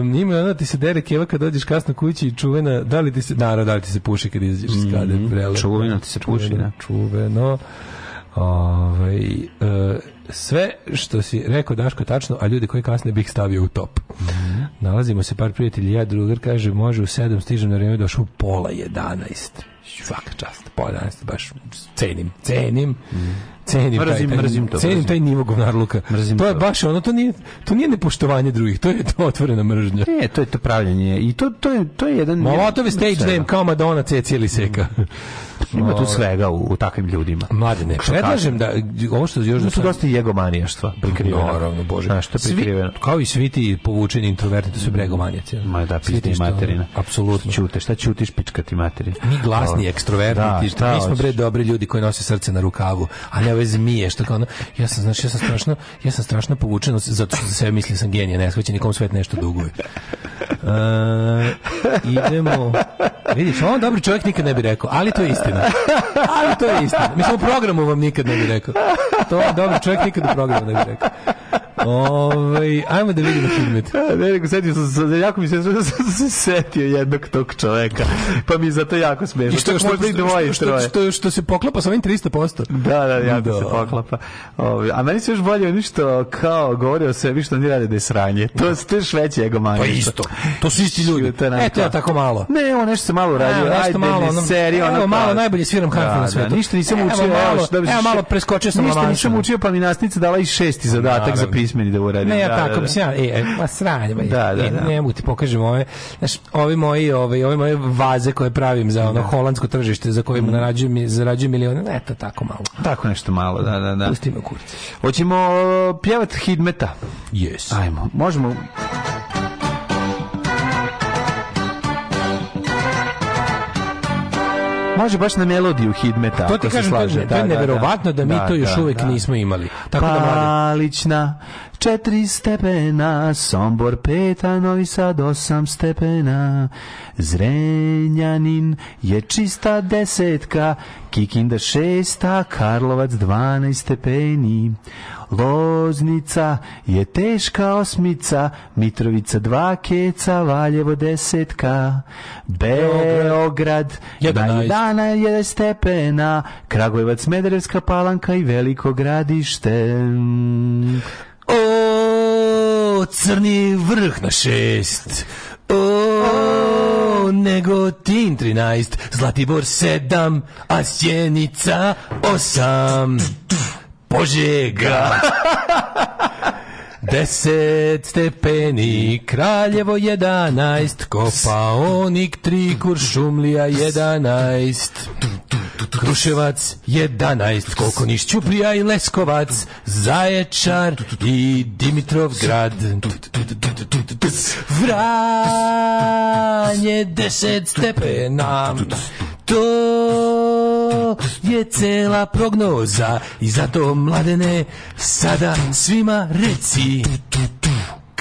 Speaker 4: Um, ima ona ti se dere keva kad dođeš kasno kući i čuvena, da li ti se, naravno, da li ti se puši kad izađeš iz kade? Mm -hmm. Čuveno
Speaker 3: ti se
Speaker 4: puši,
Speaker 3: da.
Speaker 4: čuveno, da. Čuveno. Ovaj, e, sve što si rekao Daško tačno, a ljudi koji kasne bih stavio u top. Mm -hmm. Nalazimo se par prijatelja, ja drugar kaže može u 7 stižem na vreme došao pola 11. Svaka čast, pola 11 baš cenim, cenim. Mm -hmm
Speaker 3: cenim mrzim, taj, mrzim to.
Speaker 4: Cenim mrzim. taj nivo govnarluka. Mrzim to je to. baš ono, to nije, to nije nepoštovanje drugih, to je to otvorena mržnja.
Speaker 3: Ne, to je to pravljenje. I to, to, je, to je jedan...
Speaker 4: Molotov stage name kao Madonna C cijeli seka. Mhm.
Speaker 3: Ima tu ovaj. svega u, u takvim ljudima.
Speaker 4: Mladene, predlažem da ovo što još da
Speaker 3: su dosta jegomanijaštva prikriveno. Naravno,
Speaker 4: bože. Znaš,
Speaker 3: to prikriveno.
Speaker 4: kao i svi ti povučeni introverti, to su bregomanijaci.
Speaker 3: Ma da, pisti materina.
Speaker 4: Apsolutno.
Speaker 3: Ćute, šta ćutiš pičkati materin?
Speaker 4: Mi glasni ekstroverti, da, mi smo bre dobri ljudi koji nose srce na rukavu, a ne ove zmije, što kao ono, ja sam, znaš, ja sam strašno, ja sam strašno povučen, zato što za sebe mislim da sam genije, ne shvaća nikom svet nešto duguje. Uh, idemo, vidiš, on dobri čovjek nikad ne bi rekao, ali to je istina istina. Ali to je istina. Mislim, u programu vam nikad ne bih rekao. To je dobro, čovjek nikad u programu ne bih rekao. Ove, ovaj, ajmo da vidimo Hidmet.
Speaker 3: Da, ne, nego setio sam se, jako mi se, se setio jednog tog čoveka. Pa mi je zato jako
Speaker 4: smešno. I što, što, možda i dvoje što, što, što, što, se poklapa sa ovim
Speaker 3: 300%. Da, da, jako da. se poklapa. Ove, ovaj, a meni se još bolje ništa kao govori o sebi što ne rade da je sranje. To, to veće šveće egomanje.
Speaker 4: Pa isto. To su isti ljudi. Eto ja tako malo. Ne, on
Speaker 3: nešto se malo radio. Ajde, malo, ne, seri,
Speaker 4: ono, malo, najbolje sviram harfu da, na da, svetu.
Speaker 3: Ništa nisam učio, evo
Speaker 4: malo, da evo malo preskočio sam Ništa
Speaker 3: nisam učio, pa mi nasnica dala i šesti zadatak za pismeni da uradim.
Speaker 4: Ne, ja da, tako mislim, e, ma sranje, da, da, e, e, pa pa da. ne mogu ti pokažem ove, znaš, ove moje, ove, ove moje vaze koje pravim za ono holandsko tržište za kojim mhm. narađujem, zarađujem milione, ne, to tako malo.
Speaker 3: Tako nešto malo, da, da, da.
Speaker 4: Pusti me kurci.
Speaker 3: Hoćemo pjevati Hidmeta.
Speaker 4: Yes.
Speaker 3: Ajmo,
Speaker 4: možemo... može baš na melodiju hitmeta.
Speaker 3: to ti kažem, slaže. to je da, da, da. neverovatno da, mi to još uvek nismo imali.
Speaker 4: Tako Palična 4 stepena, Sombor peta, Novi Sad osam stepena, Zrenjanin je čista desetka, Kikinda šesta, Karlovac 12 stepeni, Loznica je teška osmica, Mitrovica 2 keca, Valjevo desetka, Beograd na jedana je stepena, Kragujevac Medrevska palanka i Veliko gradište crni vrh na šest. O, Negotin 13, Zlatibor 7, a Sjenica 8. Požega. 10 stepeni, Kraljevo 11, Kopaonik 3, Kuršumlija 11. Kruševac 11, Kokoniš, Ćuprija i Leskovac, Zaječar i Dimitrovgrad. Vranje 10 stepena. To je cela prognoza i zato mladene sada svima reci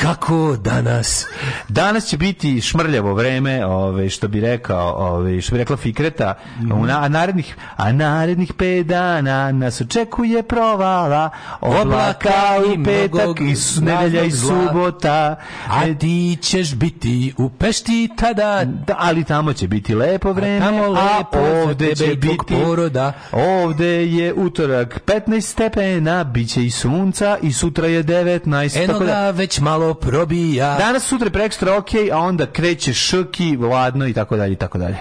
Speaker 4: kako danas? Danas će biti šmrljavo vreme, ovaj što bi rekao, ovaj što bi rekla Fikreta, mm. a narednih a narednih 5 dana nas očekuje provala oblaka i petak i nedelja i subota. A ti ćeš biti u Pešti tada, da, ali tamo će biti lepo vreme, a, tamo lepo, a ovde će biti poroda. Ovde je utorak 15 stepena, biće i sunca i sutra je 19. Eno
Speaker 3: ga već malo brzo probija.
Speaker 4: Danas, sutra, prekstra, ok, a onda kreće šoki, vladno i tako dalje i tako dalje.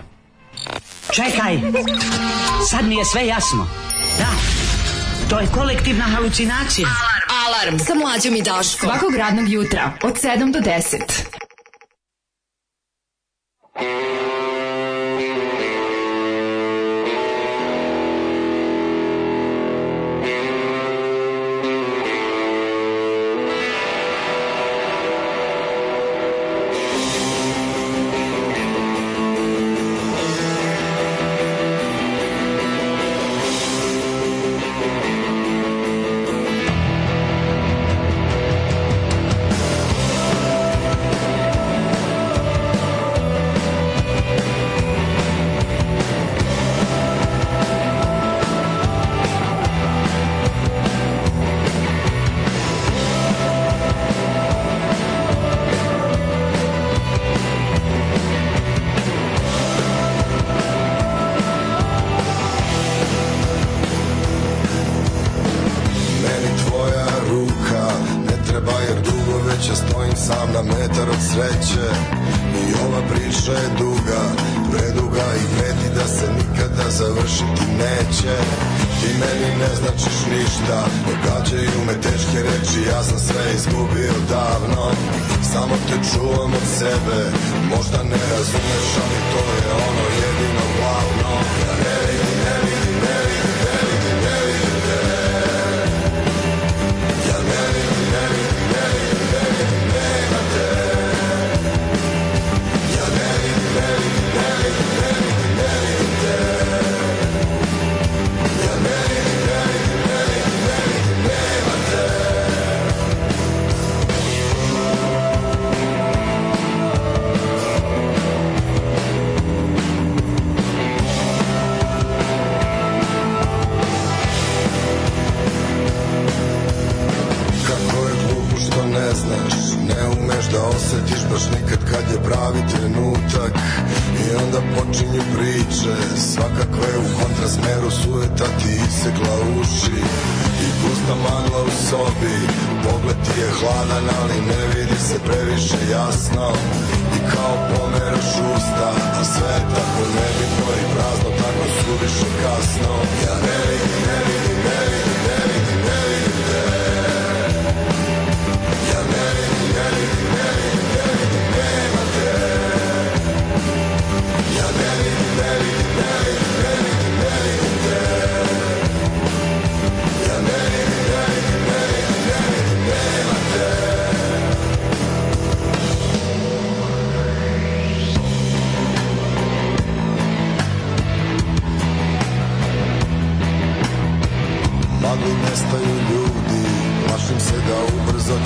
Speaker 4: Čekaj, sad mi je sve jasno. Da, to je kolektivna halucinacija. Alarm, alarm, sa mlađom i daškom. Svakog radnog jutra, od 7 do 10.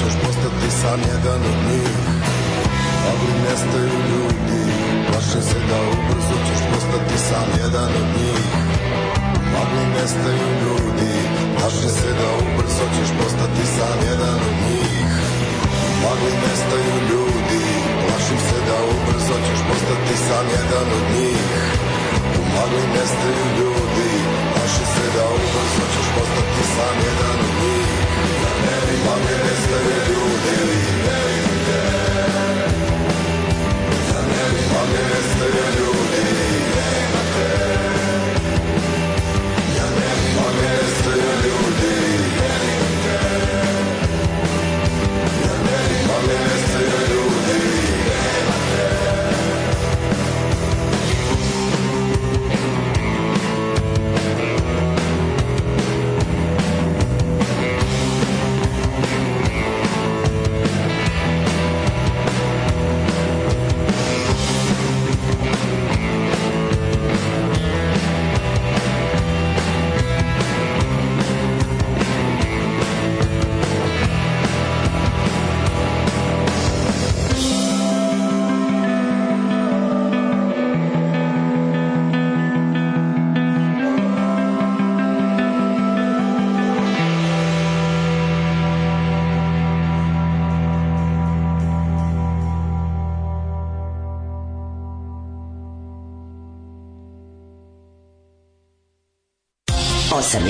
Speaker 4: ćeš postati sam jedan od njih Ali nestaju ljudi Plaše se da ubrzo ćeš postati sam jedan od njih Ali nestaju ljudi Plaše se da ubrzo ćeš postati sam jedan od njih Ali nestaju ljudi Plašim se da ubrzo ćeš postati sam jedan od njih Ali nestaju ljudi Plaši se da ubrzo ćeš postati sam jedan od njih Ali nestaju ljudi Ali nestaju ljudi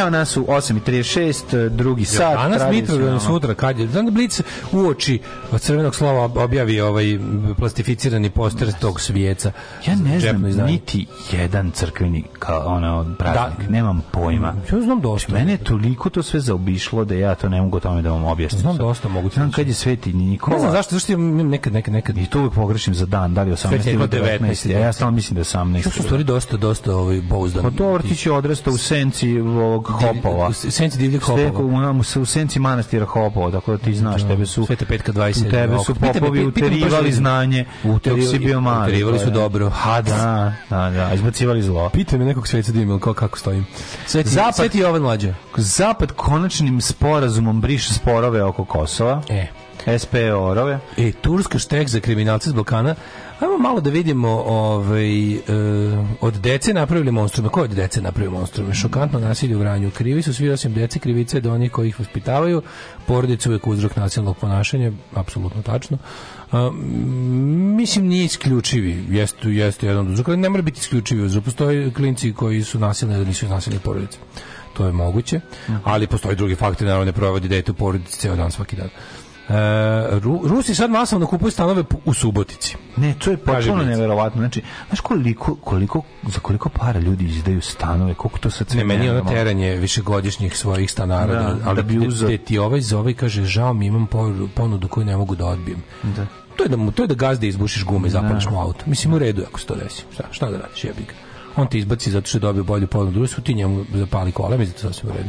Speaker 4: Evo nas u 8.36, e, drugi sat. Danas Mitrović sutra, kad je, znam da Blic u oči od Crvenog slova objavi ovaj plastificirani poster tog svijeca. Ja ne znam, izdanje. niti jedan crkveni kao ono, praznik, da. nemam pojma. Ja znam dosta. Znači, mene je toliko to sve zaobišlo da ja to ne mogu tome da vam objasnim. Znam dosta mogu. Znam kad je Sveti Nikola. Ne znam zašto, zašto je nekad, nekad, nekad. I to uvijek pogrešim za dan, da li 18 ili 19. 19. Ja stalno mislim da sam 18. To su stvari dosta, dosta ovaj, bouzdani. Pa to vrtić je odrastao u senci ovog ovog Hopova. U senci divljeg Hopova. Se, u senci manastira Hopova, tako da ti da, znaš, da. tebe su... Sveta Petka 27.
Speaker 7: Tebe su popovi uterivali znanje, uterivali, si bio mali. Uterivali su da. dobro. Ha, da, da, da, izbacivali zlo. Pite me nekog sveca Dimil, kao kako stojim. Sveti, zapad, sveti Jovan Mlađe. Zapad konačnim sporazumom briše sporove oko Kosova. E. SPO-rove. E, e, Turska štek za kriminalce s Balkana Ajmo malo da vidimo ovaj, e, od dece napravili monstrume. Ko je od dece napravio monstrume? Šokantno nasilje u Vranju. Krivi su svi osim dece, krivice do onih koji ih vaspitavaju. Porodica uvek uzrok nasilnog ponašanja, apsolutno tačno. A, mislim nije isključivi jeste jeste jedan uzrok ali ne mora biti isključivi uzrok postoje klinci koji su nasilni ali nisu nasilni porodice to je moguće mhm. ali postoji drugi faktor naravno ne provodi dete u porodici ceo dan svaki dan E, Ru, Rusi sad masovno kupuju stanove u Subotici. Ne, to je potpuno neverovatno. Znači, znaš koliko, koliko, za koliko para ljudi izdaju stanove, koliko to sad... Ne, meni je ono teranje višegodišnjih svojih stanara, da, ali da bi uzal... te, te ti ovaj zove i kaže, žao mi imam ponudu koju ne mogu da odbijem. Da. To je da, to je da gazde izbušiš gume i da. zapališ mu auto. Mislim, u redu ako se to desi. Šta, šta da radiš, jebik? On te izbaci zato što je dobio bolju ponudu, su ti njemu zapali kolem i to sasvim u redu.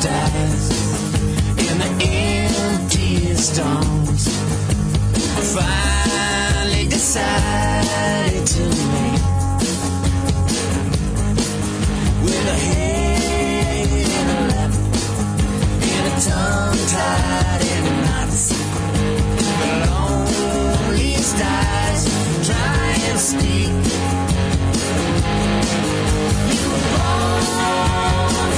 Speaker 7: stars in the empty stones, I finally decided to make with a head in a lap and a tongue tied in knots. The lonely stars try and speak. You were born.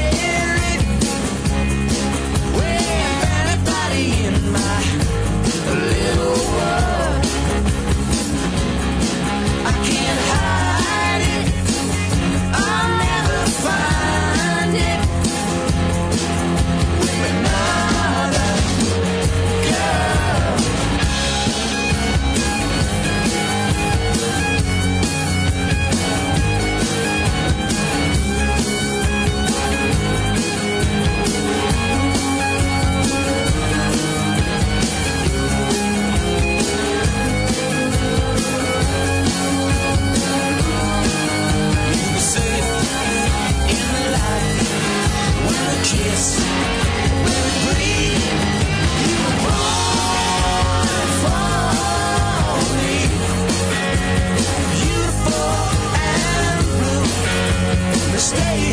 Speaker 7: stay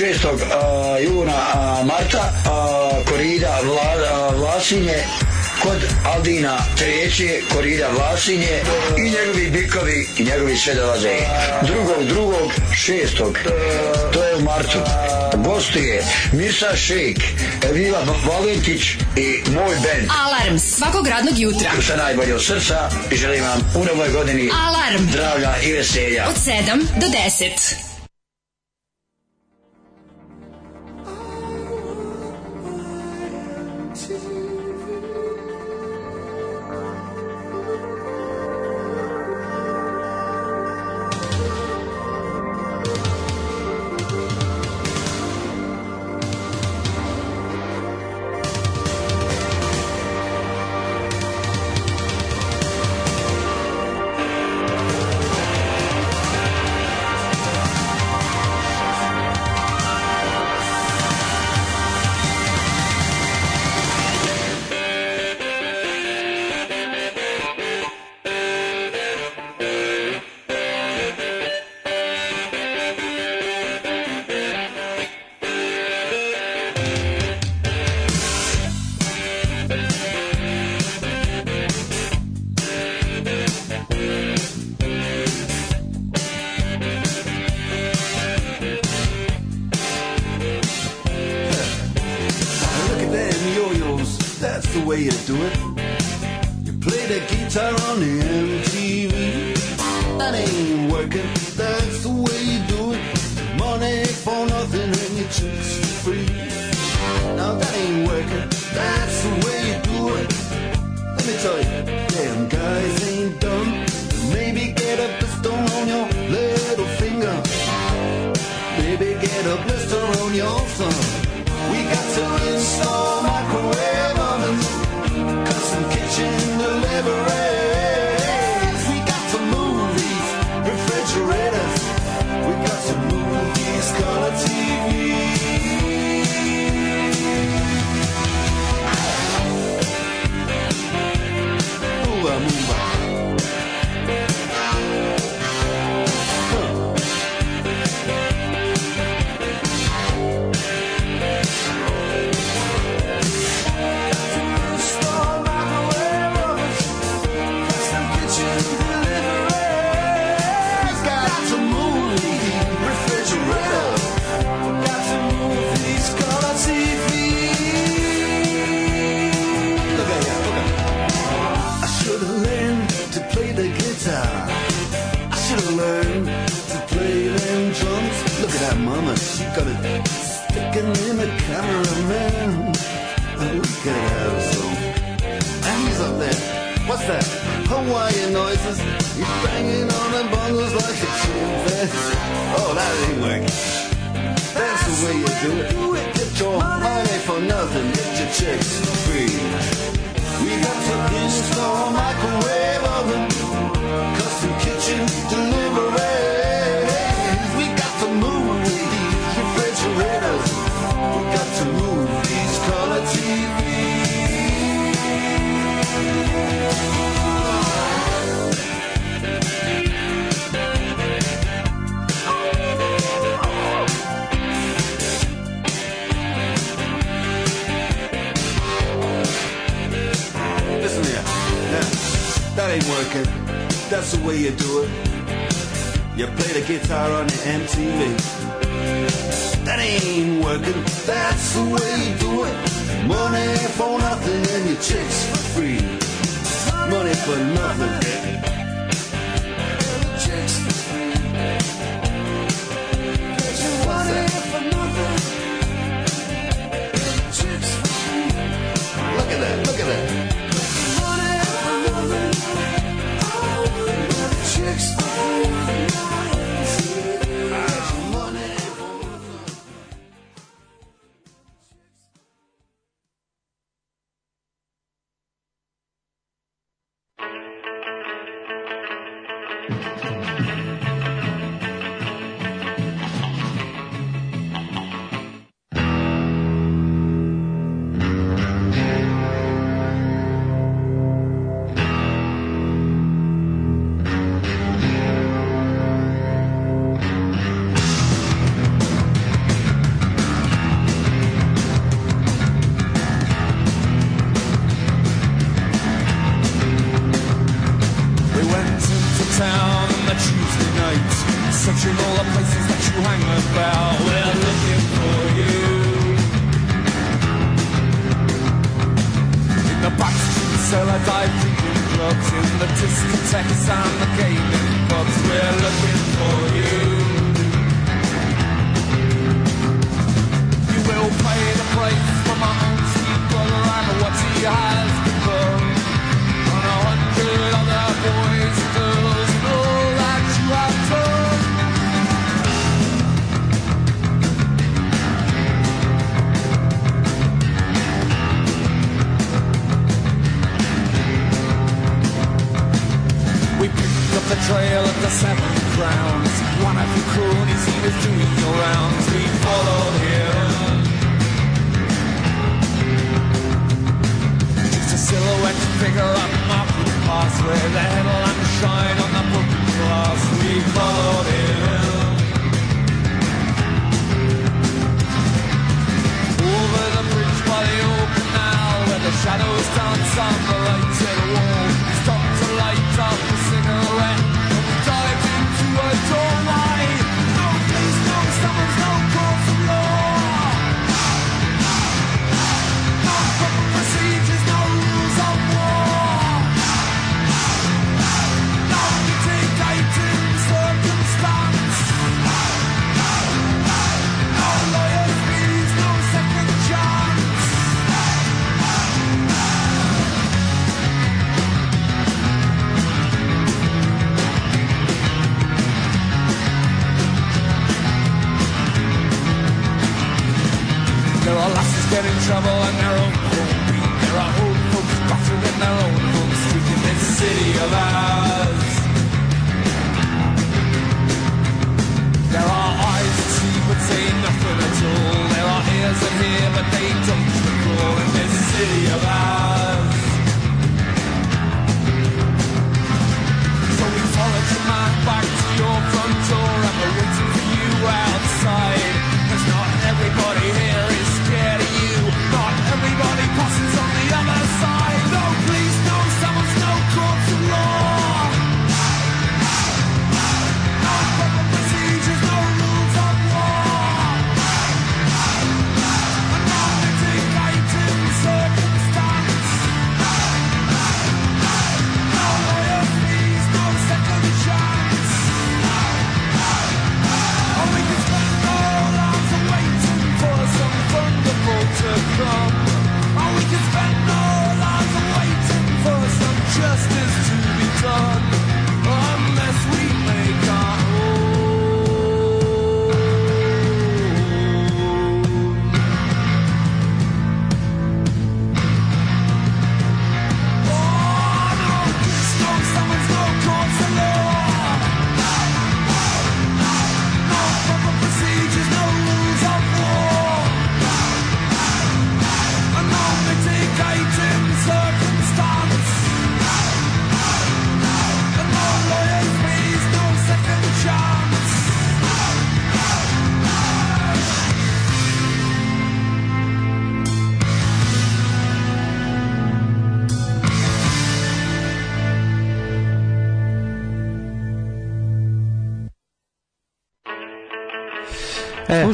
Speaker 7: 6. juna marta korida Vla, Vlasinje kod Aldina treće korida Vlasinje i njegovi bikovi i njegovi sve drugog, drugog, šestog to je u martu gostuje Misa Šejk Vila Valentić i moj band
Speaker 8: Alarm svakog radnog jutra
Speaker 7: sa najbolje od srca želim vam u novoj godini
Speaker 8: Alarm
Speaker 7: zdravlja i veselja
Speaker 8: od 7 do 10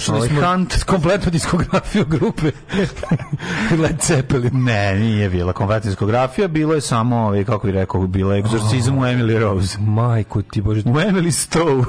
Speaker 7: slušali ovaj smo Hunt kompletnu diskografiju grupe Led Zeppelin. Ne, nije bila kompletna diskografija, bilo je samo, ovaj kako bi rekao, bilo je egzorcizam oh, u Emily Rose. Majko ti bože. U Emily Stowe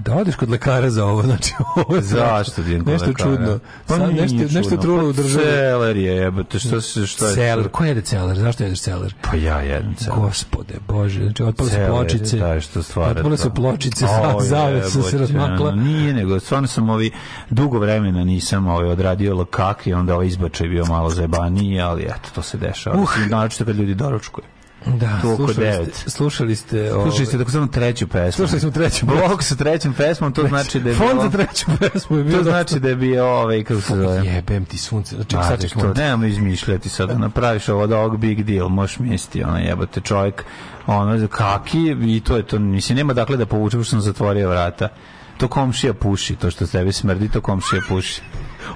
Speaker 7: da odeš kod lekara za ovo, znači ovo zašto idem kod nešto lekara? Čudno. Pa Sad, nešto čudno. Nešto trulo u pa državi. Celer je, jebote, što se šta je? Celer, ko jede celer? Zašto jedeš celer? Pa ja jedem celer. Gospode Bože, znači otpale su pločice. Da, što stvara. Otpale su pločice, sa zavesa se razmakla. Nije, nego stvarno sam ovi dugo vremena nisam ovaj odradio lokak i onda ovaj izbačaj bio malo zajebaniji, ali eto to se dešava. Uh. Naravno kad ljudi doručkuju. Da, tu slušali Ste, slušali ovaj- ste... Ove... Slušali ste tako treću pesmu. Slušali smo treću pesmu. Blok sa trećom pesmom, to Treć. znači da je bio... Fond za treću pesmu je bio... To znači da je bio ovaj, kako se zove... Jebem ti sunce. Ček, sad da ćeš to. Nemam izmišljati sada, da napraviš ovo da ovog big deal, možeš misliti, ona jebote čovjek, ono, kaki, i to je to, mislim, nema dakle da povučem što sam zatvorio vrata. To komšija puši, to što s smrdi, to komšija puši.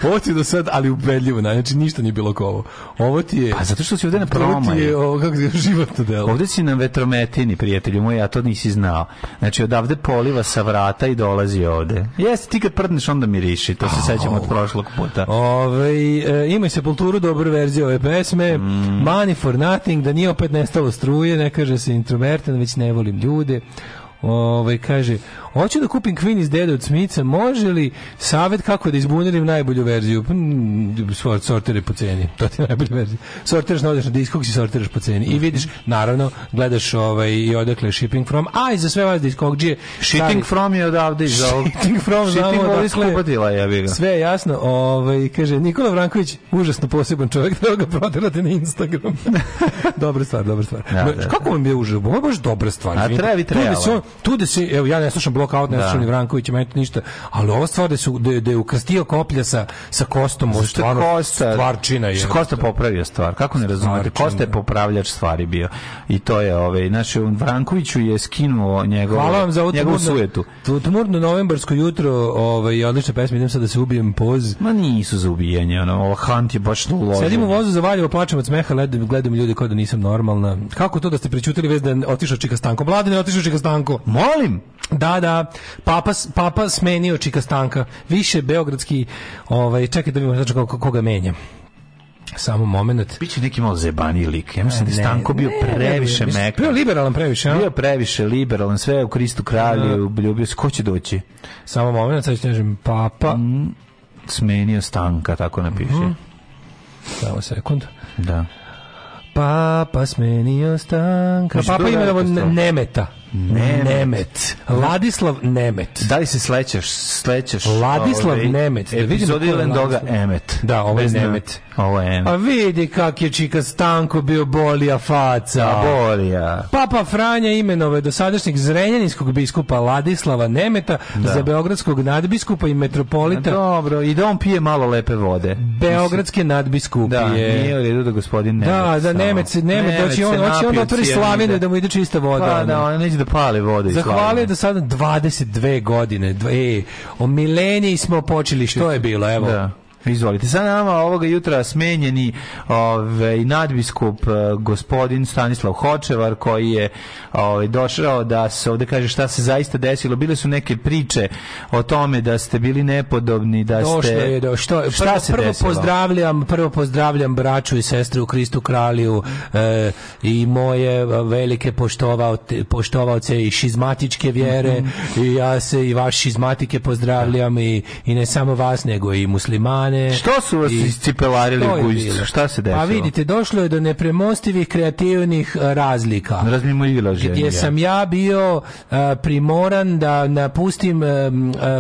Speaker 7: Ovo ti je do sad, ali ubedljivo, znači ništa nije bilo kao ovo. Ovo ti je... Pa zato što si ovdje na promaju. je ovo, kako je životno delo. Ovdje si na vetrometini, prijatelju moj, ja to nisi znao. Znači, odavde poliva sa vrata i dolazi ovde. Jeste, ti kad prdneš, onda miriši. To se sećamo od prošlog puta. Ove, e, imaj se kulturu, dobro verzije ove pesme. Mm. Money for nothing, da nije opet nestalo struje, ne kaže se introvertan, već ne volim ljude ovaj kaže, hoću da kupim Queen iz Dede od Smica, može li savet kako da izbunirim najbolju verziju? Pa, mm, Svoj Sortere po ceni, to ti je najbolja verzija. Sortiraš na da odeš na Discogs i sortiraš po ceni. I vidiš, naravno, gledaš ovaj, i odakle shipping from, a i za sve vas Discogdžije. Da shipping from je odavde iz ovog. Shipping from shipping odakle. je Sve je jasno. Ovaj, kaže, Nikola Vranković, užasno poseban čovjek, treba da ga proterati na Instagram. dobra stvar, dobra stvar. Ja, da, da. Kako vam je užasno? Ovo je baš dobra stvar. A treba bi tu da se evo ja ne slušam out ne da. slušam ni Vranković meni ništa, ali ova stvar da su da, da je ukrstio koplja sa sa Kostom, Zašto stvarno Kosta, stvarčina je. Kosta popravio stvar. Kako ne razumete? Kosta je popravljač stvari bio. I to je ovaj naš Vrankoviću je skinuo njegovu Hvala vam za njegovu sujetu. Tmurno novembarsko jutro, ovaj odlična pesma, idem sad da se ubijem poz. Ma nisu za ubijanje, ono, ova Hunt je baš ložen. Sedim u vozu za Valjevo, plačem od smeha, gledam, gledam ljude kao da nisam normalna. Kako to da ste prećutili vez da otišao Čika Stanko? Mladen otišao Čika Stanko. Molim. Da, da, papa, papa smenio Čika Stanka. Više beogradski, ovaj, čekaj da vidimo znači koga, koga menja. Samo moment. Biće neki malo zebani lik. Ja mislim da je Stanko bio ne, previše mek. Bio liberalan previše, ja? Bio previše liberalan, sve u Kristu kralju, da. ljubio se. Ko će doći? Samo moment, sad ću nežem, papa... Mm, smenio Stanka, tako napiše. Mm -hmm. Samo sekund. Da. Papa smenio Stanka. Pa papa ima da Nemeta. Nemet. Nemet. Ladislav Nemet. Da li se slećaš? Slećaš? Ladislav ovaj, Nemet. Da vidim Emet. Da, ovaj Nemet.
Speaker 9: Ovo je. A vidi kak je Čika Stanko bio bolija faca. Bolija. Papa Franja imenove dosadašnjeg zrenjaninskog biskupa Ladislava Nemeta da. za beogradskog nadbiskupa i metropolita. Dobro, i da on pije malo lepe vode. Beogradske nadbiskupije. Da, nije u redu da gospodin Nemet. Da, da Nemec, Nemet, Nemet hoće on, hoće on da otvori slavine da mu ide čista voda. Pa, da, on neće da pali vode iz Zahvalio je do 22 godine. Dve, e, o mileniji smo počeli, što je bilo, evo. Da. Izvolite. Sa nama ovoga jutra smenjeni ovaj, nadbiskup eh, gospodin Stanislav Hočevar koji je ovaj, došao da se ovde kaže šta se zaista desilo. Bile su neke priče o tome da ste bili nepodobni, da Došlo ste... Je do, što, prvo, šta se prvo desilo? Pozdravljam, prvo pozdravljam braću i sestre u Kristu Kralju e, i moje velike poštovaoce, poštovalce i šizmatičke vjere mm -hmm. i ja se i vaš šizmatike pozdravljam da. i, i ne samo vas nego i muslimane strane. Što su vas iscipelarili u kućicu? Šta se pa desilo? Pa vidite, došlo je do nepremostivih kreativnih e, razlika. Razmimo ženja. Gdje sam ja bio uh, primoran da napustim uh,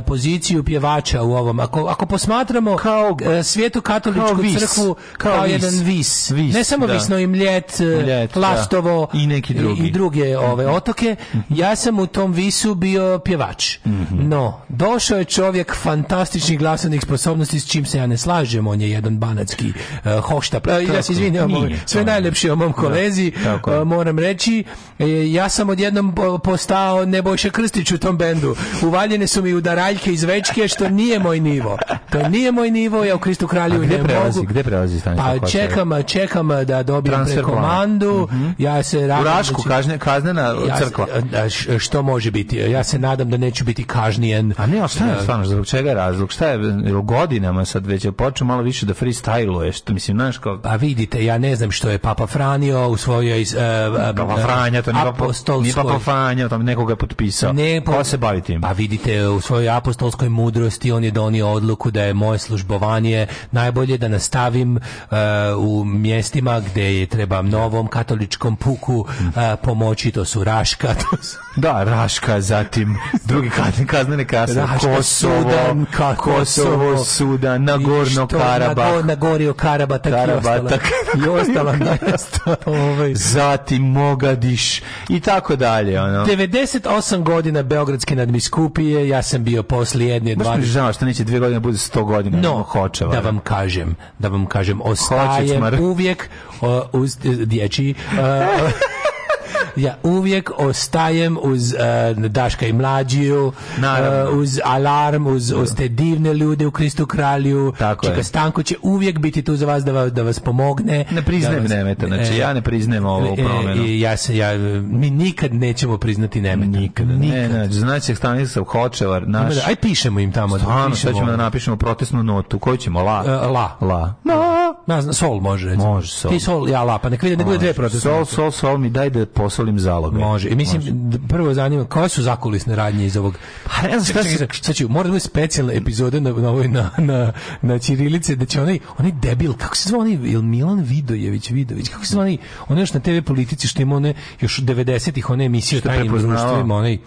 Speaker 9: poziciju pjevača u ovom. Ako, ako posmatramo kao, uh, svijetu katoličku kao vis, crkvu kao, kao vis, jedan vis. vis. Ne samo da. visno i mljet, mljet da. lastovo da. i neki drugi. I, i druge mhm. ove otoke. Mhm. ja sam u tom visu bio pjevač. Mhm. No, došao je čovjek fantastičnih glasovnih sposobnosti s čim se ja ne slažem, on je jedan banatski uh, e, hošta. E, ja se izvinjam, sve najlepše o mom da, kolezi, uh, moram reći. ja sam odjednom postao Nebojša Krstić u tom bendu. Uvaljene su mi udaraljke iz večke, što nije moj nivo. To nije moj nivo, ja u Kristu kralju ne prelazi, mogu. Gde prelazi Pa čekam, čekam da dobijem Transfer prekomandu. Mm -hmm. Ja se radim... U Rašku, da kažne, kaznena crkva. Se, da, što može biti? Ja se nadam da neću biti kažnijen. A ne, a šta stvarno? Zbog čega je razlog? Šta je godinama sad već da je počeo malo više da freestyluje, što mislim, znaš kao... Pa vidite, ja ne znam što je Papa Franjo u svojoj... Uh, Papa e, Franja, to nije Papa, nije Papa Franja, tam nekoga je potpisao. Ne, po, Ko se bavi tim? Pa vidite, u svojoj apostolskoj mudrosti on je donio odluku da je moje službovanje najbolje da nastavim uh, u mjestima gde je treba novom katoličkom puku uh, pomoći, to su Raška, to su... Da, Raška, zatim drugi kaznene kasne, Raška, Kosovo, Sudan, Kosovo, Kosovo, Sudan, na što, Karabah. Nago, Nagorio Karabatak, Karabatak. i ostala. I ostala ovaj. Zatim Mogadiš i tako dalje. Ono. 98 godina Beogradske nadmiskupije, ja sam bio posle jedne... Možeš 20... mi žao što neće dve godine bude 100 godina. No, hočeva, da vam kažem, da vam kažem, ostajem uvijek uh, uz dječji... Uh, ja uvijek ostajem uz uh, Daška i Mlađiju, uh, uz Alarm, uz, uz, te divne ljude u Kristu Kralju. Tako Čeka je. Stanko će uvijek biti tu za vas da vas, da vas pomogne. Ne priznajem da vas, nemeta, znači e, ja ne priznajem ovu promenu. E, ja, se, ja, mi nikad nećemo priznati nemeta. Nikad. nikad. Ne, ne, znači Stanislav Hočevar, naš... Aj pišemo im tamo. Stvarno, sad ćemo da napišemo protestnu notu. Koju ćemo? La? Eh, la. La. Na. No. Sol može. Može sol. Ti sol, ja la, pa nek vide, ne bude dve protestne Sol, sol, sol mi daj da posao pošalim zaloge. Može. I mislim, Može. prvo zanima, koje su zakulisne radnje iz ovog? Pa ne znam šta se... šta će, mora da bude specijalna epizoda na, na, ovoj, na, na, na Čirilice, da će onaj, onaj debil, kako se zove onaj, il Milan Vidojević, Vidović, kako se zove onaj, onaj još na TV politici što ima one, još 90-ih one emisije o tajnim društvima, onaj,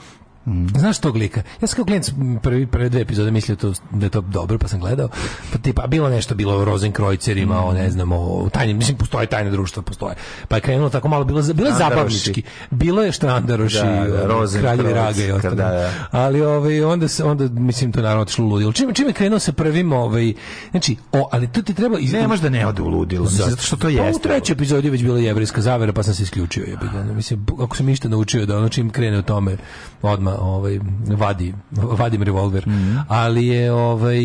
Speaker 9: Mm. Znaš tog lika? Ja sam kao klient prvi, prve dve epizode mislio to, da je to dobro, pa sam gledao. Pa tipa, bilo nešto, bilo o Rosenkrojcerima, mm. o ne znam, o tajnim, mislim, postoje tajne društva, postoje. Pa je krenulo tako malo, bilo, bilo je zabavnički. Bilo je Štandaroši, da, da, Kraljevi Raga i ostalo. Da, da. Ali ovaj, onda, se, onda, mislim, to naravno otišlo u ludilo. Čime, čime krenuo se prvim, ovaj, znači, o, ali tu ti treba...
Speaker 10: Iz... Ne, da ne ode
Speaker 9: u
Speaker 10: ludilo, mislim, zato što to jeste. Pa u
Speaker 9: trećoj epizodi već bila jevrijska zavera, pa sam se isključio. Je, mislim, ako sam ništa naučio da ono čim krene u tome, odmah ovaj vadi vadim revolver. Mm -hmm. Ali je ovaj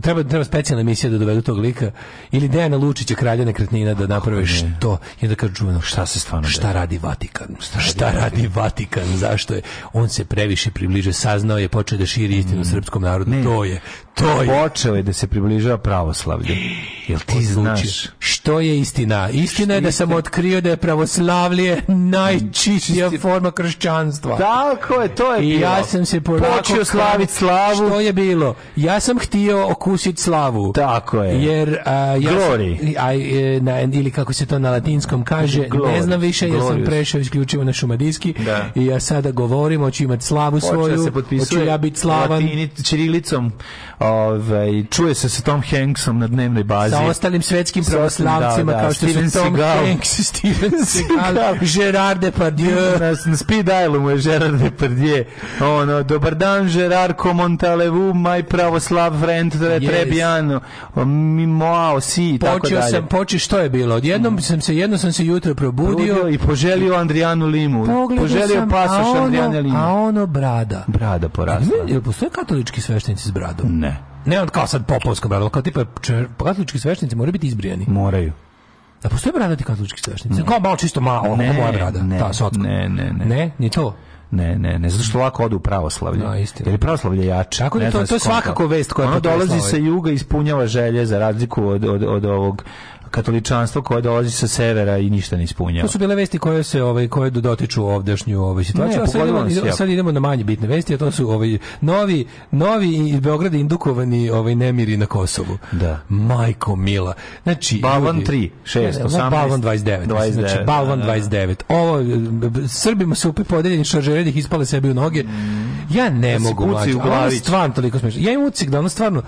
Speaker 9: treba treba specijalna misija da dovedu tog lika ili Dejana Lučića kralja nekretnina da naprave što i da kaže čuveno šta se stvarno šta radi Vatikan šta, šta radi Vatikan zašto je on se previše približe saznao je počeo da širi istinu mm. srpskom narodu ne. to je to je. Počeo
Speaker 10: da se približava pravoslavlju.
Speaker 9: Jel ti znaš? Što je istina? Istina je da sam otkrio da je pravoslavlje najčišća forma kršćanstva.
Speaker 10: Tako je, to je
Speaker 9: I
Speaker 10: bilo.
Speaker 9: ja sam se počeo slaviti slavu. Što je bilo? Ja sam htio okusiti slavu.
Speaker 10: Tako je.
Speaker 9: Jer, a, ja Glory. Sam, a, e, na, ili kako se to na latinskom kaže, Glory. ne znam više, ja sam prešao isključivo na šumadijski. Da. I ja sada govorim, hoću imati slavu svoju, hoću ja biti slavan.
Speaker 10: Latini, čirilicom Ove, ovaj, čuje se sa Tom Hanksom na dnevnoj bazi. Sa
Speaker 9: ostalim svetskim da, pravoslavcima da, da, kao što Steven su Tom Seagal. Hanks, Steven
Speaker 10: Seagal, Gerard Depardieu. Na, na speed dialu je Gerard Depardieu. Ono, dobar dan, Gerard, komontalevu, my pravoslav friend, yes. trebijano, mimoao, si, i tako dalje.
Speaker 9: Sam, počeo što je bilo? Jednom mm. sam se, jedno sam se jutro probudio.
Speaker 10: probudio I poželio Andrijanu Limu. Poželio sam, pasoš Andrijane Limu.
Speaker 9: A ono brada.
Speaker 10: Brada porasla. Jel
Speaker 9: postoje katolički sveštenici s bradom?
Speaker 10: Ne.
Speaker 9: Ne on kao sad popovsko brado, kao tipa katolički sveštenici moraju biti izbrijani.
Speaker 10: Moraju.
Speaker 9: Da postoje bradati katolički sveštenici? Kao malo čisto malo,
Speaker 10: ne,
Speaker 9: moja brada,
Speaker 10: ne,
Speaker 9: ta
Speaker 10: sotka. Ne,
Speaker 9: ne,
Speaker 10: ne.
Speaker 9: Ne, ni to?
Speaker 10: Ne, ne, ne, zato što lako odu u pravoslavlje. Da, no, Jer je pravoslavlje jače. Tako
Speaker 9: da to, to je svakako vest koja
Speaker 10: ono dolazi ovaj. sa juga ispunjava želje za razliku od, od, od ovog katoličanstvo koje dolazi sa severa i ništa ne ispunjava.
Speaker 9: To su bile vesti koje se ovaj koje dotiču ovdašnju ovaj situaciju. Ne, a sad, idemo, sad idemo na manje bitne vesti, a to su ovaj novi novi iz Beograda indukovani ovaj nemiri na Kosovu.
Speaker 10: Da.
Speaker 9: Majko mila. Znači Balvan
Speaker 10: 3, 6, 18,
Speaker 9: Balvan 29. 29 znači Balvan 29. Da, da, da. Ovo Srbima se opet podeljeni šaržeredi ispale sebi u noge. Ja ne da mogu.
Speaker 10: Glavi. Stvarno
Speaker 9: toliko smešno. Ja imam utisak da ono stvarno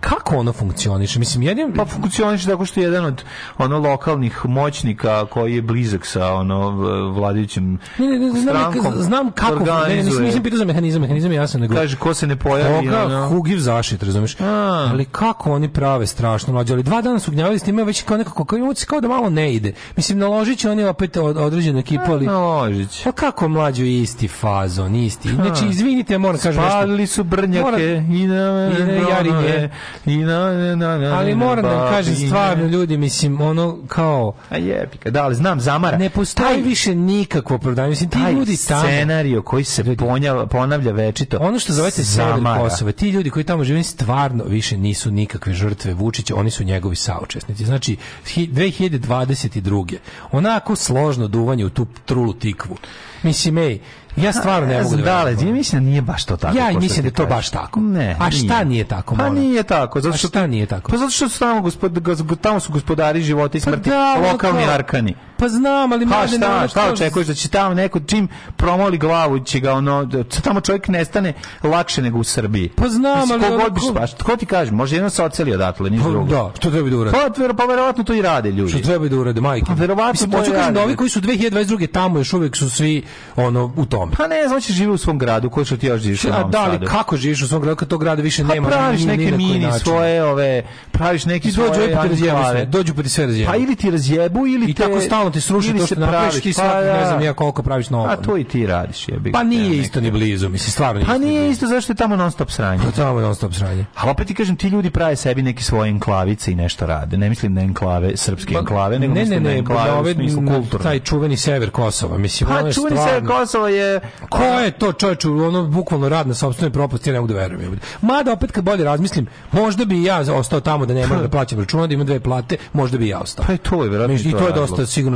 Speaker 9: kako ono funkcioniše? Mislim, jedin...
Speaker 10: Pa funkcioniše tako što je jedan od ono lokalnih moćnika koji je blizak sa ono vladajućim ne, ne, ne,
Speaker 9: znam, znam kako, organizuje. ne, nisam, nisam pitao za mehanizam, mehanizam je jasno. Nego,
Speaker 10: Kaže, ko se ne pojavi. Koga,
Speaker 9: ono... hugiv zašit, razumiješ? A. Ali kako oni prave strašno mlađe, ali dva dana su gnjavili s time već kao nekako, kao, kao, kao da malo ne ide. Mislim, naložit će oni opet od, određenu ekipu, e, ali... Naložit će. Pa kako mlađu isti fazon, isti. Znači, izvinite, moram kažem nešto. Spalili
Speaker 10: su brnjake i na... I na jarinje. I na,
Speaker 9: na, na, na, ali moram da kažem stvarno ljudi mislim ono kao
Speaker 10: a jebi da ali znam zamara
Speaker 9: ne postoji taj, više nikakvo prodanje mislim
Speaker 10: ti
Speaker 9: ljudi
Speaker 10: tamo scenario koji se ljudi, ponjava, ponavlja večito
Speaker 9: ono što zovete sever Kosova ti ljudi koji tamo žive stvarno više nisu nikakve žrtve Vučića oni su njegovi saučesnici znači 2022 onako složno duvanje u tu trulu tikvu mislim ej Ja stvarno ne mogu da verujem.
Speaker 10: Da, mislim da nije baš to tako.
Speaker 9: Ja mislim da je to baš tako. Ne. A šta nije tako?
Speaker 10: Pa nije tako,
Speaker 9: zato što nije tako.
Speaker 10: Pa zato što su tamo gospod tamo su gospodari života i pa smrti, da, lokalni arkani.
Speaker 9: Pa znam, ali
Speaker 10: mlade... Ha, šta, nema, šta očekuješ da će tamo neko, čim promoli glavu, će ga ono, da tamo čovjek nestane lakše nego u Srbiji.
Speaker 9: Pa znam, Mislim, ali... Kogod
Speaker 10: ono, ko... ti kaže, može jedno se oceli odatle, ništa pa drugo.
Speaker 9: Da, što treba da urade?
Speaker 10: Pa, pa verovatno to i rade ljudi. Što
Speaker 9: treba da urade, majke. Pa verovatno Mislim, to i da rade. Da koji su 2022. tamo još uvijek su svi ono, u tome.
Speaker 10: Pa ne, znači žive u svom gradu, koji što ti još živiš
Speaker 9: A, da, ali kako živiš u svom gradu, kad to grada više pa, nema?
Speaker 10: praviš neke ni mini svoje, ove, praviš neke
Speaker 9: svoje... dođu pa, pa
Speaker 10: ti
Speaker 9: sve razjebu.
Speaker 10: Pa ili ti razjebu, ili te... I tako
Speaker 9: stalno ti sruši to što napraviš, ti sad pa, pa, ne da. znam ja koliko praviš novo. A
Speaker 10: to i ti radiš, jebi. Pa
Speaker 9: nije ja, isto ni blizu, mislim stvarno.
Speaker 10: Pa nije isto, zašto je tamo non stop sranje.
Speaker 9: Pa tamo non stop sranje. A opet ti kažem ti ljudi prave sebi neki svoje enklavice i nešto rade. Ne mislim na enklave, srpske ba, enklave, nego
Speaker 10: ne, ne, ne, enklave, da ove, kulturne. Taj čuveni sever Kosova, mislim,
Speaker 9: pa, ono je
Speaker 10: čuveni
Speaker 9: sever Kosova je ko je to čovjek, ono bukvalno rad na sopstvenoj propasti, ne mogu da verujem. Mada opet kad bolje razmislim, možda bi ja ostao tamo da ne moram da hm. plaćam račune, da imam dve plate, možda bi ja ostao. Pa i to je verovatno. I to je dosta sigurno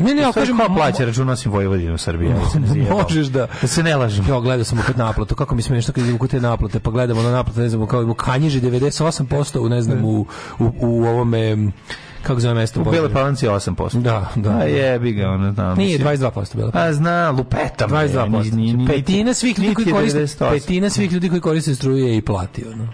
Speaker 10: Ne,
Speaker 9: ne, ja kažem ko
Speaker 10: plaća račun osim Vojvodinu Srbije.
Speaker 9: Možeš da. Da
Speaker 10: se
Speaker 9: ne
Speaker 10: lažem. Ja
Speaker 9: gledao sam opet naplatu, kako mi smešno kad idemo kod naplate, pa gledamo na naplatu, ne znam, kao u Kanjiži 98% u ne znam u u, u ovome kako zove mesto? U
Speaker 10: Bele Palanci 8%.
Speaker 9: Da, da. A pa da.
Speaker 10: jebi ga, ono znam.
Speaker 9: Nije, 22% Bele Palanci. A pa
Speaker 10: zna, lupeta.
Speaker 9: 22%. Ni, ni, znači, petina svih ljudi koji koriste, petina svih ljudi koji koriste struje i plati, ono.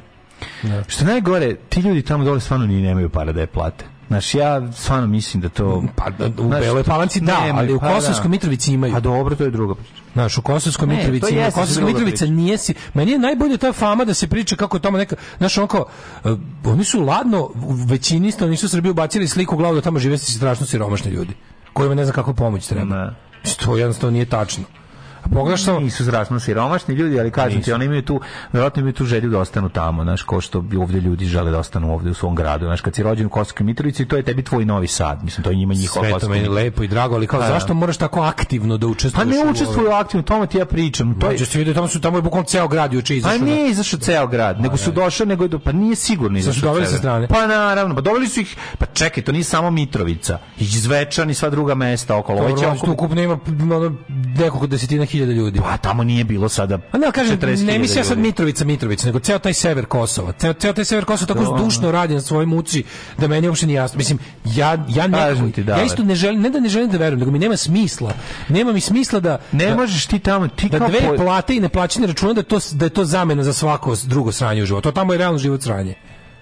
Speaker 10: Da. Što najgore, ti ljudi tamo dole stvarno ni nemaju para da je plate. Znaš, ja stvarno mislim da to...
Speaker 9: Pa, da, u znaš, Beloj Palanci da, nema, ali u pa, da. Kosovskoj Mitrovici imaju. A pa
Speaker 10: dobro, to je druga priča.
Speaker 9: Znaš, u Kosovskoj Mitrovici ima. Kosovskoj Mitrovica nije si... Meni je najbolje ta fama da se priča kako tamo neka... Znaš, on kao... Uh, e, oni su ladno, u većini isto, nisu Srbiju bacili sliku u glavu da tamo žive strašno siromašni ljudi kojima ne znam kako pomoć treba. Ne. Da. To jednostavno nije tačno
Speaker 10: pogledaš što... Nisu zdravstveno siromašni ljudi, ali kažem ti, oni imaju tu, verovatno imaju tu želju da ostanu tamo, znaš, ko što ovdje ljudi žele da ostanu ovdje u svom gradu. Znaš, kad si rođen u Kosovskoj Mitrovici, to je tebi tvoj novi sad. Mislim, to je njima njihov Sve
Speaker 9: to
Speaker 10: meni
Speaker 9: lepo i drago, ali kao, A, pa da. zašto moraš tako aktivno da učestvuješ?
Speaker 10: Pa ne učestvuju ove... aktivno, tome ti ja pričam. To je... Mađu,
Speaker 9: ide, tamo su tamo je bukvalno ceo
Speaker 10: grad
Speaker 9: juče pa
Speaker 10: izašao. Pa nije izašao ceo grad, nego su došli, nego je do... pa nije sigurno izašao. Doveli sa strane. Pa naravno, pa doveli su ih. Pa čekaj, to nije samo Mitrovica. I Zvečan i sva druga mesta okolo.
Speaker 9: Ovo ovaj će ukupno ima nekoliko desetina 100.000 ljudi.
Speaker 10: Pa tamo nije bilo sada.
Speaker 9: A ne, da, kažem, ne mislim ja sad Mitrovica, Mitrovica, nego ceo taj sever Kosova. Ceo, ceo taj sever Kosova tako da, zdušno radi na svojoj muci da meni uopšte nije jasno. Mislim, ja ja nekako, ti, da, ja da. isto ne želim, ne da ne želim da verujem, nego mi nema smisla. Nema mi smisla da
Speaker 10: ne
Speaker 9: da,
Speaker 10: možeš ti tamo ti
Speaker 9: da dve plate i neplaćeni računa da to da je to zamena za svako drugo sranje u životu. To tamo je realno život sranje.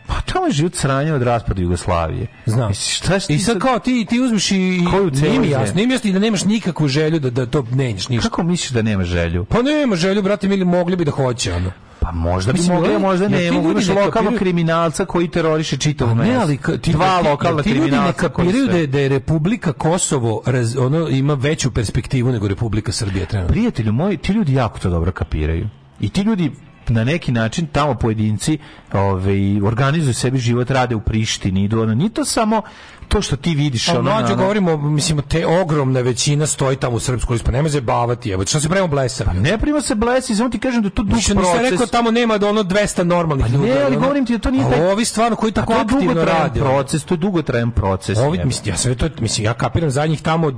Speaker 10: Pa to je život sranja od raspada Jugoslavije.
Speaker 9: Znam. I, šta I sad kao ti, ti uzmiš i Koju nije jasno, nije jasno i da nemaš nikakvu želju da, da to menjaš ništa.
Speaker 10: Kako misliš da nema želju?
Speaker 9: Pa nema želju, brate, mi mogli bi da hoće, ono.
Speaker 10: Pa možda bi Mislim, mogli, možda ne, mogu imaš lokalnog kriminalca koji teroriše čitavo mesto. Pa ne, ali ti, dva ti, lokalna ti ljudi ne kapiraju
Speaker 9: da je, da je Republika Kosovo raz, ono ima veću perspektivu nego Republika Srbija trenutno.
Speaker 10: Prijatelju moji, ti ljudi jako to dobro kapiraju. I ti ljudi na neki način tamo pojedinci ovaj, organizuju sebi život, rade u Prištini, idu ono, ni to samo to što ti vidiš ono
Speaker 9: mlađe ono... govorimo mislim te ogromna većina stoji tamo u srpskoj pa nema se bavati evo što se pravimo blesa pa
Speaker 10: ne prima se blesi samo ti kažem da to dug Mišljeno proces nisam rekao
Speaker 9: tamo nema do ono 200 normalnih pa ljudi
Speaker 10: ne ali govorim ti da to nije
Speaker 9: taj ovi stvarno koji tako aktivno
Speaker 10: rade proces to je dugotrajan proces
Speaker 9: ovi mislim ja sve to mislim ja kapiram za njih tamo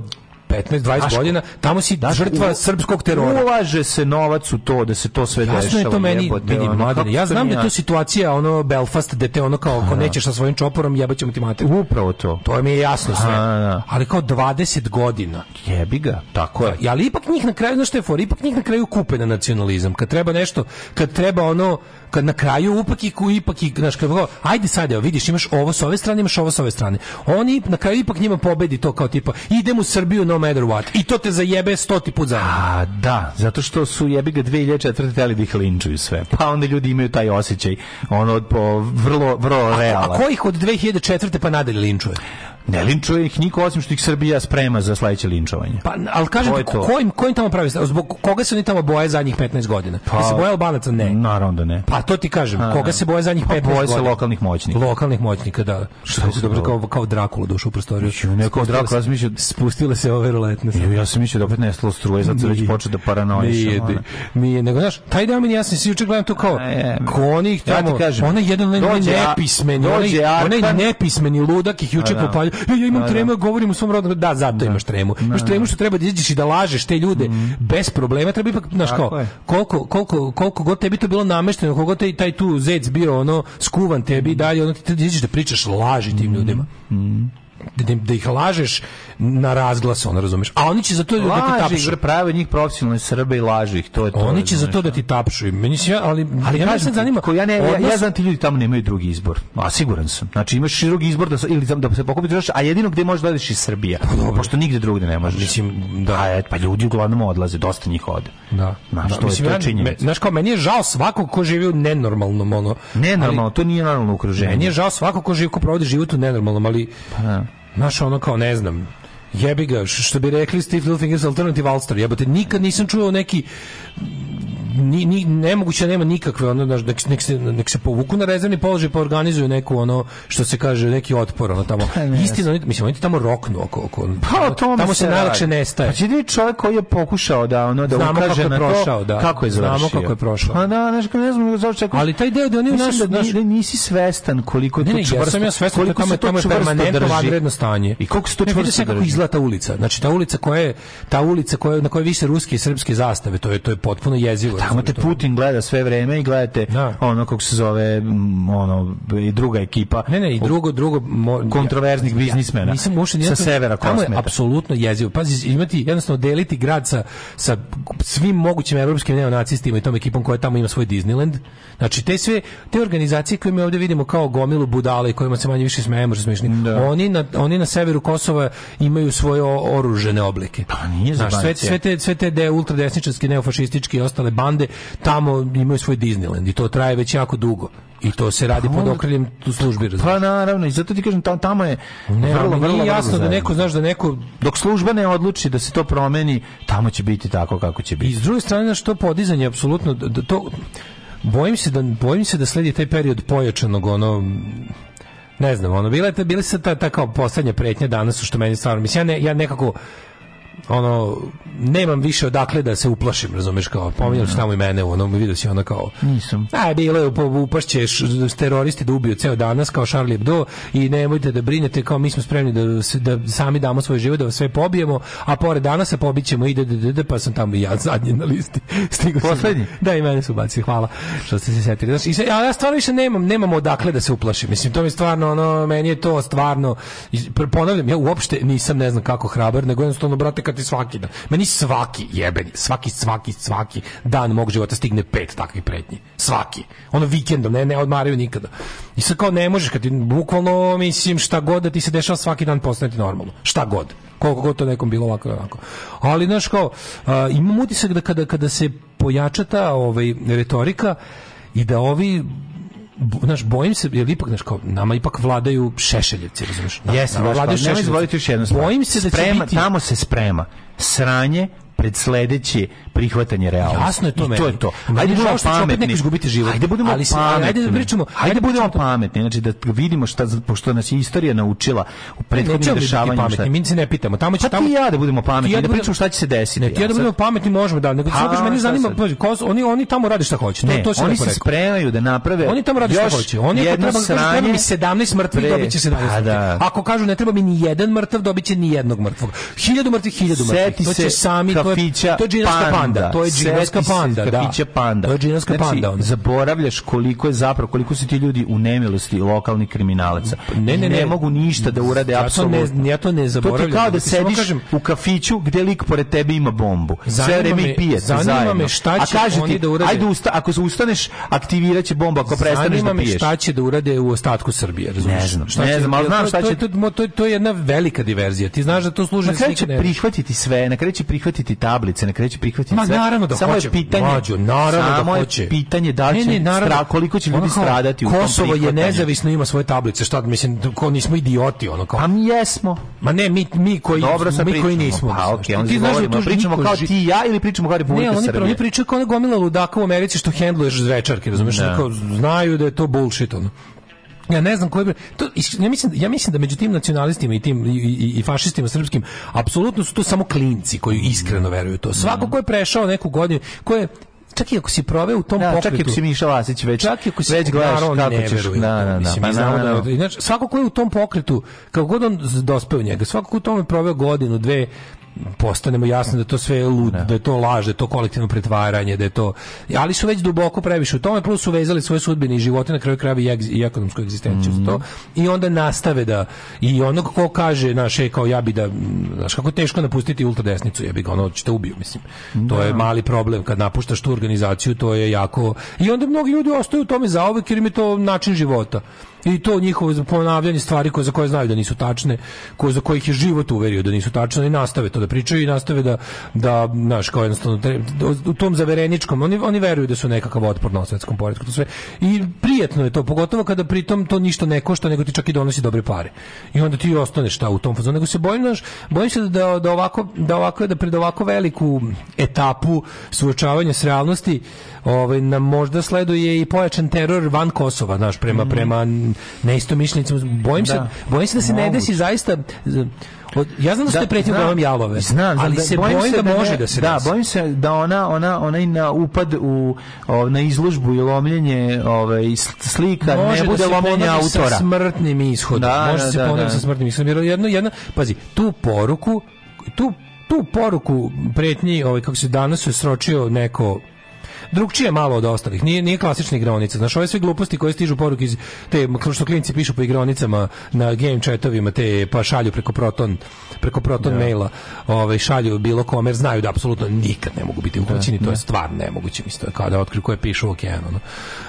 Speaker 9: 15 20 Daško, godina tamo si da žrtva u, srpskog terora
Speaker 10: ulaže se novac u to da se to sve dešava jasno je to meni jebote,
Speaker 9: vidim ja znam da je to situacija ono Belfast dete ono kao ako nećeš sa svojim čoporom jebaćemo ti mater
Speaker 10: upravo to
Speaker 9: to mi je jasno sve Aha, da. ali kao 20 godina
Speaker 10: jebi ga tako je
Speaker 9: ali ipak njih na kraju znaš što je for ipak njih na kraju kupe na nacionalizam kad treba nešto kad treba ono kad na kraju upak i ku ipak i znaš kao ajde sad evo vidiš imaš ovo sa ove strane imaš ovo sa ove strane oni na kraju ipak njima pobedi to kao tipa idemo u Srbiju no matter what i to te zajebe 100 put za
Speaker 10: a da zato što su jebi ga 2004 teli da ih linčuju sve pa onda ljudi imaju taj osjećaj ono po vrlo vrlo realan a, a
Speaker 9: kojih od 2004 pa nadalje
Speaker 10: linčuje Ne linčuje ih niko osim što ih Srbija sprema za sledeće linčovanje.
Speaker 9: Pa, ali kažem, to kojim, kojim tamo pravi, zbog koga se oni tamo boje zadnjih 15 godina? Pa, se boje Albanaca? Ne.
Speaker 10: Naravno da ne.
Speaker 9: Pa to ti kažem, A, koga se boje zadnjih 15 pa,
Speaker 10: godina? Boje se lokalnih moćnika.
Speaker 9: Lokalnih moćnika, da.
Speaker 10: Što se dobro, kao, kao Drakula došao u prostoriju.
Speaker 9: Neko Drakula,
Speaker 10: ja Spustile se ove roletne. Ja,
Speaker 9: ja sam
Speaker 10: mislio da
Speaker 9: opet nestalo struje, zato se već počeo da paranojiš. Nije, nego, znaš, taj deo mi jasno, si juče gledam to kao, ko onih tamo, ja kažem, onaj jedan nepismeni, onaj nepismeni ludak ih juče da. popalju ja imam da, da. tremu, govorim u svom rodnom, da, zato da. imaš tremu. Da, imaš da. tremu što treba da izađeš i da lažeš te ljude mm. bez problema, treba ipak, znaš kao, koliko, koliko, koliko god tebi to bilo namešteno, koliko god taj, tu zec bio ono skuvan tebi i mhm. dalje, ono ti da izađeš da pričaš laži tim mhm. ljudima. Mm. Da, da, da ih lažeš na razglas, on razumeš. A oni će za to da ti tapšu. Laži,
Speaker 10: prave njih profesionalne Srbe i laži ih, to je
Speaker 9: to. Oni će za to da, da ti tapšu. Meni se ali ali
Speaker 10: ja kažem, se zanima. Ko ja ne odnos... ja, ja znam ti ljudi tamo nemaju drugi izbor. A siguran sam. Znači imaš širok izbor da ili da se pokupiš, a jedino gde možeš da odeš iz Srbija. Pa dobro. Pošto nigde drugde ne možeš. Mislim da a, e, pa ljudi uglavnom odlaze, dosta njih ode.
Speaker 9: Da.
Speaker 10: Znaš, da, to mislim, je to ja, znaš kao meni je žao svakog ko živi u
Speaker 9: nenormalnom
Speaker 10: ono.
Speaker 9: Nenormalno, ali, to
Speaker 10: nije
Speaker 9: normalno okruženje. Meni je
Speaker 10: žao svakog ko živi ko provodi život u nenormalnom, ali pa, da. Znaš, ono kao, ne znam, jebi ga, što bi rekli Steve Littlefinger's Alternative Ulster, jebote, nikad nisam čuo neki ni, ni, nemoguće da nema nikakve ono da nek, nek, se nek se povuku na rezervni položaj pa organizuju neku ono što se kaže neki otpor ono tamo pa ne, istina oni mislim oni tamo roknu oko oko pa, tamo, tamo se, se najlakše nestaje
Speaker 9: znači pa vidi čovjek koji je pokušao da ono da Znamo ukaže kako je na prošao, to, da. kako je završio znamo kako je prošao pa da znači ne znam zašto
Speaker 10: ali taj deo da oni naš, da, naš,
Speaker 9: nisi svestan koliko ne, ne, to čvrsto ja sam ja svestan da koliko tamo tamo permanentno vanredno stanje
Speaker 10: i
Speaker 9: koliko se to
Speaker 10: čvrsto kako
Speaker 9: izlata ulica znači ta ulica koja je ta ulica koja na kojoj više ruske i srpske zastave to je to je potpuno jezivo
Speaker 10: Tamo da te Putin gleda sve vreme i gledate da. ono kako se zove mm, ono i druga ekipa.
Speaker 9: Ne, ne, i drugo drugo mo,
Speaker 10: kontroverznih ja, biznismena. Ja,
Speaker 9: nisam sa severa Tamo je apsolutno jezivo. Pazi, imati jednostavno deliti grad sa, sa svim mogućim evropskim neonacistima i tom ekipom koja tamo ima svoj Disneyland. Znači te sve te organizacije koje mi ovdje vidimo kao gomilu budala i kojima se manje više smejemo, što smiješni. Da. Oni na oni na severu Kosova imaju svoje oružene oblike. Pa
Speaker 10: nije Znaš, sve,
Speaker 9: sve te sve te de ultradesničarske, neofašističke i ostale bande Ruande, tamo imaju svoj Disneyland i to traje već jako dugo. I to se radi pod pa, okriljem tu pa, službi. Pa
Speaker 10: naravno, i zato ti kažem tamo, tamo je ne, vrlo, vrlo,
Speaker 9: jasno vrlo da neko, znaš da neko
Speaker 10: dok služba ne odluči da se to promeni, tamo će biti tako kako će biti. I
Speaker 9: s druge strane što podizanje apsolutno da to bojim se da bojim se da sledi taj period pojačanog ono ne znam, ono bila je bile se ta, ta kao poslednja pretnja danas što meni stvarno mislim ja ne, ja nekako ono nemam više odakle da se uplašim, razumeš kao. Pominjali su da. tamo i mene u onom vidio si ona kao.
Speaker 10: Nisam.
Speaker 9: A bilo je upašće teroristi da ubiju ceo danas kao Charlie Hebdo i nemojte da brinete kao mi smo spremni da da sami damo svoje život da sve pobijemo, a pored danas se pobićemo i da da, pa sam tamo i ja zadnji na listi.
Speaker 10: Stigo Poslednji.
Speaker 9: Da i mene su bacili. Hvala što ste se setili. Znaš, i sve, a ja stvarno više nemam, nemam odakle da se uplašim. Mislim to mi stvarno ono meni je to stvarno ponavljam ja uopšte nisam ne znam kako hrabar, nego jednostavno brate kad ti svaki dan. Meni svaki jebeni, svaki, svaki, svaki dan mog života stigne pet takvih pretnji. Svaki. Ono vikendom, ne, ne odmaraju nikada. I sad kao ne možeš, kad ti bukvalno, mislim, šta god da ti se dešava svaki dan postaneti normalno. Šta god. Koliko god to nekom bilo ovako onako. Ali, znaš, kao, uh, imam utisak da kada, kada se pojača ta ovaj, retorika, i da ovi naš bojim se jer ipak naš kao nama ipak vladaju šešeljevci razumeš da,
Speaker 10: jeste vladaju pa, šešeljevci. Bojim
Speaker 9: se da
Speaker 10: će Sprema, biti tamo se sprema sranje pred sledeće prihvatanje realnosti. Jasno je to I meni. to je to.
Speaker 9: Ajde
Speaker 10: da
Speaker 9: budemo pametni. izgubiti život. Ajde
Speaker 10: budemo ali pametni. Ajde da pričamo. Ajde, da budemo pametni. Znači da vidimo šta pošto nas je istorija naučila u prethodnim
Speaker 9: dešavanjima. Pametni, mi se ne pitamo. Tamo će pa
Speaker 10: tamo. ti ja da budemo pametni, ja da, pričamo šta će se desiti. Ne,
Speaker 9: ti ja da budemo pametni možemo da, nego samo mene zanima, koz, oni oni tamo rade šta hoće. to, to
Speaker 10: se oni se spremaju da naprave.
Speaker 9: Oni tamo rade šta hoće. Oni jedno sranje mi 17 mrtvih dobiće 17. Pa da. Ako kažu ne treba mi ni jedan mrtav, dobiće ni jednog mrtvog. 1000 mrtvih, 1000 mrtvih. Seti se sami
Speaker 10: kafića to je, to panda. panda. To je džinovska panda, da. Kafića panda.
Speaker 9: To je džinovska znači, panda. Onda. Zaboravljaš koliko je zapravo, koliko su ti ljudi u nemilosti lokalni kriminalaca. Ne, ne, ne, ne mogu ništa da urade ja apsolutno.
Speaker 10: ne, ja to ne zaboravljam.
Speaker 9: To ti kao da sediš kažem, u kafiću gde lik pored tebe ima bombu. Sve vreme i pije. Zanima me šta će oni da urade. Ajde, usta, ako se ustaneš, aktiviraće bomba ako prestaneš da piješ.
Speaker 10: šta će da urade u ostatku Srbije, razumeš
Speaker 9: Ne znam, ne znam, ali znam šta će.
Speaker 10: To je jedna velika diverzija. Ti znaš da to služi za sve.
Speaker 9: Na kraju će prihvatiti sve, na kraju će prihvatiti tablice, ne kreće prihvatiti
Speaker 10: Ma,
Speaker 9: naravno da Samo hoće. Da je pitanje, mlađu,
Speaker 10: naravno
Speaker 9: Samo da hoće. je pitanje da li će ne, ne, naravno, stra, koliko će ljudi kao, stradati u Kosovo
Speaker 10: je nezavisno, ima svoje tablice. Šta, mislim, ko, nismo idioti, ono kao. Pa
Speaker 9: mi jesmo.
Speaker 10: Ma ne, mi, mi koji, Dobro mi pričamo. koji nismo.
Speaker 9: Pa, okay, onda ti znaš da pričamo kao ti i ja ili pričamo kao Republika Srbije? Ne, oni
Speaker 10: pričaju kao gomila ludaka u Americi što hendluješ zvečarke, razumiješ? Da. Znaju da je to bullshit, ono. Ja ne znam koji bi... To, ja, mislim, ja mislim da među tim nacionalistima i tim i, i, i fašistima srpskim apsolutno su to samo klinci koji iskreno veruju to. Svako mhm. ko je prešao neku godinu, ko je čak i ako si proveo u tom da, pokretu. Čak
Speaker 9: i ako si Miša Vasić već. Čak i ako si već gledaš kako ne ćeš. Da, da, da. Mislim, pa, znamo da, da. Inače,
Speaker 10: svako ko je u tom pokretu, kako god on dospeo njega, svako ko u tome proveo godinu, dve, postanemo jasno da to sve je lud, da je to laž, da je to kolektivno pretvaranje, da je to ali su već duboko previše u tome plus su vezali svoje sudbine i živote na kraju krajeva i, i ekonomsku egzistenciju mm -hmm. za to mhm. i onda nastave da i onog ko kaže naše je kao ja bi da znaš kako teško napustiti ultradesnicu ja bi ga ono će te da ubiju mislim da. to je mali problem kad napuštaš tu organizaciju to je jako i onda mnogi ljudi ostaju u tome zaovek jer im je to način života I to njihovo ponavljanje stvari koje za koje znaju da nisu tačne, koje za kojih je život uverio da nisu tačne i nastave to da pričaju i nastave da da naš kao jednostavno u tom zavereničkom oni oni veruju da su nekakav otpor na svetskom poretku to sve. I prijetno je to, pogotovo kada pritom to ništa ne košta, nego ti čak i donosi dobre pare. I onda ti ostaneš ta u tom fazonu, nego se bojim, naš,
Speaker 9: bojim se da da ovako da ovako da pred ovako veliku etapu suočavanja s realnosti, ovaj nam možda sleduje i pojačan teror van Kosova, naš prema mm. prema neistomišljenicima. Bojim se, da. bojim se da se Moguć. ne desi zaista od, ja znam da ste da, pretio glavom jalove. Znam, ali da- se bojim, bojim da, da, može ne, da se Da, desi.
Speaker 10: bojim se da ona ona onaj na upad u o, na izložbu i lomljenje ovaj slika može ne bude da lomljenje autora. Sa
Speaker 9: smrtnim ishodom. Da, može da, se ponoviti sa smrtnim ishodom. Jer jedno jedna pazi, tu poruku tu tu poruku pretnji, ovaj kako se danas je sročio neko drugčije malo od ostalih. Nije nije klasični igronica. Znaš, ove sve gluposti koje stižu poruke iz te što klinci pišu po igronicama na game chatovima, te pa šalju preko Proton, preko Proton da. maila, ovaj šalju bilo kome, znaju da apsolutno nikad ne mogu biti uključeni, da, to je da. stvar nemoguće, mislim, kao da otkriju koje pišu u okeanu. No.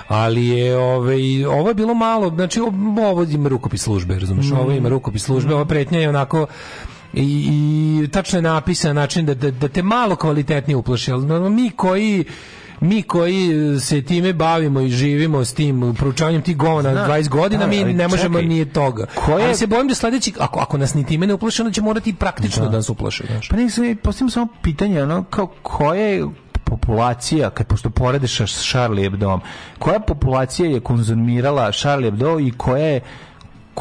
Speaker 9: Ali je ovaj ovo je bilo malo, znači ovo ima rukopis službe, razumeš? Mm. Ovo ima rukopis službe, mm. ova pretnja je onako i, i tačno je napisan način da, da, da te malo kvalitetnije uplaši, ali mi koji mi koji e, se time bavimo i živimo s tim proučavanjem tih govana 20 godina, da, mi ne čekaj, možemo nije toga. Koje... Ali se bojim da sledeći, ako, ako nas ni time ne uplaše, onda će morati praktično da, da nas uplaše. Znaš.
Speaker 10: Pa
Speaker 9: nisam,
Speaker 10: postavim samo pitanje, ono, kao koje populacija, kad pošto poredeš sa Charlie Hebdo, koja populacija je konzumirala Charlie Hebdo i koja je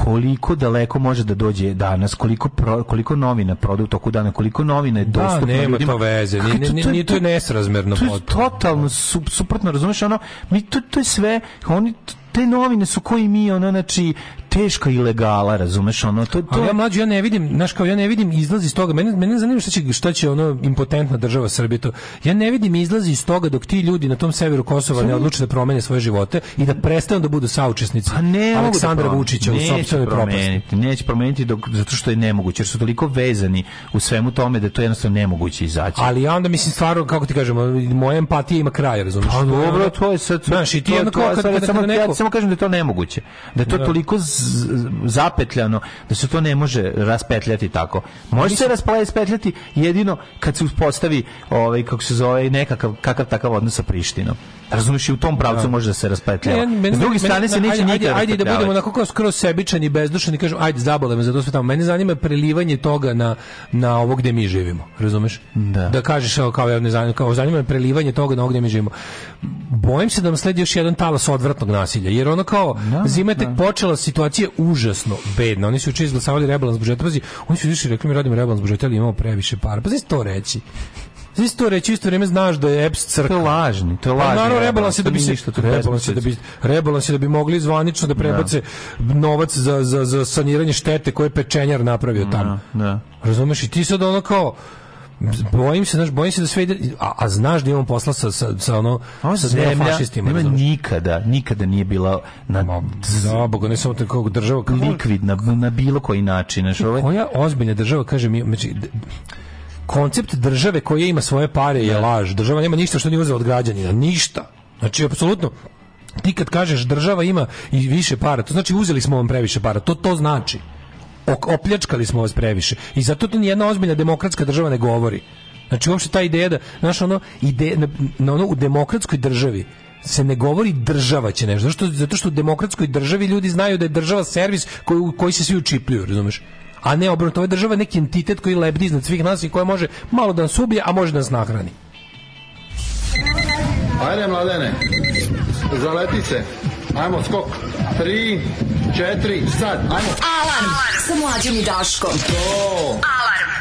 Speaker 10: koliko daleko može da dođe danas, koliko pro, koliko novina proda u toku dana, koliko novina je da, dostupno da,
Speaker 9: nema ljudima. to veze, ni, ni, ni, to je nesrazmerno.
Speaker 10: To je totalno suprotno, razumeš, ono, mi to, to je sve, oni te novine su koji mi ono znači teška ilegala, razumeš, ono to to. Ali
Speaker 9: ja mlađi ja ne vidim, znaš kao ja ne vidim izlaz iz toga. Mene mene zanima šta će šta će ono impotentna država Srbija to. Ja ne vidim izlaz iz toga dok ti ljudi na tom severu Kosova ne odluče da promene svoje živote i da prestanu da budu saučesnici A pa
Speaker 10: ne, da Aleksandra Vučića u sopstvenoj
Speaker 9: propasti. Neće promeniti dok zato što je nemoguće, jer su toliko vezani u svemu tome da to jednostavno nemoguće izaći.
Speaker 10: Ali ja onda mislim stvarno kako ti kažemo, moja empatija ima kraj,
Speaker 9: razumeš?
Speaker 10: Pa
Speaker 9: dobro, to je sad. Znaš, i ti jedno kao kad, kad, kad, kad, samo kažem da je to nemoguće. Da je to da. toliko zapetljano da se to ne može raspetljati tako. Može se raspetljati jedino kad se uspostavi ovaj kako se zove nekakav kakav takav odnos sa Prištinom. Razumeš i u tom pravcu da. može da se raspetljava. S druge strane se neće nikad. Hajde da budemo na kao skroz sebičan i bezdušan i kažem ajde zabole me za to sve tamo. Mene zanima prelivanje toga na na ovo gde mi živimo. Razumeš? Da. Da kažeš evo kao ja ne zanima, kao zanima me prelivanje toga na ovo gde mi živimo. Bojim se da nam sledi još jedan talas odvratnog nasilja, jer ono kao da, zima je tek da. počela situacija užasno bedna. Oni su juče izglasavali rebalans budžeta, pazi, oni su više rekli mi radimo rebalans budžeta, ali imamo previše para. Pa znači to reći. Znači to isto vrijeme znaš da je EPS crkva. To
Speaker 10: je lažni, to je pa lažni. Naravno
Speaker 9: rebalans da se da bi se rebalans se da bi rebalans je da bi mogli zvanično da, da. prebace da. novac za, za, za saniranje štete koje je pečenjar napravio da, tamo. Da, da. Razumeš i ti sad ono kao bojim se, znaš, bojim se da sve ide, a, a znaš da imamo posla sa, sa, sa ono, Ovo sa zemlja, fašistima. Nema
Speaker 10: nikada, nikada nije bila na...
Speaker 9: Da, boga, ne samo tako država...
Speaker 10: Likvidna, na bilo koji način. Znaš, ovaj...
Speaker 9: Koja ozbiljna država, kaže mi, znači, koncept države koja ima svoje pare je laž. Država nema ništa što nije uzela od građanina, ništa. Znači, apsolutno, ti kad kažeš država ima i više para, to znači uzeli smo vam previše para, to to znači. Opljačkali smo vas previše. I zato to nijedna ozbiljna demokratska država ne govori. Znači, uopšte ta ideja da, znaš, ono, ide, na, na ono, u demokratskoj državi, se ne govori država će nešto. Zato što, zato što u demokratskoj državi ljudi znaju da je država servis koji, koji se svi učipljuju, razumeš? a ne obrnuto. Ova država je neki entitet koji lebdi iznad svih nas i koja može malo da nas ubije, a može da nas nahrani. Ajde, mladene, zaleti se. Ajmo, skok. Tri, četiri, sad, ajmo. Alarm, Alarm. sa mlađom i Daškom. To. Alarm.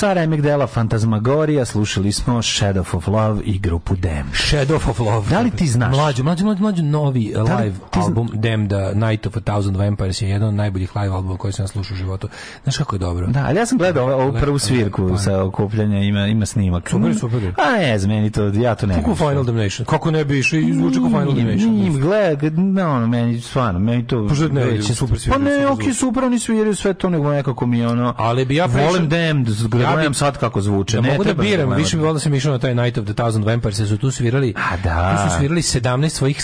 Speaker 9: Sa remek dela Fantasmagoria slušali smo Shadow of Love i grupu Dem.
Speaker 10: Shadow of Love.
Speaker 9: Da li ti znaš?
Speaker 10: Mlađu, mlađu, mlađu, mlađu novi
Speaker 9: uh,
Speaker 10: da live zna... album Dem The Night of a Thousand Vampires je jedan od najboljih live albuma koji sam slušao u životu. Znaš kako je dobro?
Speaker 9: Da, ali ja sam gledao ovu, ovu prvu svirku Lepo, sa okupljanja, ima, ima snimak.
Speaker 10: Super, super.
Speaker 9: A ne znam, meni to, ja to ne Kako
Speaker 10: Final Damnation?
Speaker 9: Kako ne bi išao i zvuči kao Final Damnation? Njim,
Speaker 10: gleda, no, meni, stvarno, meni to... Pa ne,
Speaker 9: veći, super
Speaker 10: svirka. Pa ne, okej, super, oni sviraju sve to, nego nekako mi je ono... Ali bi ja volim
Speaker 9: Damned, ja sad kako zvuče. Da
Speaker 10: ne, mogu da, da biram, da više mi volio sam išao na taj Night of the Thousand Vampires, jer su tu svirali, A, da. tu su svirali 17 svojih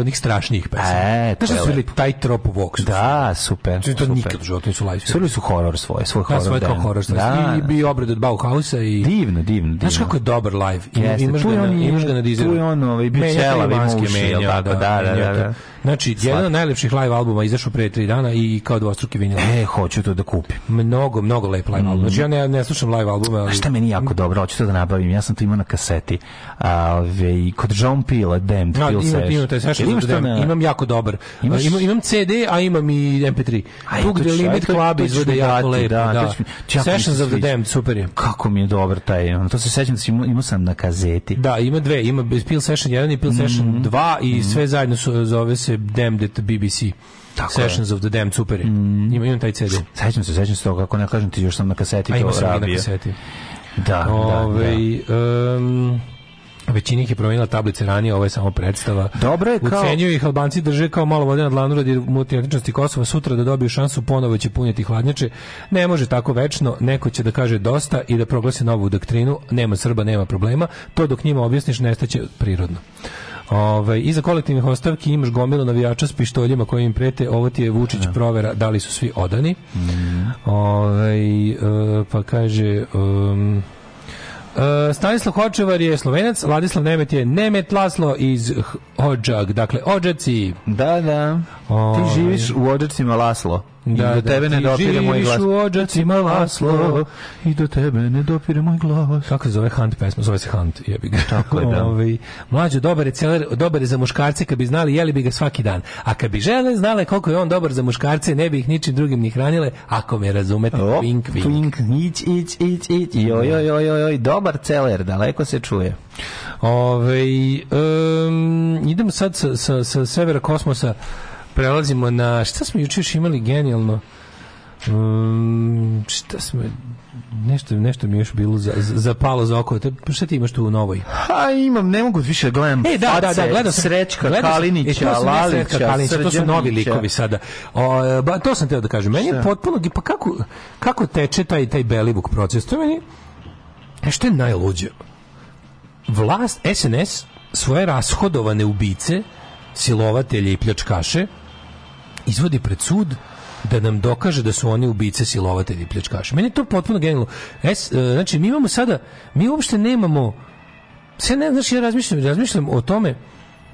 Speaker 10: onih strašnih
Speaker 9: pesama. E,
Speaker 10: Znaš
Speaker 9: su svirali taj
Speaker 10: trop Vox?
Speaker 9: Da, super. To, znači, to
Speaker 10: super. nikad u životu nisu live. Svirali
Speaker 9: su horror svoje,
Speaker 10: svoj
Speaker 9: horror.
Speaker 10: Da,
Speaker 9: svoje
Speaker 10: kao horor. Da, I da. bio obred od Bauhausa i
Speaker 9: Divno, divno, divno. Znaš
Speaker 10: kako je dobar live? Jeste, imaš, ga na, imaš
Speaker 9: ga
Speaker 10: na dizeru. Tu
Speaker 9: je on, ovaj, bio celav i mušio, da, da, da, da, da.
Speaker 10: Znači, Slat. jedan od najlepših live albuma izašao pre tri dana i kao dvostruki vinil. E,
Speaker 9: hoću to da kupim.
Speaker 10: Mnogo, mnogo lep live album. Znači, ja ne, ne slušam live albume. Ali...
Speaker 9: A
Speaker 10: šta
Speaker 9: meni jako dobro, hoću to da nabavim. Ja sam to imao na kaseti. A, ve, kod John Peel, Damned no, da, Peel ima, ima, taj seš,
Speaker 10: imaš da, na... imam jako dobar. Imaš... Imam, imam CD, a imam i MP3. Aj, tu gde Limit Club izvode jako lepo. Da, da.
Speaker 9: da. Sessions of the Damned, super
Speaker 10: je. Kako mi je dobar taj. To se sećam da imao sam na kazeti.
Speaker 9: Da, ima dve. Ima Peel Session 1 i Peel Session 2 mhm. i mhm. sve zajedno su, zove se Damned at BBC. Tako Sessions je. of the Damned, super Mm. Ima, imam taj CD.
Speaker 10: Sećam se, sećam se toga, ako ne kažem ti još sam na kaseti A,
Speaker 9: to rabio. na kaseti.
Speaker 10: Da,
Speaker 9: Ove, da, ovaj,
Speaker 10: da.
Speaker 9: Um, Većina ih je promenila tablice ranije, ovo je samo predstava.
Speaker 10: Dobro je kao... Ucenjuju
Speaker 9: ih Albanci drže kao malo vode nad lanu radi multinatičnosti Kosova. Sutra da dobiju šansu, ponovo će punjeti hladnjače. Ne može tako večno. Neko će da kaže dosta i da proglasi novu doktrinu. Nema Srba, nema problema. To dok njima objasniš, nestaće prirodno. Ove, ovaj, iza kolektivnih ostavki imaš gomilu navijača s pištoljima koji im prete, ovo ti je Vučić ja. Da. provera da li su svi odani. Mm. Ove, ovaj, pa kaže... Um, Uh, Stanislav Hočevar je Slovenac, Vladislav Nemet je Nemet Laslo iz Odžak, dakle, Odžaci.
Speaker 10: Da, da. O, ti ovaj. živiš u Odžacima Laslo.
Speaker 9: Da, I
Speaker 10: do da.
Speaker 9: tebe da, ne dopire moj glas. Ti
Speaker 10: živiš u Odžacima Laslo i do tebe ne dopire moj glas.
Speaker 9: Kako se zove Hunt pesma? Zove se Hunt,
Speaker 10: jebi ga. Tako je, da. Ove, ovaj, Mlađe, dobar je, celer, dobar je za muškarce, kad bi znali, jeli bi ga svaki dan. A kad bi žele znale koliko je on dobar za muškarce, ne bi ih ničim drugim ni hranile, ako me razumete. O, wink, wink. Wink,
Speaker 9: ić, ić, ić, ić. Joj, joj, joj, joj, dobar celer, daleko se čuje. Ove, um, idem sad sa, sa, sa severa kosmosa, prelazimo na... Šta smo juče još imali genijalno? Um, šta smo nešto, nešto mi je još bilo za, za, palo za oko. Te, pa šta ti imaš tu u novoj?
Speaker 10: A imam, ne mogu više da gledam.
Speaker 9: E, da, face, da,
Speaker 10: da, gledam Srećka gledam, Kalinića,
Speaker 9: e,
Speaker 10: Lalića, Kalinića, to su
Speaker 9: novi likovi sada. O, ba, to sam teo da kažem. Meni je potpuno, pa kako, kako teče taj, taj Belivuk proces? To je meni, nešto je najluđe vlast SNS svoje rashodovane ubice, silovatelje i pljačkaše izvodi pred sud da nam dokaže da su oni ubice, silovatelji i pljačkaši. Meni je to potpuno genijalno. Es, e, znači, mi imamo sada, mi uopšte nemamo, sve ne, znači, ja razmišljam, razmišljam o tome,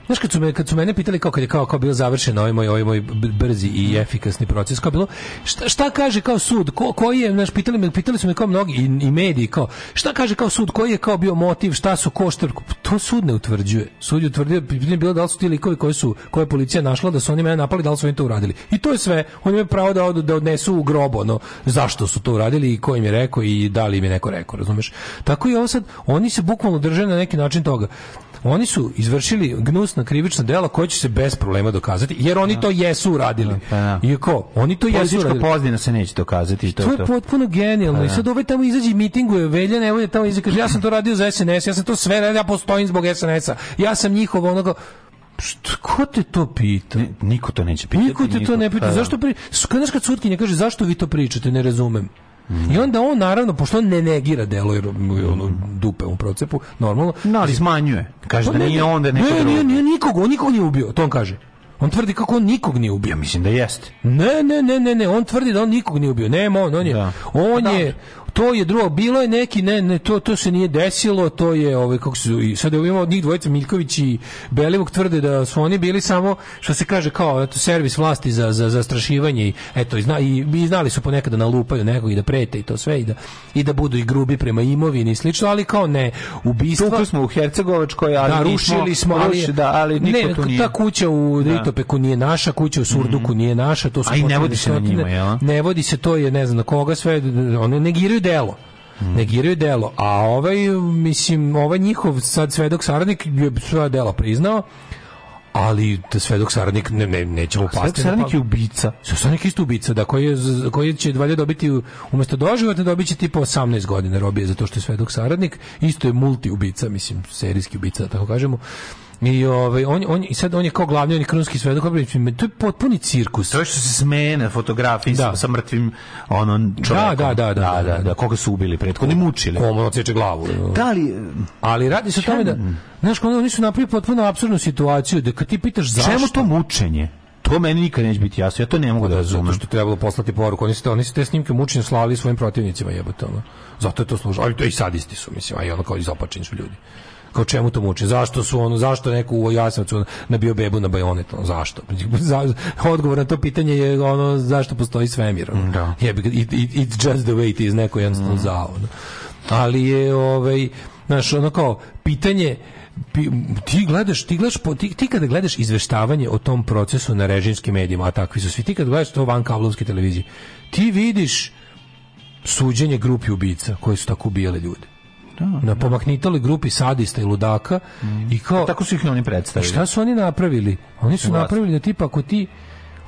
Speaker 9: Znaš, kad su, me, kad su mene pitali kao kad je kao, kao bilo završeno ovaj moj, ovaj moj brzi i mhm. efikasni proces, kao bilo, šta, šta kaže kao sud, ko, koji je, znaš, pitali, me, pitali su me kao mnogi i, i mediji, kao, šta kaže kao sud, koji je kao bio motiv, šta su, ko to sud ne utvrđuje. Sud je utvrdio, pitanje bilo da li su ti likovi koji su, koje je policija našla, da su oni mene napali, da li su oni to uradili. I to je sve, oni imaju pravo da, od, da odnesu u grobo, no, zašto su to uradili i ko im je rekao i da li im je neko rekao, razumeš? Tako i ovo sad, oni se bukvalno drže na neki način toga oni su izvršili gnusno krivično delo koje će se bez problema dokazati, jer oni da. to jesu uradili. Da, pa da. Iako, oni to jesu uradili.
Speaker 10: Politička se neće dokazati.
Speaker 9: Što to je to. potpuno genijalno. Pa I sad ovaj tamo izađe mitingu je veljen, evo je tamo izađe, ja sam to radio za SNS, ja sam to sve, ja postojim zbog SNS-a, ja sam njihov onako Šta, ko te to pita?
Speaker 10: niko to neće pitati.
Speaker 9: Niko te niko, to ne pita. Pa zašto pri... Znaš kad sutkinja kaže, zašto vi to pričate, ne razumem. I onda on naravno pošto on ne negira delo jer ono dupe u procepu, normalno,
Speaker 10: no, ali smanjuje. Kaže pa da nije onda
Speaker 9: neko drugi. Ne, ne, ne, nikog, on nikog nije ubio, to on kaže. On tvrdi kako on nikog nije ubio. Ja
Speaker 10: mislim da jeste.
Speaker 9: Ne, ne, ne, ne, ne, on tvrdi da on nikog nije ubio. Nema on, on je, da. on pa da. je, to je drugo, bilo je neki, ne, ne, to, to se nije desilo, to je, ovaj, kako su, i sad imamo od njih dvojica, Miljković i Belivuk tvrde da su oni bili samo, što se kaže, kao, eto, servis vlasti za, za zastrašivanje i, eto, i, zna, i, i znali su ponekad da nalupaju nekog i da prete i to sve i da, i da budu i grubi prema imovini i slično, ali kao ne, ubistva... Tukli
Speaker 10: smo u Hercegovačkoj, ali da,
Speaker 9: rušili smo, ali, ruši, da, ali niko ne, tu nije. ta
Speaker 10: kuća u da. Ritopeku nije naša, kuća u Surduku mm -hmm. nije naša, to su... A i
Speaker 9: ne vodi se na njima, jel?
Speaker 10: Ne vodi se, to je, ne znam, na koga sve, one negiraju delo. Mm. negiraju delo, a ovaj mislim, ovaj njihov sad svedok saradnik je svoja dela priznao ali da svedok
Speaker 9: saradnik
Speaker 10: ne, ne, nećemo pasti. Svedok saradnik je
Speaker 9: ubica.
Speaker 10: Svedok saradnik
Speaker 9: je isto
Speaker 10: ubica, da, koji, je, koji će valjda dobiti umesto doživotne dobit će tipa 18 godina robije zato što je svedok saradnik. Isto je multi ubica, mislim, serijski ubica, da tako kažemo. I ovaj on on i sad on je kao glavni on je krunski svedok, to je potpuni cirkus.
Speaker 9: To
Speaker 10: je
Speaker 9: što se smene fotografiji da. sa mrtvim onom čovjekom.
Speaker 10: Da da, da, da, da, da,
Speaker 9: da,
Speaker 10: da, da,
Speaker 9: koga su ubili prethodno mučili.
Speaker 10: Komu odseče glavu.
Speaker 9: Da li
Speaker 10: ali radi se o tome da znaš kako oni su napravili potpuno apsurdnu situaciju da kad ti pitaš zašto
Speaker 9: čemu to mučenje? To meni nikad neće biti jasno, ja to ne mogu da, pa da razumem. Zato
Speaker 10: što trebalo poslati poruku, oni su, oni su te snimke mučenja slali svojim protivnicima jebotama. Zato je to služilo. Ali to i sadisti su, mislim, a i ono kao izopačeni su ljudi kao čemu to muče? Zašto su ono, zašto neko u Jasenovcu nabio bebu na bajonet? Ono, zašto? Odgovor na to pitanje je ono zašto postoji svemir.
Speaker 9: Ono. Da.
Speaker 10: It, it, it's just the way it is, neko jednostavno mm. zao. Ono. Ali je, ovaj, znaš, ono kao, pitanje, ti gledaš, ti gledaš, ti, ti kada gledaš izveštavanje o tom procesu na režimskim medijima, a takvi su svi, ti kada gledaš to van kablovske televizije, ti vidiš suđenje grupi ubica koji su tako ubijali ljude
Speaker 9: Da,
Speaker 10: na da. pomaknitali grupi sadista i ludaka mm. i kao...
Speaker 9: tako su ih oni predstavili.
Speaker 10: Šta su oni napravili? Oni su napravili da tipa ako ti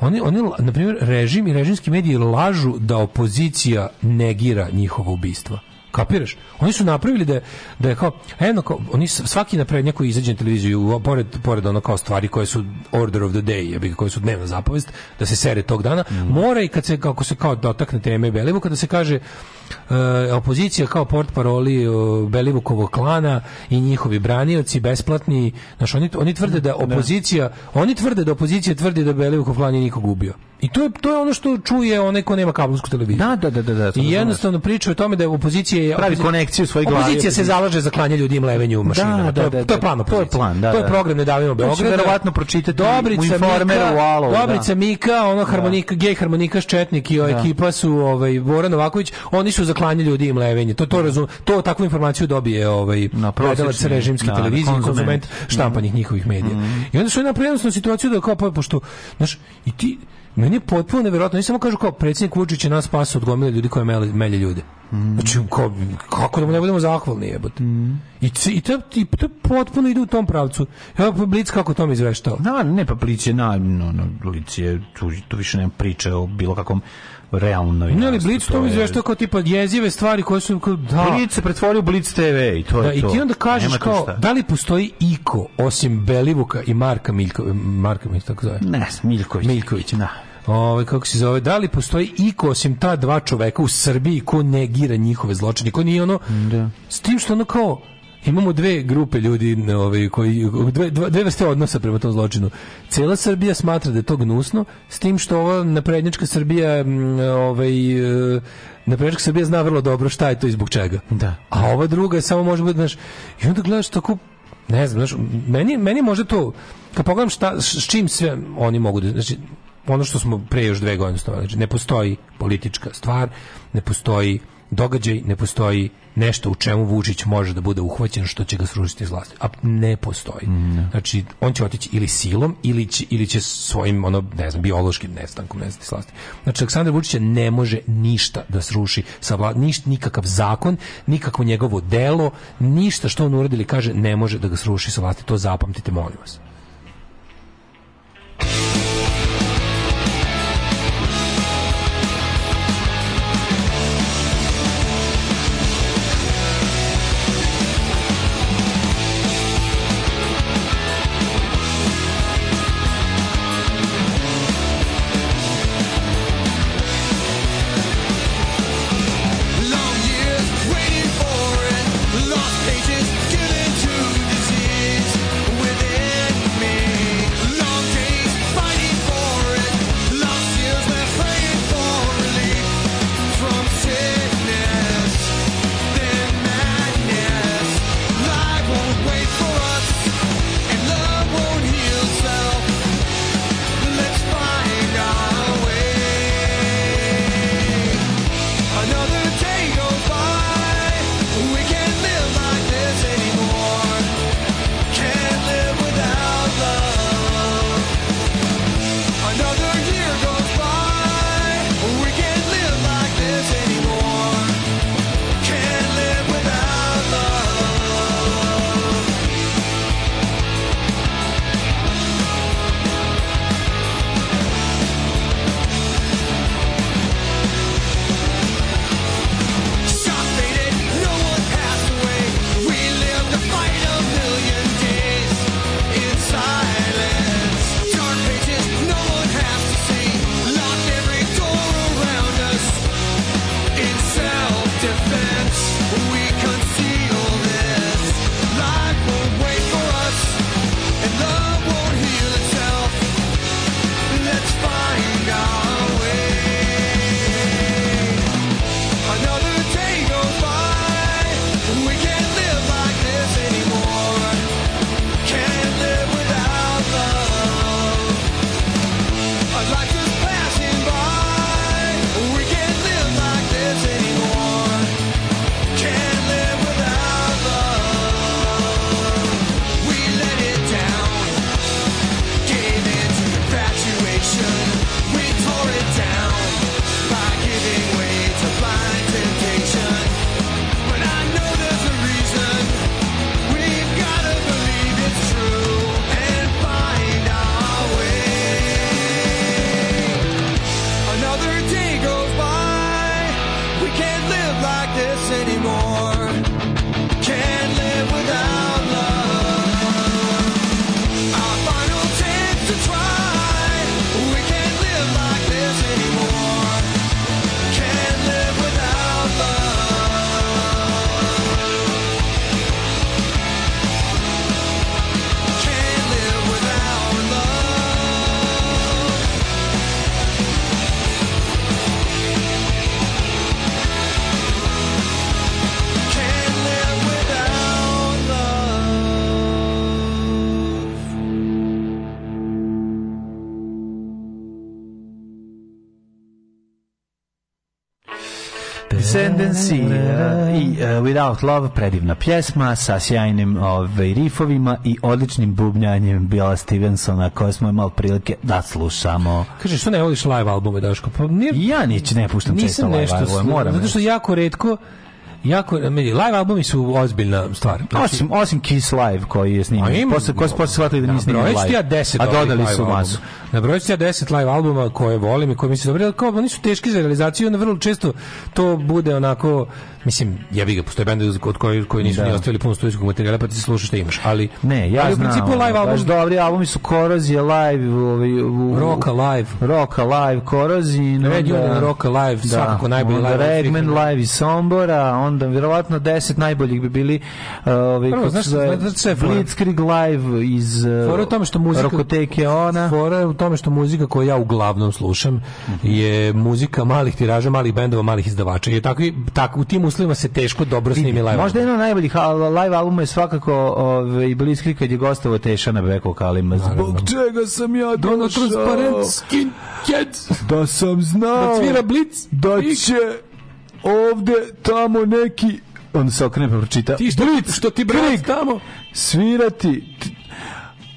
Speaker 10: oni, oni na primjer, režim i režimski mediji lažu da opozicija negira njihovo ubistvo Kapiraš? Oni su napravili da da je kao, jedno kao, oni svaki napravi neko izađe na televiziju, pored, pored ono kao stvari koje su order of the day, jebi, koje su dnevna zapovest, da se sere tog dana, mm. mora i kad se, kako se kao dotakne teme Belivuka, da se kaže uh, opozicija kao portparoli e, Belivukovog klana i njihovi branioci, besplatni, znaš, oni, oni tvrde da, mhm, da. opozicija, ne. oni tvrde da opozicija tvrdi da Belivukov klan je nikog ubio. I to je, to je ono što čuje onaj ko nema kablovsku televiziju.
Speaker 9: Da, da, da, da, da
Speaker 10: I jednostavno priča o tome da je opozicija
Speaker 9: pravi konekciju svojih
Speaker 10: glavi. Opozicija se zalaže za klanje ljudi i mlevenju da, mašinama. Da, da, da, to
Speaker 9: je
Speaker 10: da. plan,
Speaker 9: to je plan, da. da.
Speaker 10: To je da. program ne davimo
Speaker 9: znači, Beograd. Verovatno pročitati Dobrica, Mika, u Alovu.
Speaker 10: Dobrica Mika, ono harmonika, gej harmonika Četnik i ekipa su ovaj Goran Novaković, oni su za klanje ljudi i mlevenje. To to razum, to takvu informaciju dobije ovaj prodavac režimske televizije, konzument štampanih mm. njihovih medija. Mm. I onda su na prijenosnu situaciju da kao pa, pošto, znaš, i ti Meni je potpuno nevjerojatno, nisam samo kažu kao predsednik Vučić je nas spasao od gomile ljudi koje melje, melje ljude. Mm. Znači, kao, kako da mu ne budemo zahvalni jebote. Mm. I, i, to, i to potpuno ide u tom pravcu. Evo pa Blic kako mi izveštao.
Speaker 9: Na, ne, pa Blic je, na, no, no, Blic je, tu, tu više nema priče o bilo kakvom realno. Ne, ali
Speaker 10: Blitz to izveštao kao tipa jezive stvari koje su...
Speaker 9: Kao, da. Blitz se pretvorio u Blitz TV i to
Speaker 10: da, je
Speaker 9: to. I
Speaker 10: ti onda kažeš Nema kao, da li postoji Iko osim Belivuka i Marka Miljkovića, Marka Miljkovića, tako zove?
Speaker 9: Ne,
Speaker 10: Miljković. Miljković. Da. Ove, kako se zove, da li postoji iko osim ta dva čoveka u Srbiji ko negira njihove zločine, ko nije ono
Speaker 9: da.
Speaker 10: s tim što ono kao imamo dve grupe ljudi ovaj, koji, dve, dve vrste odnosa prema tom zločinu. Cela Srbija smatra da je to gnusno, s tim što ova naprednička Srbija ovaj, naprednjačka Srbija zna vrlo dobro šta je to i zbog čega.
Speaker 9: Da.
Speaker 10: A ova druga je samo može da biti, znaš, i onda gledaš tako, ne znam, znaš, meni, meni može to, kad pogledam šta, s čim sve oni mogu da, znači, ono što smo pre još dve godine znači Ne postoji politička stvar, ne postoji događaj, ne postoji nešto u čemu Vučić može da bude uhvaćen što će ga srušiti iz vlasti. A ne postoji. Mm. Da. Znači, on će otići ili silom ili će, ili će svojim, ono, ne znam, biološkim nestankom nestati iz vlasti. Znači, Aleksandar Vučić ne može ništa da sruši sa vlasti, ništa, nikakav zakon, nikakvo njegovo delo, ništa što on uradi ili kaže ne može da ga sruši sa vlasti. To zapamtite, molim vas.
Speaker 9: Out Love, predivna pjesma sa sjajnim ovaj, rifovima i odličnim bubnjanjem Bila Stevensona koje smo imali prilike da slušamo.
Speaker 10: Kaže, što ne voliš live albume, Daško? Pa,
Speaker 9: nije, ja nič ne puštam često live albume, moram.
Speaker 10: Zato što jako redko jako meni live albumi su ozbiljna stvar.
Speaker 9: Znači, osim osim Kiss Live koji je snimio, Posle ko posle shvatili da nisi snimio
Speaker 10: live. Ja 10
Speaker 9: a dodali su masu.
Speaker 10: Na broju
Speaker 9: ja
Speaker 10: 10 live albuma koje volim i koje mi se dobro, kao oni su teški za realizaciju, onda vrlo često to bude onako mislim ja bih ga postoje bendovi kod koji koji nisu da. ni ostavili puno studijskog materijala pa ti slušaš šta imaš ali
Speaker 9: ne ja ali u principu
Speaker 10: znam, live album
Speaker 9: dobri albumi su Korozije live ovaj
Speaker 10: Rock live
Speaker 9: Rock live Korozije
Speaker 10: no Red Union Rock live da, svakako najbolji live Regmen
Speaker 9: live iz Sombora onda verovatno 10 najboljih bi bili ovaj
Speaker 10: Prvo, znaš, za,
Speaker 9: znaš, Blitzkrieg live iz
Speaker 10: uh, fora u tome što muzika Rokoteke ona
Speaker 9: fora u tome što muzika koju ja uglavnom slušam mhm. je muzika malih tiraža malih bendova malih izdavača je tako tako u tim uslovima se teško dobro snimi live
Speaker 10: album. Možda jedan od najboljih live albuma je svakako ovaj, Blitzkri kad je gostovo Teša na Beko Kalima.
Speaker 9: Zbog čega sam ja
Speaker 10: došao? transparent skin
Speaker 9: Da sam znao. Da
Speaker 10: cvira Blitz.
Speaker 9: Da će ovde tamo neki on se okrene pa pročita.
Speaker 10: Ti što, Blic, što ti brat tamo?
Speaker 9: Svirati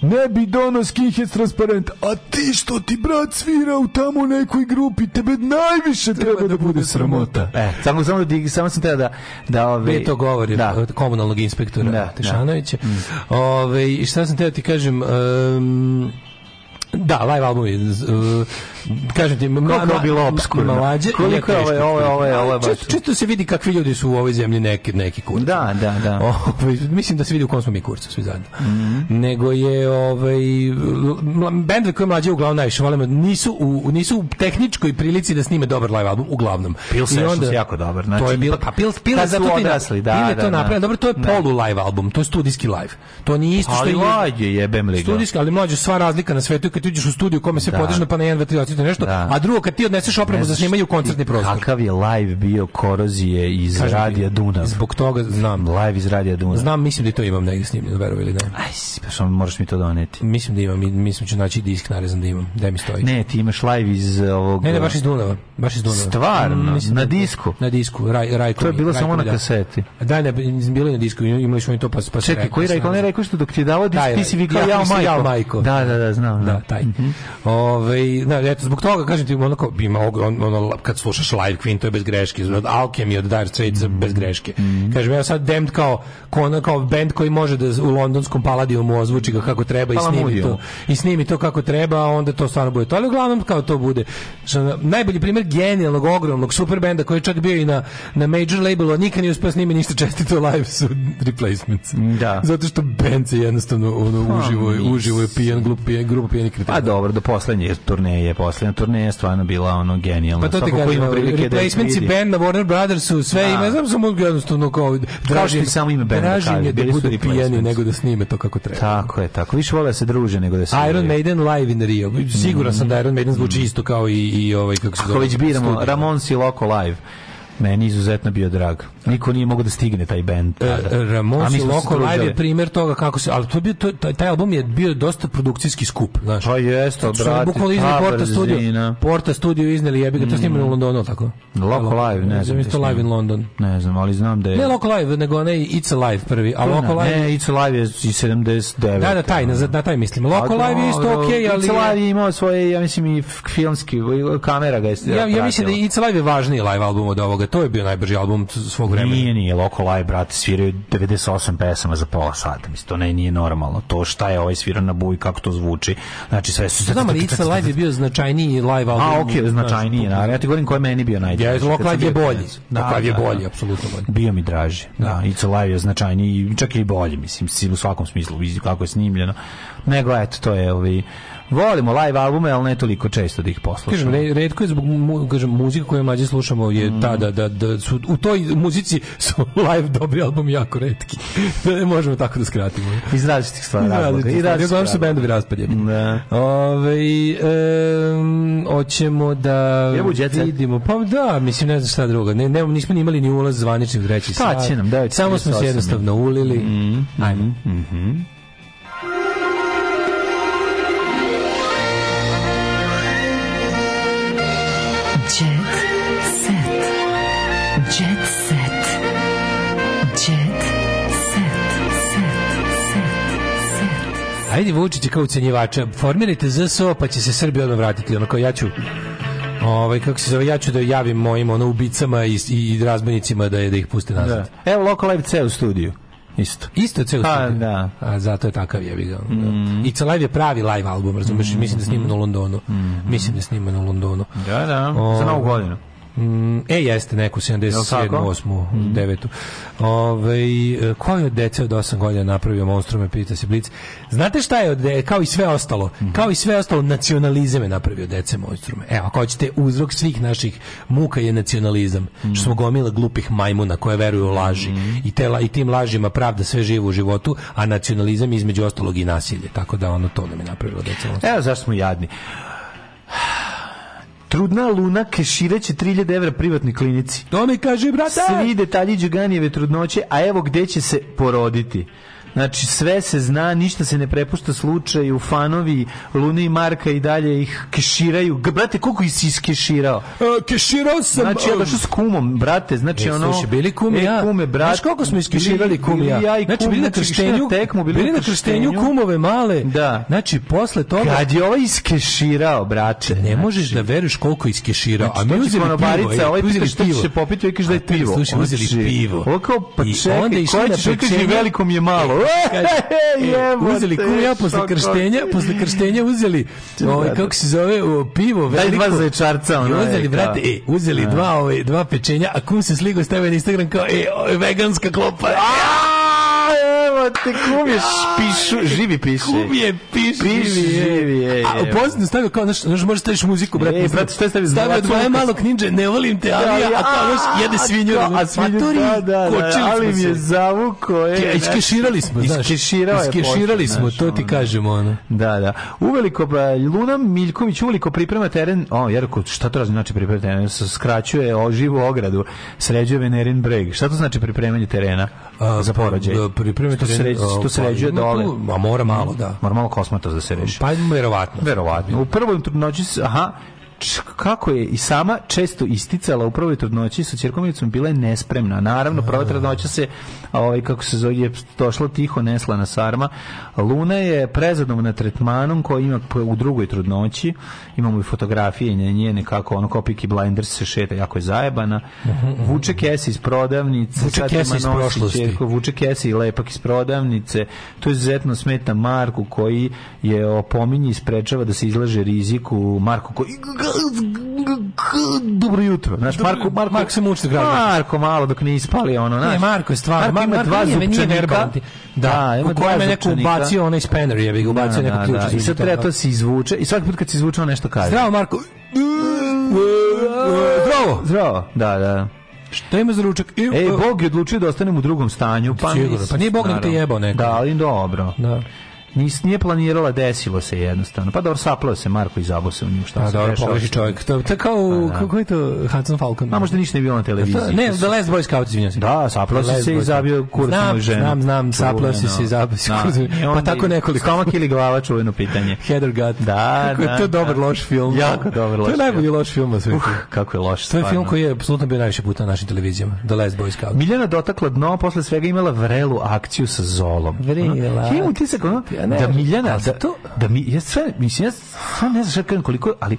Speaker 9: Ne bi dono skinhead transparent. A ti što ti brat svira u tamo nekoj grupi, tebe najviše treba, treba da, da, bude sramota.
Speaker 10: E, samo, samo, samo sam treba da... da ove, Beto
Speaker 9: govori da. komunalnog inspektora da, da. Tešanovića. Da. Mm. Ove, šta sam te da ti kažem... Um, Da, live album uh, kažem ti,
Speaker 10: mnogo bilo obskurno.
Speaker 9: Mlađe,
Speaker 10: Koliko je ovo, ovo, ovo, ovo, ovo
Speaker 9: baš... Čisto se vidi kakvi ljudi su u ovoj zemlji neki, neki kurci.
Speaker 10: Da, da, da. Ove,
Speaker 9: ovaj, mislim da se vidi u kom smo mi kurci, svi zajedno.
Speaker 10: Mm -hmm.
Speaker 9: Nego je, ovaj, bendovi koje mlađe uglavnom najviše volimo, nisu u, nisu u tehničkoj prilici da snime dobar live album, uglavnom.
Speaker 10: Pil je jako dobar.
Speaker 9: Znači, to je bilo, pa Pil, Pil, kad su odrasli,
Speaker 10: da, da, da. to
Speaker 9: da. napravljeno, dobro, to je polu live album, to je studijski live. To nije isto
Speaker 10: što je... Ali mlađe jebem li ga.
Speaker 9: Studijski, ali mlađe, sva razlika na svetu kad uđeš u studiju kome se da. podižno pa na 1 2 3 nešto, da. a drugo kad ti odneseš opremu za snimanje u koncertni prostor.
Speaker 10: Kakav je live bio korozije iz Kažem Radija Dunav?
Speaker 9: Zbog toga znam
Speaker 10: live iz Radija Dunav.
Speaker 9: Znam, mislim da to imam negde snimljeno, verovali ili ne.
Speaker 10: Aj, pa samo možeš mi to doneti.
Speaker 9: Mislim da imam, mislim ću naći disk narezan da imam. Da mi stoji.
Speaker 10: Ne, ti imaš live iz ovog
Speaker 9: Ne, ne baš iz Dunava. Baš
Speaker 10: iz Dunava. Stvarno, mm, Mislim, na da disku.
Speaker 9: Na disku, Raj,
Speaker 10: Rajko. To je bilo samo na kaseti.
Speaker 9: Da, ne, bilo je na disku, imali smo i to pa
Speaker 10: pa Čekaj, koji Rajko, ne Rajko što dok ti je davao disk, ti si vikao ja, majko. Ja,
Speaker 9: majko. Da, da, da, znam.
Speaker 10: Da, taj. Mm
Speaker 9: -hmm. Ove, da, eto, zbog toga, kažem ti, onako, ima, on, ono, kad slušaš live Queen, to je bez greške, od Alchemy, od Dire Straits, mm -hmm. bez greške. Mm -hmm. Kažem, ja sad Damned kao, kao, kao band koji može da u londonskom paladijumu ozvuči ga kako treba i snimi to, i snimi to kako treba, onda to stvarno bude to. Ali uglavnom, kao to bude. Najbolji primjer genijalnog, ogromnog superbenda koji je čak bio i na, na major labelu, a nikad nije uspio snimi ništa čestito live su replacements. Da. Zato što band se jednostavno ono, pa, uživo, oh, uživo je pijan, glup, pijan, grupa pijanih
Speaker 10: kretena. Pa dobro, do poslednje turneje, poslednja turneja je stvarno bila ono genijalna.
Speaker 9: Pa to ti kažem, da i band na Warner Brothers su sve da. ima, znam
Speaker 10: samo
Speaker 9: jednostavno kao
Speaker 10: dražim, samo ime
Speaker 9: benda. Dražim je da budu pijani nego da snime to kako treba.
Speaker 10: Tako je, tako. Više vole da se druže nego da se
Speaker 9: Iron Maiden live in Rio. Siguran sam da Iron Maiden zvuči mm. isto kao i, i ovaj
Speaker 10: kako se zove biramo Studio. Ramon Siloko live meni izuzetno bio drag. Niko nije mogao da stigne taj bend.
Speaker 9: E, Ramon Live je primer toga kako se, al to bi to, taj album je bio dosta produkcijski skup,
Speaker 10: znaš. Pa
Speaker 9: jeste, brate. Bukvalno izneli Porta Studio. Porta Studio izneli, jebi ga, to snimljeno u mm. Londonu, tako?
Speaker 10: Local Live, ne znam.
Speaker 9: Isto Live in London.
Speaker 10: Ne znam, ali znam da je...
Speaker 9: Ne Local Live, nego ne It's Live prvi, a Local Live...
Speaker 10: Ne, It's Live je 79. Da,
Speaker 9: da, taj, na, na taj mislim. Local Live je isto okej, ali...
Speaker 10: It's Live ima svoje, ja mislim, i filmski, kamera ga je...
Speaker 9: Ja, ja mislim da It's Live je važniji live album od ovoga to je bio najbrži album svog vremena.
Speaker 10: Nije, nije, Loco Live, brate, sviraju 98 pesama za pola sata, mislim, to ne, nije normalno. To šta je ovaj sviran na buj, kako to zvuči, znači sve
Speaker 9: su... Znam, ali It's Live je bio značajniji live album.
Speaker 10: A, okej, okay, značajniji, naravno, ja ti govorim koji meni bio najdraži.
Speaker 9: Ja, Loco Live je bolji, da, Loco Live
Speaker 10: je
Speaker 9: da, bolji, da. apsolutno bolji.
Speaker 10: Bio mi draži, da, It's Live je značajniji, čak i bolji, mislim, u svakom smislu, kako je snimljeno. Nego, eto, to je, ovi, ovaj, volimo live albume, ali ne toliko često da ih poslušamo.
Speaker 9: Kažem, redko je zbog mu, kažem, muzika koju mađe slušamo je mm. ta da, da, da su, u toj muzici su live dobri album jako redki. da možemo tako da skratimo.
Speaker 10: Iz različitih stvari
Speaker 9: razloga. I različitih stvari. su bendovi raspadjeni. Da. Ove, e, oćemo da vidimo. Pa da, mislim, ne znam šta drugo. Ne, ne, nismo ni imali ni ulaz zvaničnih reći.
Speaker 10: Šta će nam? Da,
Speaker 9: Samo smo se jednostavno ulili. Mm, Ajmo.
Speaker 10: Mm -hmm. Ajde Vučić kao ucenjivača, formirajte ZSO pa će se Srbija odmah vratiti. Ono kao ja ću Ovaj kako se zove, ja ću da javim mojim ono ubicama i, i razbojnicima da je da ih puste nazad. Da.
Speaker 9: Evo Local Live C u studiju.
Speaker 10: Isto.
Speaker 9: Isto ceo A,
Speaker 10: da.
Speaker 9: A zato je takav je ga.
Speaker 10: Da. Mm.
Speaker 9: I Live je pravi live album, razumeš? Mm. Mislim da snima u mm. Londonu. Mm. Mislim da snima u Londonu.
Speaker 10: Da, da. O, Za ovaj, novu godinu.
Speaker 9: Mm, e, jeste neku 77, 8, 9. Ove, ko je od dece od 8 godina napravio monstrume, pita se Blic. Znate šta je, od, kao i sve ostalo, mm -hmm. kao i sve ostalo, nacionalizam je napravio dece monstrume. Evo, ako hoćete, uzrok svih naših muka je nacionalizam. Mm -hmm. Što smo gomila glupih majmuna koje veruju u laži. Mm -hmm. I, te, I tim lažima pravda sve živo u životu, a nacionalizam između ostalog i nasilje. Tako da ono to nam je napravilo dece monstrume.
Speaker 10: Evo, zašto smo jadni?
Speaker 9: Trudna Luna kešireće 3000 evra privatnoj klinici.
Speaker 10: To mi kaže, brate!
Speaker 9: Svi detalji Đuganijeve trudnoće, a evo gde će se poroditi. Znači, sve se zna, ništa se ne prepušta slučaju, fanovi Luna i Marka i dalje ih keširaju. G, brate, koliko si
Speaker 10: iskeširao? Uh, keširao sam...
Speaker 9: Znači, ja došao s kumom, brate, znači e, ono...
Speaker 10: Sluši, bili kum i e, ja.
Speaker 9: Kume, brate, Znaš
Speaker 10: koliko smo iskeširali kum
Speaker 9: ja? ja i znači,
Speaker 10: kum, znači, bili na krštenju, na tekmu,
Speaker 9: bili, bili na
Speaker 10: krštenju kumove male.
Speaker 9: Da.
Speaker 10: Znači, posle toga...
Speaker 9: Kad je ovaj iskeširao, brate?
Speaker 10: Ne znači- možeš da veruješ koliko je iskeširao. Znači, a mi uzeli e, ovaj pivo, je, ovaj uzeli pivo.
Speaker 9: Što će popiti, ovaj da je pivo.
Speaker 10: Slušaj, uzeli znači, pivo. Ovo
Speaker 9: kao, pa
Speaker 10: čekaj, koji ćeš, veliko mi je malo. E,
Speaker 9: e, uzeli kum ja posle krštenja, posle krštenja uzeli, ovaj, kako se zove, o, pivo
Speaker 10: veliko. Daj dva zaječarca,
Speaker 9: ono. I uzeli, brate, e, uzeli da. dva, ovaj dva pečenja, a kum se sligo stavio na Instagram kao, e, veganska klopa. Aaaa!
Speaker 10: Evo te kum
Speaker 9: je
Speaker 10: pišu,
Speaker 9: živi
Speaker 10: piše. Kum je piši, piši živi. Je, A pozitno stavio kao, znaš, znaš možeš staviš muziku, brate.
Speaker 9: Ne, brate, šta stavi
Speaker 10: Stavio od moje malo knidže, ne volim te, ali da, ja, a kao, znaš, jede svinju.
Speaker 9: A svinju, da, da, da, ali mi je zavuko. E,
Speaker 10: iskeširali smo,
Speaker 9: znaš.
Speaker 10: Iskeširao je. Iskeširali smo, to ti kažemo, ono.
Speaker 9: Da, da. Uveliko, pa, Luna Miljković uveliko priprema teren, o, Jerko, šta to znači priprema teren? Skraćuje oživu ogradu, sređuje Venerin breg. Šta to znači pripremanje terena za porođaj? Pripremite sređuje, to sređuje pa dole.
Speaker 10: a mora malo, da. da.
Speaker 9: Mora malo kosmatos da se reši.
Speaker 10: Pa verovatno.
Speaker 9: Verovatno. U prvoj noći, aha, kako je i sama često isticala u prvoj trudnoći sa ćerkomicom bila je nespremna. Naravno, prva da. trudnoća se ovaj kako se zove je došla tiho nesla na sarma. Luna je na tretmanom koji ima u drugoj trudnoći. Imamo i fotografije nje kako ono kao Peaky Blinders se šeta, jako je zajebana. Mhm, mhm. Vuče kese iz prodavnice,
Speaker 10: vuče kese iz
Speaker 9: prošlosti.
Speaker 10: Čerko, vuče
Speaker 9: kese i lepak iz prodavnice. To je izuzetno smeta Marku koji je opominje i sprečava da se izlaže riziku Marku koji
Speaker 10: dobro jutro.
Speaker 9: Znaš, Marko, Marko, Marko se muči
Speaker 10: da Marko malo dok ne ispali ono, znaš.
Speaker 9: Ne, Marko je stvarno. Marko,
Speaker 10: ima dva zupčanika. Da, ima dva zupčanika. neko ubacio onaj spanner,
Speaker 9: je bi
Speaker 10: ga ubacio da, neko
Speaker 9: da, ključ. Da, I sad treba to se izvuče i svaki put kad se izvuče on nešto kaže.
Speaker 10: Zdravo, Marko.
Speaker 9: Zdravo.
Speaker 10: Zdravo, da, da.
Speaker 9: Šta ima za ručak?
Speaker 10: I, Ej, Bog je odlučio da ostanem u drugom stanju. Pa, sigurno,
Speaker 9: pa nije Bog nego te jebao neko.
Speaker 10: Da, ali dobro. Da. Nis, nije planirala, desilo se jednostavno. Pa dobro, saplao se Marko i zabao se u nju. Šta A,
Speaker 9: pa se dobro,
Speaker 10: pogreši
Speaker 9: čovjek. To, to kao, pa da. kako je to Hudson Falcon?
Speaker 10: A možda ništa nije bilo na televiziji. To,
Speaker 9: ne, The Last Boy Scout,
Speaker 10: izvinjam se. Da, saplao se se i zabio da. kurcanu ženu. Znam,
Speaker 9: znam,
Speaker 10: saplao
Speaker 9: si se
Speaker 10: i zabio
Speaker 9: kurcanu
Speaker 10: Pa tako nekoliko.
Speaker 9: Stomak ili glava, čuveno pitanje.
Speaker 10: Head
Speaker 9: Heather Gut. Da, da.
Speaker 10: To je dobar
Speaker 9: da.
Speaker 10: loš film.
Speaker 9: Jako dobar
Speaker 10: loš To je najbolji
Speaker 9: loš
Speaker 10: film u
Speaker 9: kako je loš.
Speaker 10: To je film koji je apsolutno bio najviše puta na našim televizijama. The Last Boy Scout.
Speaker 9: Miljana dotakla dno, posle svega imala vrelu akciju sa Zolom.
Speaker 10: Vrela.
Speaker 9: Ima utisak, ono, ne, da Miljana, da, to... da mi, je sve, mislim, ja sve ne znam da koliko, ali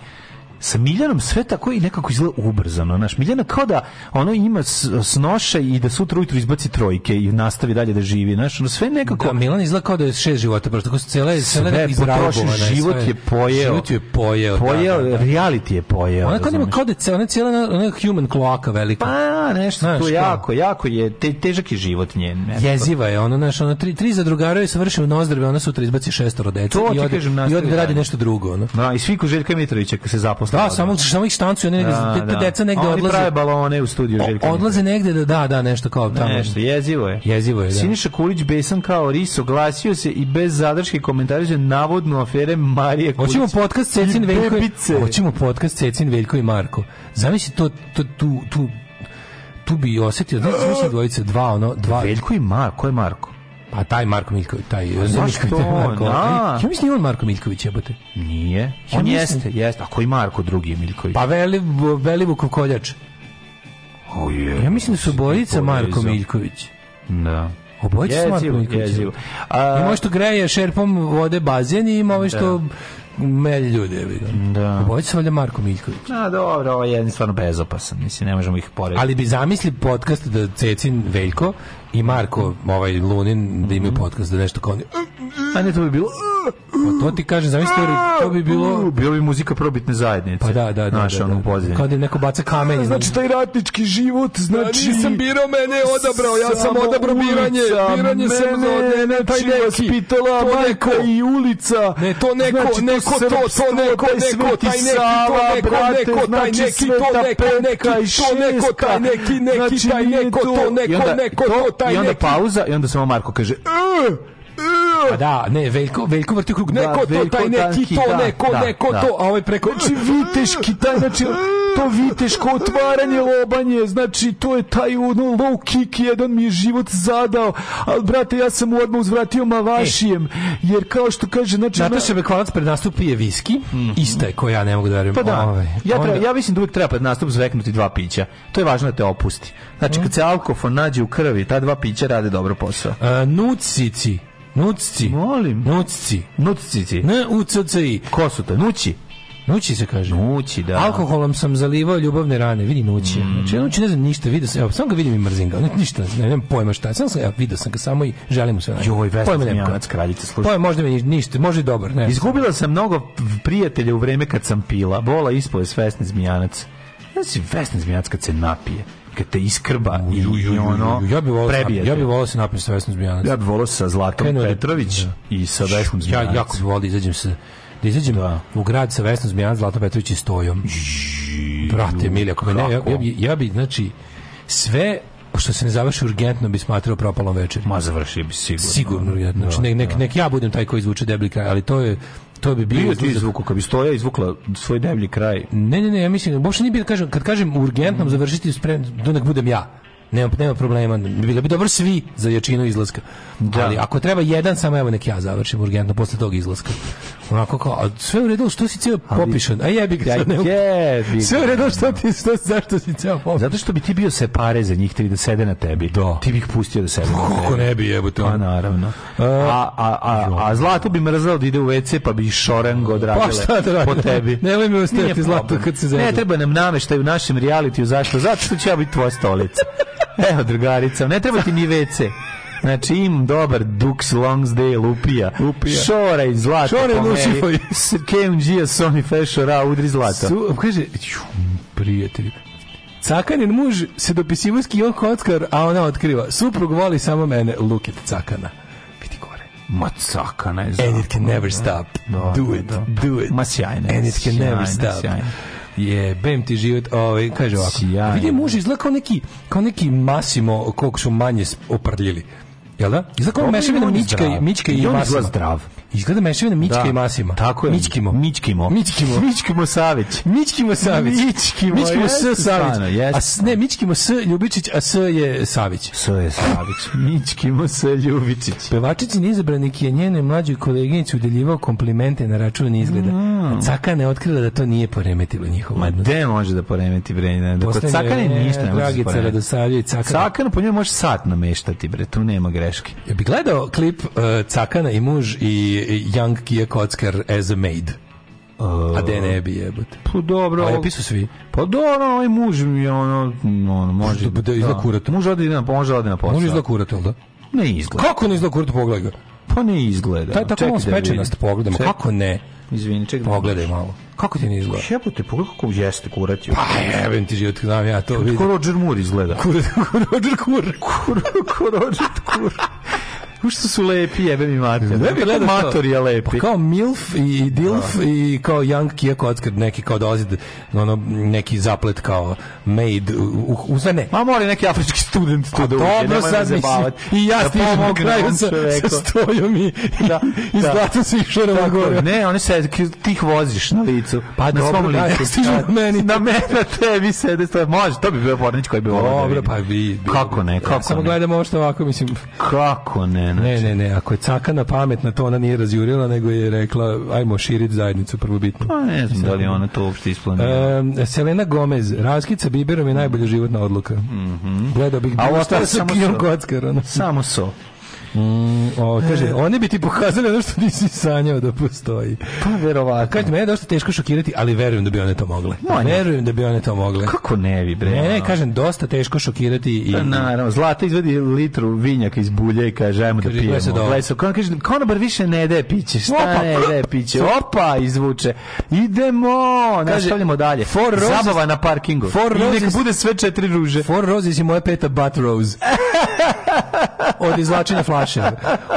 Speaker 9: sa Miljanom sve tako i nekako izgleda ubrzano. Naš Miljana kao da ono ima snoša i da sutra ujutro izbaci trojke i nastavi dalje da živi. Naš ono sve nekako...
Speaker 10: Da, Milan izgleda kao da je šest života, prosto tako cele, cele sve potroši, život je pojeo. Život
Speaker 9: je pojeo. Da, pojeo,
Speaker 10: da,
Speaker 9: da. reality
Speaker 10: je
Speaker 9: pojeo.
Speaker 10: Ona kao da ima kao da cele, ona cijela ona human kloaka velika.
Speaker 9: Pa, nešto, znaš, to jako, jako je, te, težak je život njen.
Speaker 10: Nešto. Jeziva je, ona naš ona tri, tri zadrugarove se vrše u nozdrave, ona sutra izbaci šestoro dece
Speaker 9: i
Speaker 10: ode, i ode da radi nešto drugo. ona.
Speaker 9: Da, i svi ko Željka Mitrovića, se
Speaker 10: zaposle Da, samo samo ih stancuju, negde, da, da.
Speaker 9: deca negde
Speaker 10: Oni odlaze.
Speaker 9: Oni prave balone u studiju
Speaker 10: Željka. Odlaze negde da da, da, nešto kao
Speaker 9: tamo. Nešto jezivo je.
Speaker 10: Jezivo je, da.
Speaker 9: Siniša Kulić besan kao ris, oglasio se i bez zadrške komentariše navodnu afere Marije
Speaker 10: Kulić. Hoćemo podcast Cecin Veljko.
Speaker 9: hoćemo podcast Cecin Veljko i Marko. Zamisli to, to tu tu tu bi osetio, da znači dvojice, dva ono, dva.
Speaker 10: Veljko
Speaker 9: i
Speaker 10: Marko, ko je Marko?
Speaker 9: Pa taj Marko Miljković, taj
Speaker 10: Zašto? Taj Marko, da. Ja
Speaker 9: mislim on da Marko Miljković jebote.
Speaker 10: Nije.
Speaker 9: Ja on jeste, jeste.
Speaker 10: A koji Marko drugi je Miljković?
Speaker 9: Pa Veli Velivukov koljač.
Speaker 10: O je,
Speaker 9: ja mislim da su Bojica Marko da. Miljković.
Speaker 10: Da.
Speaker 9: Obojica su Marko Miljković. A... Ima što greje šerpom vode bazen i ima ovo što da melj ljude, evo ga.
Speaker 10: Da.
Speaker 9: Obojica valjda Marko Miljković.
Speaker 10: Na, dobro, ovo je stvarno bezopasan, mislim, ne možemo ih porediti.
Speaker 9: Ali bi zamisli podcast da Cecin Veljko i Marko, ovaj Lunin, da imaju mhm. podcast, da nešto kao... Mm,
Speaker 10: mm. A ne, to bi bilo... Mm.
Speaker 9: Pa to ti kaže, zamislite, to bi bilo... Bilo
Speaker 10: bi muzika probitne zajednice.
Speaker 9: Pa da, da, da.
Speaker 10: Naša, da, da, da. ono da.
Speaker 9: Kao da neko baca kamenje.
Speaker 10: Znači, taj ratnički život, da, znači... Da, nisam birao mene, je odabrao, ja sam odabrao biranje. Biranje sam za ne, znači,
Speaker 9: taj neki. pitala majka i ulica. Ne,
Speaker 10: to neko, znači, znači neko, to, to neko, neko, taj neki, to neko, neko, taj neki, to
Speaker 9: neko,
Speaker 10: neki,
Speaker 9: to
Speaker 10: neko,
Speaker 9: taj neki, neki,
Speaker 10: taj neko, to neko, neko, to taj neki. I onda pauza, i
Speaker 9: onda samo Marko
Speaker 10: kaže, A pa da, ne, Veljko, Veljko vrti krug. Ne, da, ko to, taj ne, ti to, da, ne, ko, da, ne, da. to. A ovaj preko, znači,
Speaker 9: viteški, taj, znači, to viteško otvaranje, lobanje, znači, to je taj ono, low kick, jedan mi je život zadao. Ali, brate, ja sam mu odmah uzvratio mavašijem, e. jer kao što kaže, znači...
Speaker 10: Nataša Bekvalac pred nastup pije viski, mm -hmm. ista je koja ja ne mogu da verujem.
Speaker 9: Pa da, Ove, ovaj, ja, treba, onda... ja mislim da uvijek treba pred nastup zveknuti dva pića. To je važno da te opusti. Znači, mm. kad mhm. se alkofon nađe u krvi, ta dva pića rade dobro posao. A,
Speaker 10: e, nucici
Speaker 9: Nucci. Molim. Nucci. Nuccici.
Speaker 10: N u c c i.
Speaker 9: Ko su to?
Speaker 10: Nući.
Speaker 9: Nući se kaže.
Speaker 10: Nući, da.
Speaker 9: Alkoholom sam zalivao ljubavne rane, vidi nući. Mm. Znači, ja nući ne znam ništa, vidio sam, evo, samo ga vidim i mrzim ga, ništa, ne, znam pojma šta, samo sam, evo, vidio sam ga samo i želim mu se
Speaker 10: naći. Joj, Vesna Zmijanac, kraljica,
Speaker 9: slušaj. Pojma, možda mi ništa, može i dobar,
Speaker 10: ne. Izgubila sam mnogo prijatelja u vreme kad sam pila, bola ispoje s Vesna Zmijanac. Znači, Vesna Zmijanac kad se napije kad te iskrba i, i ono ja
Speaker 9: bih volio ja bih volio da se napraviti sa
Speaker 10: Vesnom
Speaker 9: Zmijanac
Speaker 10: ja bih volio sa Zlatom Krenuo da- Petrović da. i sa Vesnom Zmijanac
Speaker 9: ja jako bih volio da izađem se da izađem da. u grad sa Vesnom Zmijanac Zlatom Petrović i Stojom brate Milja ako me ne ja, ja bi ja bi znači sve što se ne završi urgentno bi smatrao propalom večeri.
Speaker 10: Ma završi bi sigurno.
Speaker 9: Sigurno urgentno. Znači, da, nek, nek, nek ja budem taj koji izvuče deblika, ali to je To bi
Speaker 10: bio ti
Speaker 9: zvuku
Speaker 10: kad
Speaker 9: bi
Speaker 10: stoja izvukla svoj deblji kraj.
Speaker 9: Ne, ne, ne, ja mislim, baš nije bilo kažem, kad kažem urgentnom mm. završiti sprem, da budem ja. Nema, nema problema. Bilo bi dobro svi za jačinu izlaska. Da. Ali ako treba jedan, samo evo nek ja završim urgentno posle tog izlaska. Onako kao, a sve u redu, što si ceo popišan? A jebi ga. Jebi Sve u redu, što ti, što, zašto si ceo popišan?
Speaker 10: Zato što bi ti bio se pare za njih, tri da sede na tebi.
Speaker 9: Do. Da.
Speaker 10: Ti bih ih pustio da sede
Speaker 9: na tebi. Kako ne bi jebote? Pa naravno. E, a, a, a, a, Zlato bi mrzao da ide u WC, pa bi šorengo pa
Speaker 10: odradile pa šta da po
Speaker 9: tebi.
Speaker 10: Ne, Nemoj mi
Speaker 9: ostaviti
Speaker 10: Zlato kad
Speaker 9: se zedu. Ne treba nam nameštaj u našem realitiju, zašto? Zato što će ja biti tvoja stolica. Evo, drugarica, ne treba ti ni WC. Znači imam dobar Dux Longsdale Lupija. Lupija. Šora i zlata. Šora i Lucifoj. KMG-a Sony Fešora, udri zlata. Su, kaže, ču, prijatelji, Cakanin muž se dopisivo s Kijom Kockar, a ona otkriva. Suprug voli samo mene, Luket Cakana. Vidi gore. Ma Cakana je zapad. And it can never da. stop. Da, do da, it, do it. Ma sjajne. And it can never stop. Sjajna. Jebem ti život, ovaj, kaže ovako. Sjajno. Vidi, muž izgleda kao neki, kao neki masimo koliko su manje oprljili. Jel da? Izgleda kao mešavina Mićka, i, Mićka i, i Masima. zdrav. Izgleda mešavina Mićka da. i Masima. Tako je. Mićkimo. Mićkimo. Mićkimo. Mićkimo Savić. Mićkimo Savić. Mićkimo. Mićkimo S Savić. A, ne, Mićkimo S Ljubičić, a S je Savić. S je Savić. Mićkimo S Ljubičić. Pevačici neizabranik je njenoj mlađoj koleginici udeljivao komplimente na račun izgleda. Mm. Cakana je otkrila da to nije poremetilo njihovo odnos. Ma gde može da poremeti bre? Da kod Cakane ništa ne može da poremeti. Dragica Radosavljević. Cakan po njoj može sat nameštati bre, tu nema gre greške. Ja bih gledao klip uh, Cakana i muž i Young Kia Kockar as a maid. Uh, a de ne bi jebote. Pa dobro. A lepi su svi. Pa dobro, ovaj muž mi je ono, ono, može... Da, da izla da. kurata. Muž ode na, pa može ode na posao. Muž izla kurata, da? Ne izgleda. Kako ne izgleda kurata, pogledaj ga? Pa ne izgleda. Taj tako on da spečenast, pogledamo, kako ne? Izvini, čekaj. Da pogledaj malo. Kako ti ne izgleda? Jebote, pogledaj kako jeste kurat. Je. Pa jebem ti život, znam ja to vidim. Kako Roger Moore izgleda. Kur, Roger Kur. Kur, Roger Kur. Ušto su lepi, jebe mi mater. Ne bi mator je lepi. Pa kao milf i dilf da. i kao young kija kockar neki kao dolazi ono neki zaplet kao maid u, ne. Ma mora neki afrički student tu da uđe. Dobro sad mislim. I ja da stižem na kraju sa, sa stojom i, da, i da. zlatom se išao na gore. Ne, oni se ti ih voziš na licu. Pa na svom licu. Stižu da. na meni. Na mene, na tebi sede. Može, to bi bio pornić koji bi volao. Dobro, pa vi. Kako ne, kako ne. Samo gledamo ovo što ovako, mislim. Kako ne ne, znači. ne, ne, ne, ako je caka cakana pametna, to ona nije razjurila, nego je rekla ajmo širiti zajednicu prvobitno. Pa ne znam da li ona to uopšte isplanira. Um, Selena Gomez, raskid sa biberom je najbolja životna odluka. Mm -hmm. Gledao bih, a ostalo samo so. Samo so. Mm, o, kaže, e. oni bi ti pokazali ono što nisi sanjao da postoji. Pa verovatno. Kaže, mene je dosta teško šokirati, ali verujem da bi one to mogle. Moja. Verujem da bi one to mogle. Kako ne bi, bre? Ne, ne, kažem, dosta teško šokirati. I... Pa, naravno, Zlata izvedi litru vinjaka iz bulje i kaže, ajmo da pijemo. Se Leso, kao kaže, konobar više ne daje piće. Šta Opa, ne daje piće? Opa, izvuče. Idemo, nastavljamo dalje. For Zabava na parkingu. For I roses, bude sve četiri ruže. For Roses je moja peta Bat Rose. Od izlačenja flaša flaše.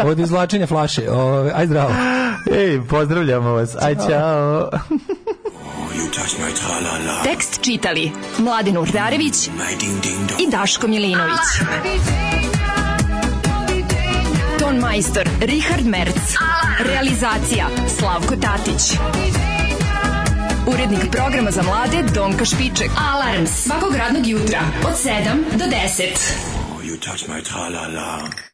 Speaker 9: Od izvlačenja flaše. Ove, aj zdravo. Ej, pozdravljamo vas. Aj, ciao. Tekst čitali Mladin Urdarević i Daško Milinović. Ton majstor Richard Merc. Realizacija Slavko Tatić. Urednik programa za mlade Donka Špiček. Alarms svakog radnog jutra od 7 do 10. Oh, you touch my tra-la-la.